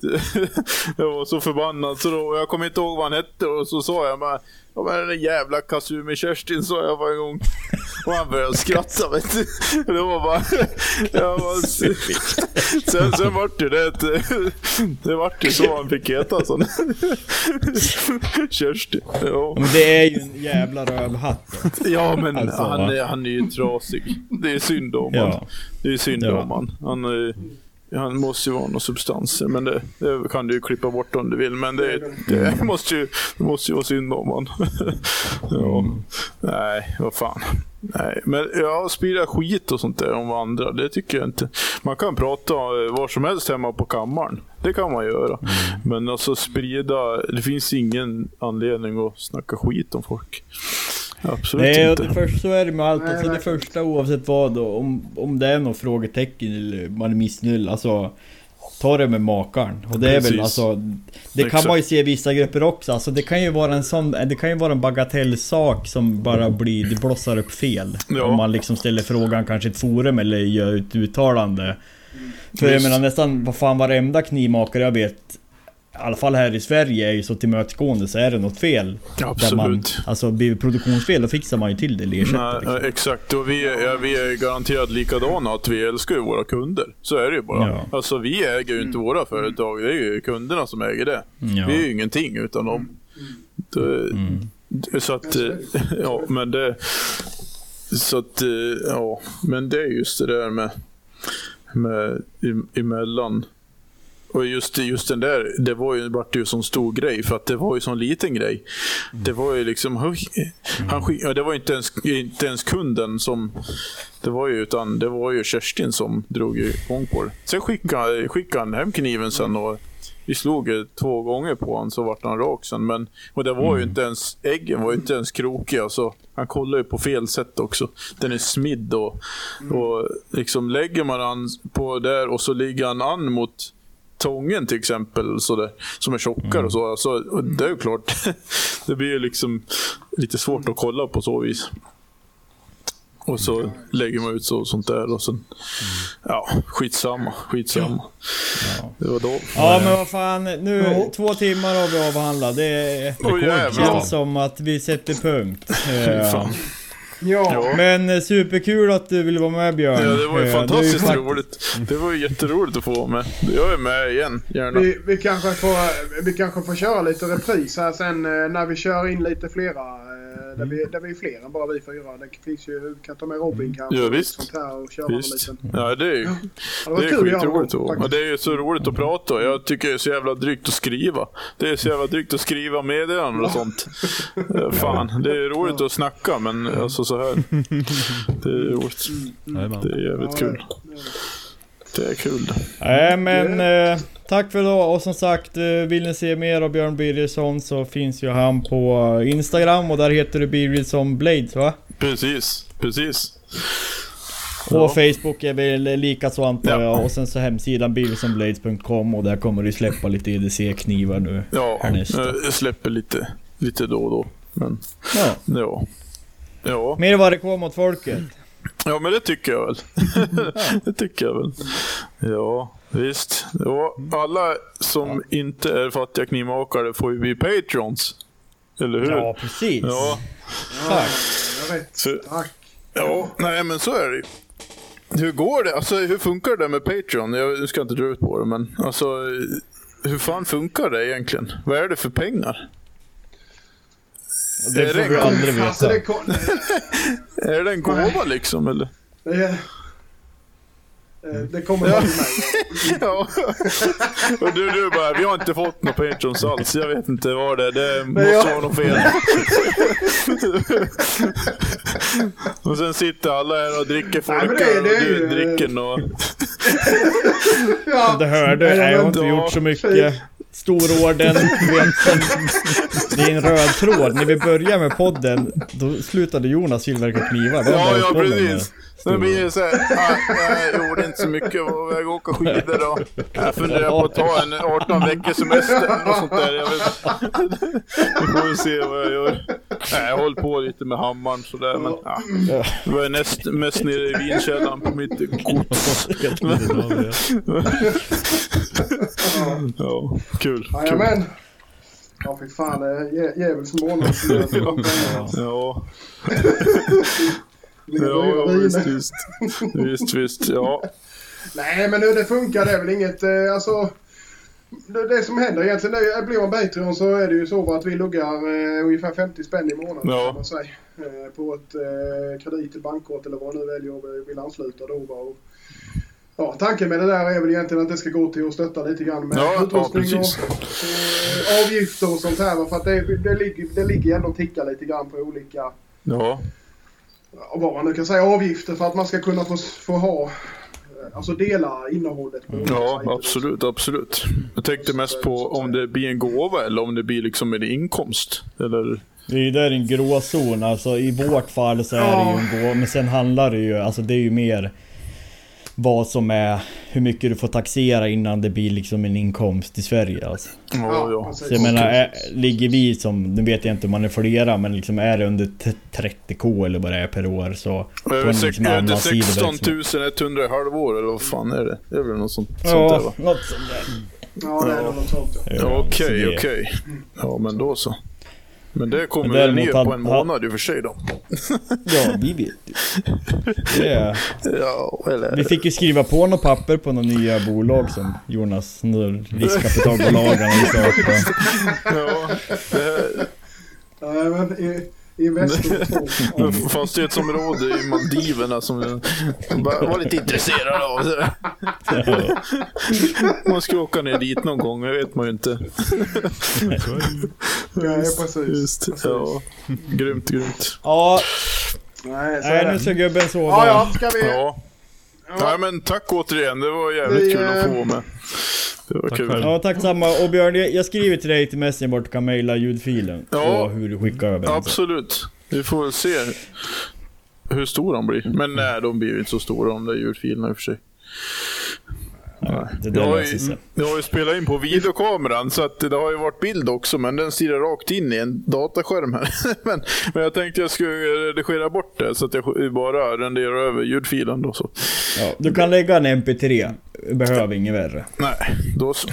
jag var så förbannad så då, och jag kommer inte ihåg vad han hette och så sa jag bara Ja men den jävla Kasumi-Kerstin sa jag varje gång. Och han började skratta vet du. Det var bara... Jag var, sen, sen vart det det. Det vart ju så han fick heta. Sån. Kerstin. Ja. Men det är ju en jävla rövhatt. Ja men Alltså, han, han är ju trasig. Det är synd om Ja. han. Det är synd Ja. om han. Han, är, han måste ju vara någon substanser men det, det kan du ju klippa bort om du vill. Men det, det, måste, ju, det måste ju vara synd om han. ja. Nej, vad fan. Nej, men ja, sprida skit och sånt där om andra, det tycker jag inte. Man kan prata eh, var som helst hemma på kammaren. Det kan man göra. Men alltså sprida, det finns ingen anledning att snacka skit om folk. Absolut Nej, inte. det första så är det med allt. Alltså det första oavsett vad då. Om, om det är något frågetecken eller man är missnöjd. Alltså Ta det med makaren. Och det är väl alltså... Det kan Exakt. man ju se i vissa grupper också. Alltså det kan ju vara en sån... Det kan ju vara en bagatellsak som bara blir... Det blossar upp fel. Ja. Om man liksom ställer frågan kanske i ett forum eller gör ett uttalande. För jag menar nästan vad fan varenda knivmakare jag vet i alla fall här i Sverige är ju så tillmötesgående så är det något fel. Där Absolut. man, alltså blir produktionsfel då fixar man ju till det eller ersätter liksom. exakt, och vi är, ja, vi är garanterat likadana. Att vi älskar ju våra kunder. Så är det ju bara. Ja. Alltså vi äger ju inte våra företag. Det är ju kunderna som äger det. Ja. Vi är ju ingenting utan dem. Det, Mm. Så att, eh, ja men det... Så att, eh, ja. Men det är just det där med, med emellan. Och just, just den där, det var ju, vart ju sån stor grej för att det var ju sån liten grej. Det var ju liksom, han, det var inte ens, inte ens kunden som, det var ju, utan det var ju Kerstin som drog igång på det. Sen skickade, skickade han hem kniven sen och vi slog två gånger på honom så vart han rak sen. Men, och det var ju inte ens, äggen var ju inte ens krokiga. Alltså, han kollade ju på fel sätt också. Den är smidd och, och liksom lägger man han på där och så ligger han an mot tången till exempel, så där, som är tjockare och så. Alltså, och det är ju klart, det blir ju liksom lite svårt att kolla på så vis. Och så lägger man ut så, sånt där och sen... Ja, skitsamma. Skitsamma. Det var då. Ja men vad fan, nu två timmar har vi avhandlat. Det Åh, jävlar. känns som att vi sätter punkt. Fan. Ja. Ja. Men eh, superkul att du ville vara med Björn. Ja, det var ju Eh, fantastiskt ju roligt. Det var ju jätteroligt att få vara med. Jag är med igen, gärna. Vi, vi, kanske får, vi kanske får köra lite repris här sen eh, när vi kör in lite flera. Eh, Där vi, där vi är fler än bara vi fyra. Det finns ju, kan ta med Robin kanske. Ja, och visst. Sånt här och köra Visst. en liten. Ja, det är ju Ja, det var är skitroligt. Och det är ju så roligt att prata. Jag tycker det är så jävla drygt att skriva. Det är så jävla drygt att skriva meddelanden och sånt. Eh, Fan, det är roligt att snacka men alltså så här. Det är roligt. Jajamän. Det är jävligt kul. Det är kul. Nej men eh, tack för idag och som sagt eh, vill ni se mer av Björn Birgersson så finns ju han på Instagram och där heter du Birgersson Blades va? Precis, precis. På Ja. Facebook är väl lika så antar Ja. jag och sen så hemsidan birgerssonblades.com och där kommer du släppa lite EDC-knivar nu Ja, härnäst. jag släpper lite, lite då och då. Men Ja. ja. Ja. Mer vad det kommer mot folket. Ja, men det tycker jag väl. det tycker jag väl. Ja, visst. Ja, alla som inte är fattiga knivmakare får ju bli patrons. Eller hur? Ja precis. Ja, Tack. Ja. Så- Tack. ja, nej men så är det ju. Hur går det? Alltså hur funkar det med Patreon? Jag nu ska inte dra ut på det, men alltså hur fan funkar det egentligen? Vad är det för pengar? Det Är får det vi en aldrig Alltså, veta. det, kom, Är det en gåva liksom eller? det, eh, det kommer till mig. Ja. Och du, du bara, vi har inte fått några patrons alls. Jag vet inte vad det är. Det måste jag- vara något fel. och sen sitter alla här och dricker folköl det- och du dricker nå. Ja. Det hörde, nej, jag har inte gjort så ja, mycket. Stororden, det är en röd tråd. När vi började med podden, då slutade Jonas tillverka knivar. Ja, ja precis. Sen blir det såhär, ah, jag gjorde inte så mycket, jag var iväg och åka skidor då. Jag funderar på att ta en 18 veckors semester och sånt där. Jag vet. Vi får väl se vad jag gör. Nej, jag håller på lite med hammaren sådär men ja. Det var näst, mest nere i vinkällaren på mitt gods. Ja, kul. kul. Jajamän. Ja fy fan, det är djä- djävulskt månad. som jag får pengar. Ja, ja visst, visst. Visst, visst. Ja, Nej men hur det funkar det är väl inget, eh, alltså. Det, det som händer egentligen är blir man Patreon så är det ju så att vi luggar eh, ungefär 50 spänn i månaden Ja. kan man säga. Eh, på ett eh, kredit, bankort eller vad man nu väljer och vill ansluta då. Och, ja, tanken med det där är väl egentligen att det ska gå till att stötta lite grann med Ja, ja, utrustning och precis. eh, avgifter och sånt här. För att det, det, ligger, det ligger ändå och tickar lite grann på olika ja, ja, vad man nu kan säga, avgifter för att man ska kunna få, få ha, eh, alltså dela innehållet ja absolut, absolut. Jag tänkte mest på om det blir en gåva eller om det blir liksom en inkomst. Eller, Det är ju där en gråzon, alltså i vårt fall så är det ju en gåva, men sen handlar det ju, alltså det är ju mer vad som är, hur mycket du får taxera innan det blir liksom en inkomst i Sverige alltså. ja, ja. Så jag menar, är, ligger vi som, nu vet jag inte om man är flera, men liksom är det under t- 30k eller vad det är per år så... på Över en sex- liksom över annan 16 sidoverksamhet. 100 i halvår eller vad fan är det? Det är väl något sånt, sånt där Ja, va? något sånt där. Ja, det är nog något sånt ja. Ja, Ja, så Okej, det- okej. Ja, men då så. Men det kommer Men väl ner han- på en han- månad i och för sig då. Ja, vi vet ju. Det är, Ja, eller... vi fick ju skriva på något papper på några nya bolag som Jonas, några riskkapitalbolagen har startat. Ja, det Nej, men i, Investor 2. här fastighetsområde i Maldiverna som jag bara var lite intresserad av. Man ska åka ner dit någon gång, det vet man ju inte. Ja, precis. Just, ja. Grymt, grymt. Ja, Nej, så nej, är nu det. ska gubben sova. Ja, ja, ska vi... Ja. Ja. Nej men tack återigen, det var jävligt kul att få eh, med. Det var Tack kul. själv. Ja, tack samma. Och Björn, jag, skriver till dig till Messenger bort, kan mejla ljudfilen. Ja. Och hur du skickar över den. Absolut. Vi får väl se hur stor de blir. Men nej, de blir ju inte så stora de där ljudfilerna i och för sig. Ja, det har, ju, jag har ju spelat in på videokameran så att det har ju varit bild också men den stirrar rakt in i en dataskärm här. men, men jag tänkte jag skulle redigera bort det så att jag bara renderar över ljudfilen då så. Ja, du kan lägga en MP3. Behöver inget värre. Nej, då så.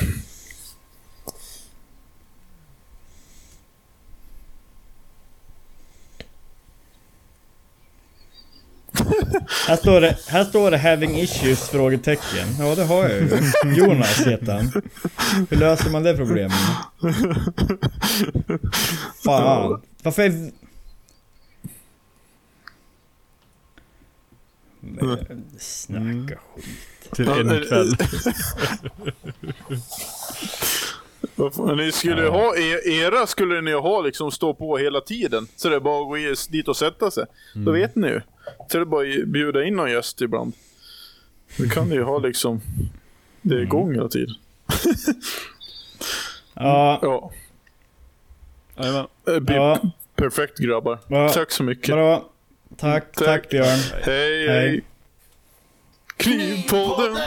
Här står det, här står det 'having issues?' frågetecken. Ja, det har jag ju. Jonas heter han. Hur löser man det problemet? Fan. Varför är... Snacka skit. Till en kväll. Ni skulle ju ha, e- era skulle ni ha liksom stå på hela tiden. Så det är bara att gå dit och sätta sig. Då vet ni ju. Så det är bara att bjuda in någon gäst ibland. Då kan ni ju ha liksom det är igång hela tiden. Ja, Ja, Ja. perfekt grabbar. Ja. Tack så mycket. bra. Tack, tack, Tack. Björn. Hej, Hej. hej. Knivpodden.